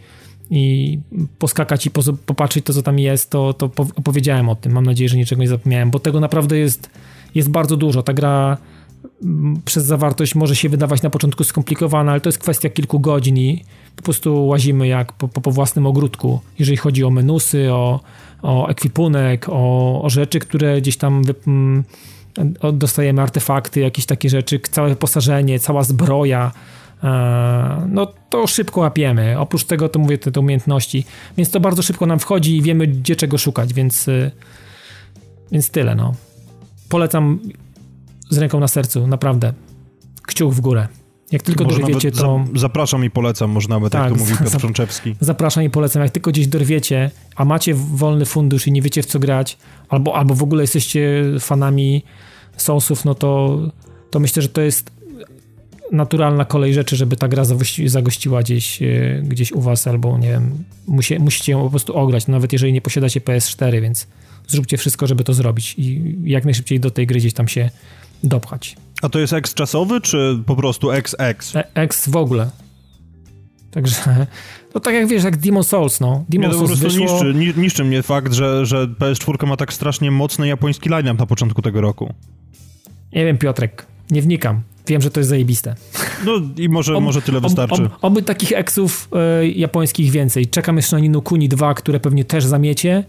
i poskakać i popatrzeć to, co tam jest, to, to opowiedziałem o tym. Mam nadzieję, że niczego nie zapomniałem, bo tego naprawdę jest, jest bardzo dużo. Ta gra mm, przez zawartość może się wydawać na początku skomplikowana, ale to jest kwestia kilku godzin i po prostu łazimy jak po, po, własnym ogródku, jeżeli chodzi o menusy, o, o ekwipunek, o, o rzeczy, które gdzieś tam wy, mm, dostajemy, artefakty, jakieś takie rzeczy, całe wyposażenie, cała zbroja, no to szybko łapiemy. Oprócz tego to mówię te, te umiejętności, więc to bardzo szybko nam wchodzi i wiemy gdzie czego szukać, więc e, więc tyle no. Polecam z ręką na sercu, naprawdę. Kciuk w górę. Jak tylko może dorwiecie, to... zapraszam i polecam, może nawet, tak, jak to mówił Piotr Frączewski. Zapraszam i polecam. Jak tylko gdzieś dorwiecie, a macie wolny fundusz i nie wiecie w co grać, albo, albo w ogóle jesteście fanami Soulsów, no to, to myślę, że to jest naturalna kolej rzeczy, żeby ta gra zagościła gdzieś, e, gdzieś u was, albo nie wiem, musi, musicie ją po prostu ograć, nawet jeżeli nie posiadacie PS4, więc zróbcie wszystko, żeby to zrobić i jak najszybciej do tej gry gdzieś tam się dopchać. A to jest X czasowy, czy po prostu XX? E X w ogóle. Także, no tak jak wiesz, jak Demon Souls, no. Demon Souls wyszło... niszczy, niszczy mnie fakt, że, że PS4 ma tak strasznie mocny japoński line-up na początku tego roku. Nie wiem, Piotrek, nie wnikam. Wiem, że to jest zajebiste. No i może, ob, może tyle wystarczy. Ob, ob, oby takich eksów y, japońskich więcej. Czekam jeszcze na Nino Kuni 2, które pewnie też zamiecie.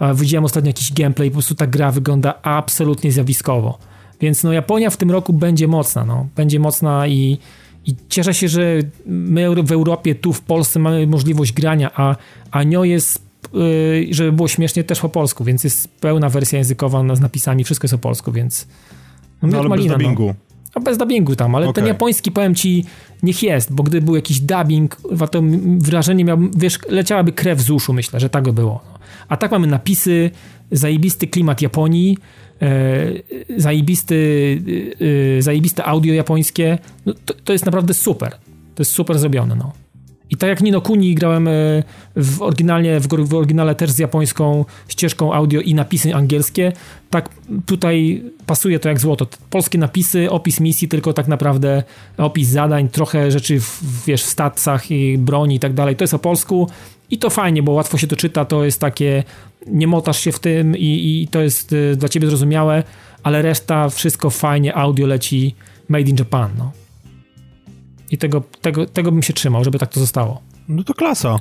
E, widziałem ostatnio jakiś gameplay, po prostu ta gra wygląda absolutnie zjawiskowo. Więc no Japonia w tym roku będzie mocna, no. Będzie mocna i, i cieszę się, że my w Europie, tu w Polsce mamy możliwość grania, a, a Nio jest y, żeby było śmiesznie, też po polsku, więc jest pełna wersja językowa z napisami, wszystko jest po polsku, więc no, no ale malina, bez dubbingu. No. A bez dubbingu tam, ale Okej. ten japoński, powiem ci, niech jest, bo gdyby był jakiś dubbing, to wrażenie miał, wiesz, leciałaby krew z uszu, myślę, że tak by było. A tak mamy napisy, zajebisty klimat Japonii, e, zajebisty, e, e, zajebiste audio japońskie, no, to, to jest naprawdę super. To jest super zrobione, no. I tak jak Nino Kuni grałem e, w oryginalnie, w, oryginale też z japońską ścieżką audio i napisy angielskie, tak tutaj pasuje to jak złoto. Polskie napisy, opis misji, tylko tak naprawdę opis zadań, trochę rzeczy w, wiesz, w statsach i broni i tak dalej. To jest o polsku i to fajnie, bo łatwo się to czyta, to jest takie, nie motasz się w tym i, i to jest e, dla ciebie zrozumiałe, ale reszta, wszystko fajnie, audio leci made in Japan, no. I tego, tego, tego bym się trzymał, żeby tak to zostało. No to klasa.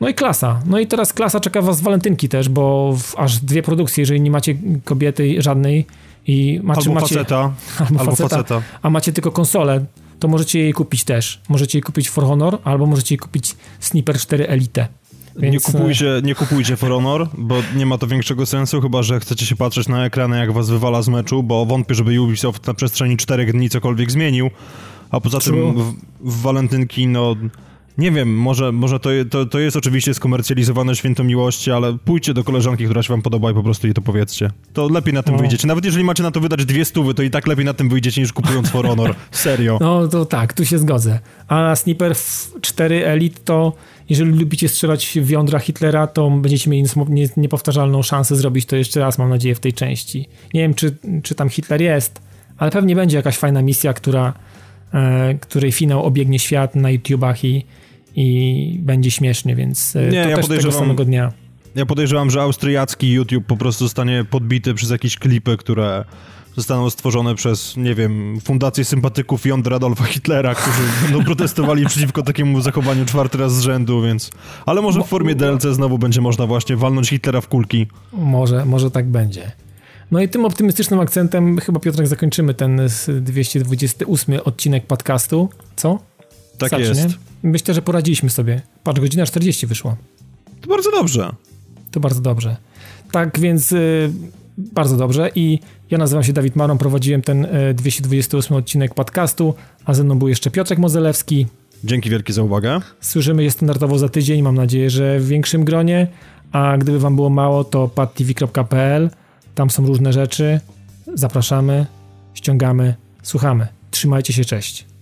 No i klasa. No i teraz klasa czeka was z walentynki też, bo aż dwie produkcje, jeżeli nie macie kobiety żadnej i macie, Albo macie faceta, albo, albo faceta, faceta. a macie tylko konsolę, to możecie jej kupić też. Możecie jej kupić For Honor, albo możecie jej kupić Sniper 4 Elite. Nie Więc, e, kupujcie, nie kupujcie For Honor, bo nie ma to większego sensu, chyba że chcecie się patrzeć na ekrany, jak was wywala z meczu, bo wątpię, żeby Ubisoft na przestrzeni czterech dni cokolwiek zmienił. A poza True. tym w, w walentynki, no nie wiem, może, może to, to, to jest oczywiście skomercjalizowane święto miłości, ale pójdźcie do koleżanki, która się wam podoba i po prostu jej to powiedzcie. To lepiej na tym No. wyjdziecie. Nawet jeżeli macie na to wydać dwie stówy, to i tak lepiej na tym wyjdziecie niż kupując For Honor. Serio. No to tak, tu się zgodzę. A Sniper f- 4 Elite to, jeżeli lubicie strzelać w jądra Hitlera, to będziecie mieli niepowtarzalną szansę zrobić to jeszcze raz, mam nadzieję, w tej części. Nie wiem, czy, czy tam Hitler jest, ale pewnie będzie jakaś fajna misja, która, której finał obiegnie świat na YouTubach i, i będzie śmiesznie, więc e, Nie, to ja też tego podejrzewam- samego dnia. Ja podejrzewam, że austriacki YouTube po prostu zostanie podbity przez jakieś klipy, które zostaną stworzone przez, nie wiem, fundację sympatyków jądra Adolfa Hitlera, którzy będą protestowali przeciwko takiemu zachowaniu czwarty raz z rzędu, więc... Ale może w formie DLC znowu będzie można właśnie walnąć Hitlera w kulki. Może, może tak będzie. No i tym optymistycznym akcentem chyba, Piotrek, zakończymy ten z 228 odcinek podcastu. Co? Tak Starczy, jest. Myślę, że poradziliśmy sobie. Patrz, godzina 40 wyszła. To bardzo dobrze. To bardzo dobrze. Tak więc y, bardzo dobrze i ja nazywam się Dawid Maron, prowadziłem ten y, 228 odcinek podcastu, a ze mną był jeszcze Piotrek Mozelewski. Dzięki wielkie za uwagę. Słyszymy je standardowo za tydzień, mam nadzieję, że w większym gronie, a gdyby wam było mało, to padtv.pl, tam są różne rzeczy. Zapraszamy, ściągamy, słuchamy. Trzymajcie się, cześć.